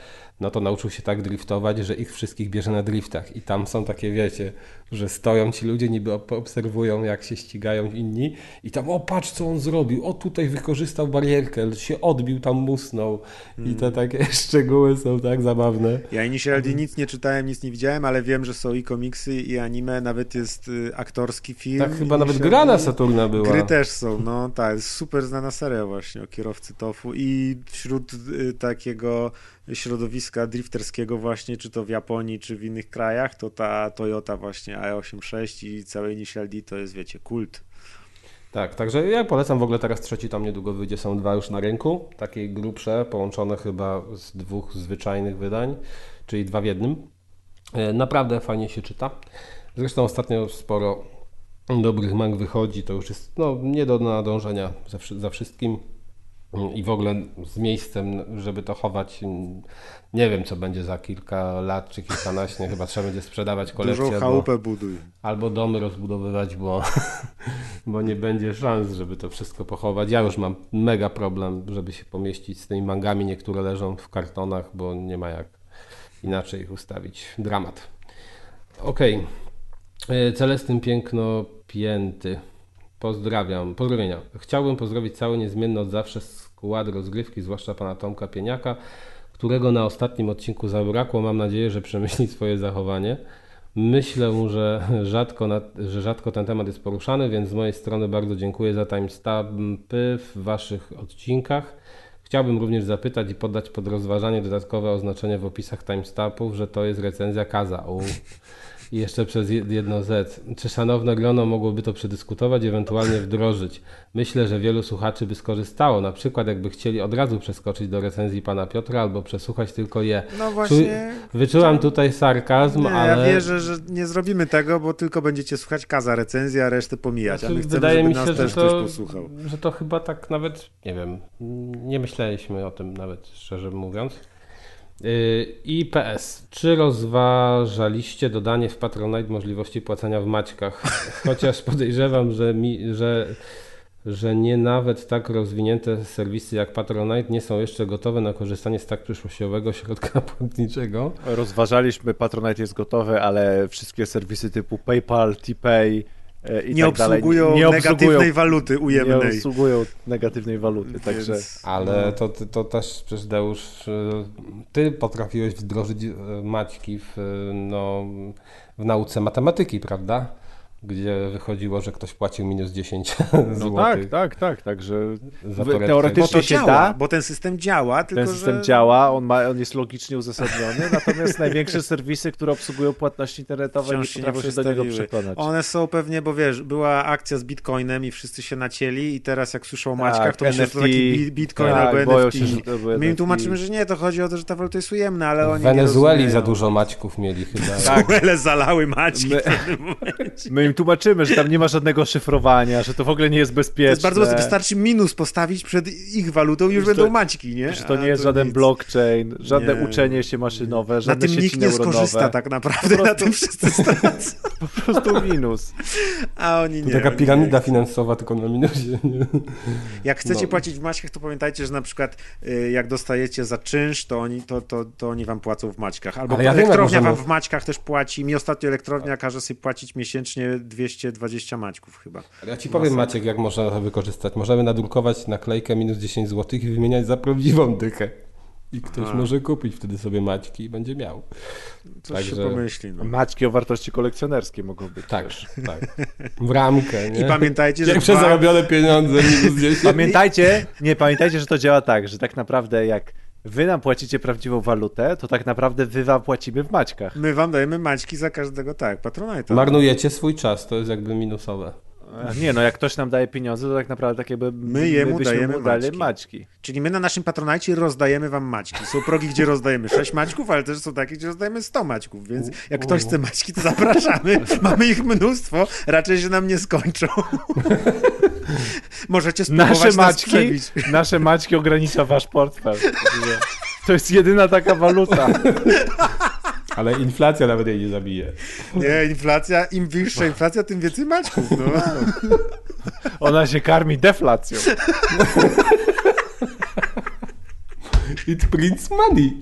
no to nauczył się tak driftować, że ich wszystkich bierze na driftach i tam są takie, wiecie, że stoją ci ludzie, niby ob- obserwują jak się ścigają inni i tam, o patrz co on zrobił, o tutaj wykorzystał barierkę, się odbił, tam musnął i te takie szczegóły są tak zabawne. Ja Initial D nic nie czytałem, nic nie widziałem, ale wiem, że są i komiksy, i anime, nawet jest y, aktorski film. Tak chyba nawet gra na. Saturna była. Gry też są, no tak, jest super znana seria właśnie o kierowcy tofu i wśród y, takiego środowiska drifterskiego właśnie, czy to w Japonii, czy w innych krajach, to ta Toyota właśnie AE86 i cały Initial D to jest, wiecie, kult. Tak, także ja polecam w ogóle teraz trzeci tam niedługo wyjdzie, są dwa już na rynku, takie grubsze, połączone chyba z dwóch zwyczajnych wydań, czyli dwa w jednym. E, Naprawdę fajnie się czyta. Zresztą ostatnio sporo dobrych mang wychodzi, to już jest no, nie do nadążenia za, za wszystkim. I w ogóle z miejscem, żeby to chować, nie wiem co będzie za kilka lat czy kilkanaście, chyba trzeba będzie sprzedawać kolekcję. Dużą chałupę buduj. albo domy rozbudowywać, bo, bo nie będzie szans, żeby to wszystko pochować. Ja już mam mega problem, żeby się pomieścić z tymi mangami. Niektóre leżą w kartonach, bo nie ma jak inaczej ich ustawić. Dramat. Okej. Okay. Celestyn Piękno Pięty. Pozdrawiam. Pozdrowienia. Chciałbym pozdrowić cały niezmienny od zawsze skład rozgrywki, zwłaszcza pana Tomka Pieniaka, którego na ostatnim odcinku zabrakło. Mam nadzieję, że przemyśli swoje zachowanie. Myślę, że rzadko, na, że rzadko ten temat jest poruszany, więc z mojej strony bardzo dziękuję za timestampy w Waszych odcinkach. Chciałbym również zapytać i poddać pod rozważanie dodatkowe oznaczenie w opisach timestampów, że to jest recenzja Kaza. U. I jeszcze przez jed- jedno Z. Czy szanowne grono mogłoby to przedyskutować, ewentualnie wdrożyć? Myślę, że wielu słuchaczy by skorzystało, na przykład jakby chcieli od razu przeskoczyć do recenzji pana Piotra albo przesłuchać tylko je. No właśnie, Wyczułam tutaj sarkazm, nie, ale... ja wierzę, że nie zrobimy tego, bo tylko będziecie słuchać kaza recenzji, a resztę pomijać, a Znaczy, my chcemy, wydaje mi nas się, że to, posłuchał. że to chyba tak nawet, nie wiem, nie myśleliśmy o tym nawet, szczerze mówiąc. Yy, I PS. Czy rozważaliście dodanie w Patronite możliwości płacenia w maćkach? Chociaż podejrzewam, że, mi, że, że nie nawet tak rozwinięte serwisy jak Patronite nie są jeszcze gotowe na korzystanie z tak przyszłościowego środka płatniczego. Rozważaliśmy, Patronite jest gotowy, ale wszystkie serwisy typu PayPal, TPay i nie tak dalej. obsługują nie negatywnej waluty nie ujemnej. obsługują negatywnej waluty, także Więc- Ale No. to, to, to też przecież Deusz, y, ty potrafiłeś wdrożyć y, Maćki w, no, w nauce matematyki, prawda? Gdzie wychodziło, że ktoś płacił minus 10 no złotych tak, tak, tak, także w- teoretycznie się działa, da. bo ten system działa, tylko ten system że... działa, on, ma, on jest logicznie uzasadniony, natomiast największe serwisy, które obsługują płatności internetowe, Wciąż nie się nie potrafią się do niego przekonać. One są pewnie, bo wiesz, była akcja z bitcoinem i wszyscy się nacięli i teraz jak słyszą o Tak, Maćkach, to myślą, że to taki bi- bitcoin tak, albo boją NFT. się, że to My im tłumaczymy, że nie, to chodzi o to, że ta waluta jest ujemna, ale W oni nie Wenezueli za dużo Maćków mieli chyba. Tak. Zalały Maćki My- w pewnym momencie. My im tłumaczymy, że tam nie ma żadnego szyfrowania, że to w ogóle nie jest To bezpieczne. jest bardzo wystarczy minus postawić przed ich walutą i już to- będą Maćki, nie? Że to nie jest żaden nic. blockchain, żadne Nie. uczenie się maszynowe, Na żadne tym sieci nikt nie neuronowe. skorzysta tak naprawdę, Po na prostu- tym wszyscy stracą, Po prostu minus. a oni To nie. taka oni piramida finansowa, tylko na minusie. Nie? Jak chcecie No. płacić w Maćkach, to pamiętajcie, że na przykład y, jak dostajecie za czynsz, to oni, to, to, to oni wam płacą w Maćkach. Albo Ale ja wiem, elektrownia możemy- wam w Maćkach też płaci. Mi ostatnio elektrownia każe sobie płacić miesięcznie 220 Maćków chyba. Ale ja ci powiem Maciek, jak można to wykorzystać. Możemy nadrukować naklejkę minus 10 zł i wymieniać za prawdziwą dychę. I ktoś A. może kupić wtedy sobie Maćki i będzie miał. Coś się Także- pomyśli. No. Maćki o wartości kolekcjonerskiej mogą być. Tak, też. tak. W ramkę, nie? I pamiętajcie, że Pierwsze dwa- zarobione pieniądze minus 10. Pamiętajcie, nie pamiętajcie, że to działa tak, że tak naprawdę jak wy nam płacicie prawdziwą walutę, to tak naprawdę wy wam płacimy w Maćkach. my wam dajemy Maćki za każdego, tak, Patronite'a. Marnujecie swój czas, to jest jakby minusowe. Nie, no jak ktoś nam daje pieniądze, to tak naprawdę tak jakby My jemu byśmy dajemy mu dali Maćki. Maćki. Czyli my na naszym Patronite rozdajemy wam Maćki. Są progi, gdzie rozdajemy 6 Maćków, ale też są takie, gdzie rozdajemy 100 Maćków, więc jak ktoś chce Maćki, to zapraszamy. Mamy ich mnóstwo, raczej się nam nie skończą. Możecie spróbować Nasze nas Maćki, przebić. nasze Maćki ogranicza wasz portfel. To jest jedyna taka waluta. Ale inflacja nawet jej nie zabije. Nie, inflacja, im wyższa inflacja, tym więcej Maćków. No. Ona się karmi deflacją. It prints money.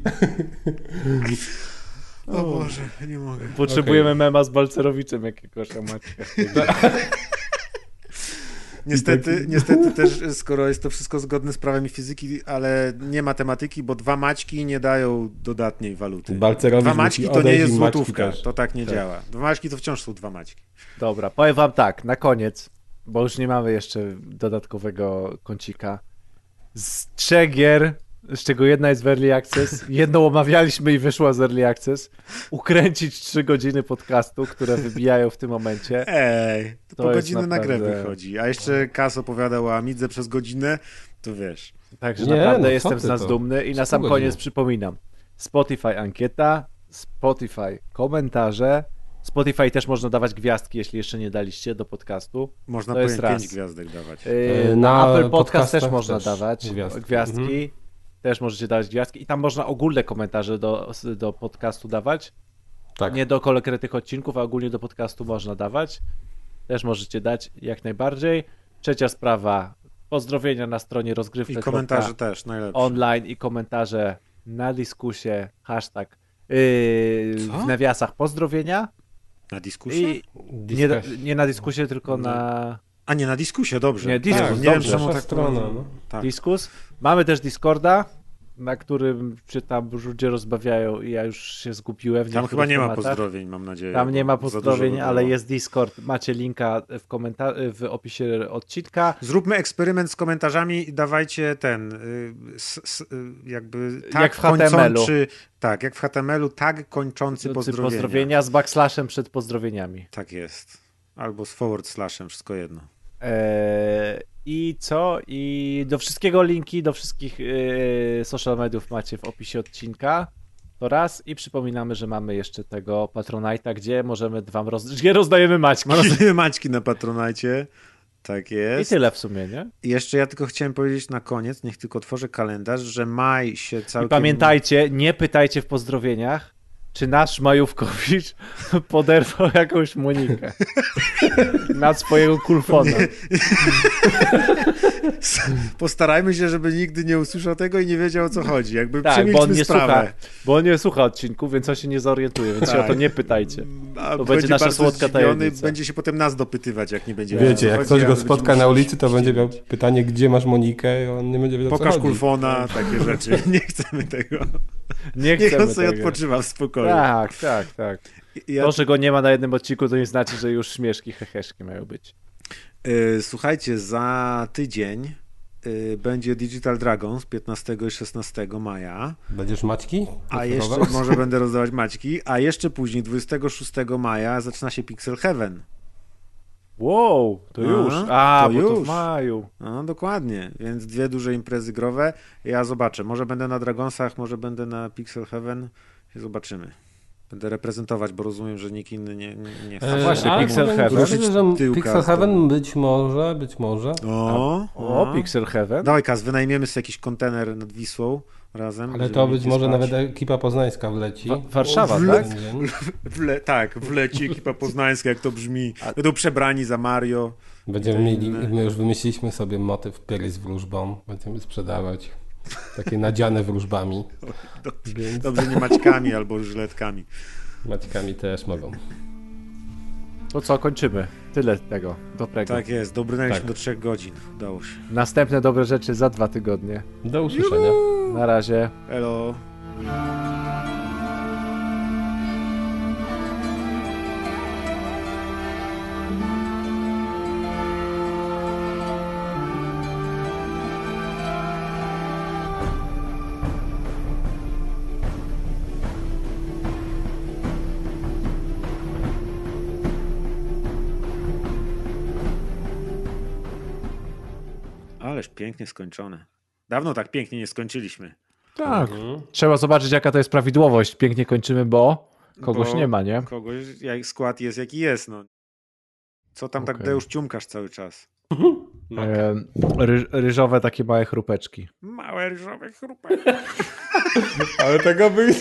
O Boże, nie mogę. Potrzebujemy mema z Balcerowiczem jakiegoś o Niestety, niestety też, skoro jest to wszystko zgodne z prawami fizyki, ale nie matematyki, bo dwa Maćki nie dają dodatniej waluty. Balcerowicz Dwa Maćki to nie jest złotówka, to tak nie Tak. działa. Dwa Maćki to wciąż są dwa Maćki. Dobra, powiem wam tak, na koniec, bo już nie mamy jeszcze dodatkowego kącika. Z trzech gier, z czego jedna jest w Early Access, jedną omawialiśmy i wyszła z Early Access, ukręcić trzy godziny podcastu, które wybijają w tym momencie. Ej, to, To po godzinę na grę naprawdę- wychodzi. A jeszcze Kas opowiadał o Amidze przez godzinę, to wiesz. Także Nie, naprawdę no jestem z nas to? dumny i na sam godziny? koniec przypominam. Spotify ankieta, Spotify komentarze, Spotify też można dawać gwiazdki, jeśli jeszcze nie daliście do podcastu. Można To jest powiem pięć raz. gwiazdek dawać. Yy, Na Na Apple Podcast też można też dawać gwiazdki. gwiazdki. Mhm. Też możecie dawać gwiazdki. I tam można ogólne komentarze do, do podcastu dawać. Tak. Nie do konkretnych odcinków, a ogólnie do podcastu można dawać. Też możecie dać jak najbardziej. Trzecia sprawa. Pozdrowienia na stronie I rozgrywka. komentarze też, najlepsze. online i komentarze na dyskusie. Hashtag yy, w nawiasach pozdrowienia. Na dyskusję? I nie, nie na dyskusie, tylko na A nie, na dyskusie, dobrze. Nie, dyskus, tak, nie wiem dobrze. czemu Nasza tak to- no. Tak. Diskus. Mamy też Discorda, na którym się tam ludzie rozbawiają i ja już się zgubiłem. Tam chyba nie ma tematach. pozdrowień, mam nadzieję. Tam nie ma pozdrowień, ale jest Discord. Macie linka w, komentar- w opisie odcinka. Zróbmy eksperyment z komentarzami i dawajcie ten, y, s, s, y, jakby tag Jak w HTML-u. kończący, tak, jak w HTML-u, tag kończący Pozdrowienia. pozdrowienia. pozdrowienia z backslashem przed pozdrowieniami. Tak jest. Albo z forward slashem, wszystko jedno. Eee, I co? I do wszystkiego linki, do wszystkich yy, social mediów macie w opisie odcinka. To raz. I przypominamy, że mamy jeszcze tego Patronite'a, gdzie możemy wam roz... gdzie rozdajemy maćki. Rozdajemy Maćki na Patronajcie. Tak I jest. tyle w sumie, nie? I jeszcze ja tylko chciałem powiedzieć na koniec, niech tylko otworzę kalendarz, że maj się całkiem... I pamiętajcie, nie pytajcie w pozdrowieniach, czy nasz Majówkowicz poderwał jakąś Monikę na swojego kulfona. Postarajmy się, żeby nigdy nie usłyszał tego i nie wiedział o co chodzi. Jakby Tak, bo on nie sprawę. słucha, bo on nie słucha odcinku, więc on się nie zorientuje, więc się o to Tak. nie pytajcie. A To będzie nasza słodka tajemnica. Będzie się potem nas dopytywać, jak nie będzie wiedział, Wiecie, o co jak ktoś go spotka na ulicy, to będzie miał pytanie, gdzie masz Monikę i on nie będzie wiedział, Pokaż kulfona, takie rzeczy. Nie chcemy tego. Nie Niech on chcemy sobie tego. odpoczywa w spokoju. Tak, tak, tak. Ja, To, że go nie ma na jednym odcinku, to nie znaczy, że już śmieszki, heheszki mają być. y, słuchajcie, za tydzień y, będzie Digital Dragons 15 i 16 maja, Będziesz Maćki? a jeszcze może będę rozdawać maćki, a jeszcze później 26 maja zaczyna się Pixel Heaven. Wow, to Aha, już. A, to bo to już. w maju. No dokładnie, więc dwie duże imprezy growe. Ja zobaczę, może będę na Dragonsach, może będę na Pixel Heaven, zobaczymy. Będę reprezentować, bo rozumiem, że nikt inny nie, nie, nie chce. A właśnie, ale Pixel Heaven. że Pixel Heaven być może, być może. O, O, Pixel Heaven. Dawaj Kaz, wynajmiemy sobie jakiś kontener nad Wisłą razem. Ale to być może spać. nawet ekipa poznańska wleci. Wa- Warszawa, O, w tak? Wle, tak, wleci ekipa poznańska, jak to brzmi. Będą przebrani za Mario. Będziemy mieli, my już wymyśliliśmy sobie motyw pierś z wróżbą. Będziemy sprzedawać. Takie nadziane wróżbami. Dobrze, Więc dobrze nie maćkami albo żyletkami. Maćkami też mogą. To co, kończymy. Tyle tego dobrego. Tak jest, dobrnęliśmy Tak. do trzech godzin. Udało się. Następne dobre rzeczy za dwa tygodnie. Do usłyszenia. Na razie. Elo. Ależ pięknie skończone. Dawno tak pięknie nie skończyliśmy. Tak. Mhm. Trzeba zobaczyć, jaka to jest prawidłowość. Pięknie kończymy, bo kogoś Bo nie ma, nie? Kogoś, jak skład jest jaki jest, no. Co tam tak Okej. Deusz ciumkasz cały czas? E, ry, ryżowe takie małe chrupeczki. Małe ryżowe chrupę. Ale tego by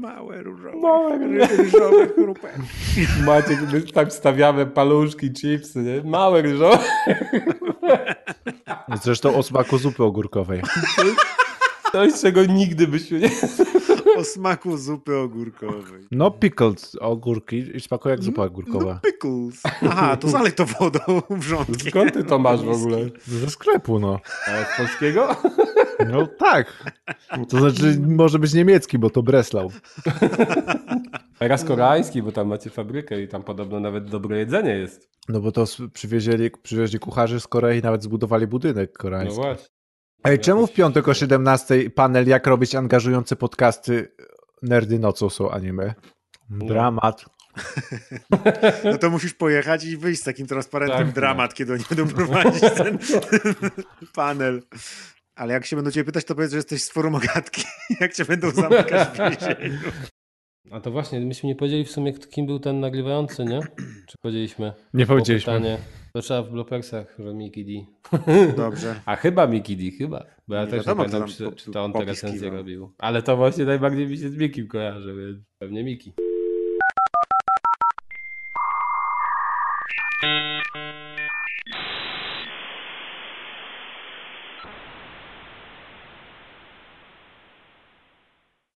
Małe różowe. Małe ry- ryżowe chrupę. Maciek, my tak stawiamy paluszki, chipsy, nie? Małe ryżowe. Zresztą o smaku zupy ogórkowej. Coś, czego nigdy byśmy nie... O smaku zupy ogórkowej. No pickled ogórki i smakuje jak zupa ogórkowa. No pickles. Aha, to zalej to wodą wrzątkiem. Skąd ty to masz w ogóle? Ze sklepu, no. A z polskiego? No tak. To znaczy może być niemiecki, bo to Breslau. Teraz koreański, bo tam macie fabrykę i tam podobno nawet dobre jedzenie jest. No bo to przywieźli, przywieźli kucharzy z Korei, nawet zbudowali budynek No koreański. właśnie. Ej, czemu w piątek o 17 panel jak robić angażujące podcasty Nerdy nocą są anime? Dramat. No to musisz pojechać i wyjść z takim transparentem Tak, dramat, kiedy oni będą prowadzić ten panel. Ale jak się będą cię pytać, to powiedz, że jesteś z forum ogatki. Jak cię będą zamykać w więzieniu. A to właśnie, myśmy nie powiedzieli w sumie, kto- kim był ten nagrywający, nie? Czy powiedzieliśmy? Nie powiedzieliśmy. Pytanie. To trzeba w blopersach, że Mickey D. Dobrze. A chyba Mickey D, chyba. Bo ja Nie też wiadomo, nie pamiętam, tam czy, czy to on te recenzje robił. Ale to właśnie najbardziej mi się z Mikim kojarzy, więc pewnie Miki.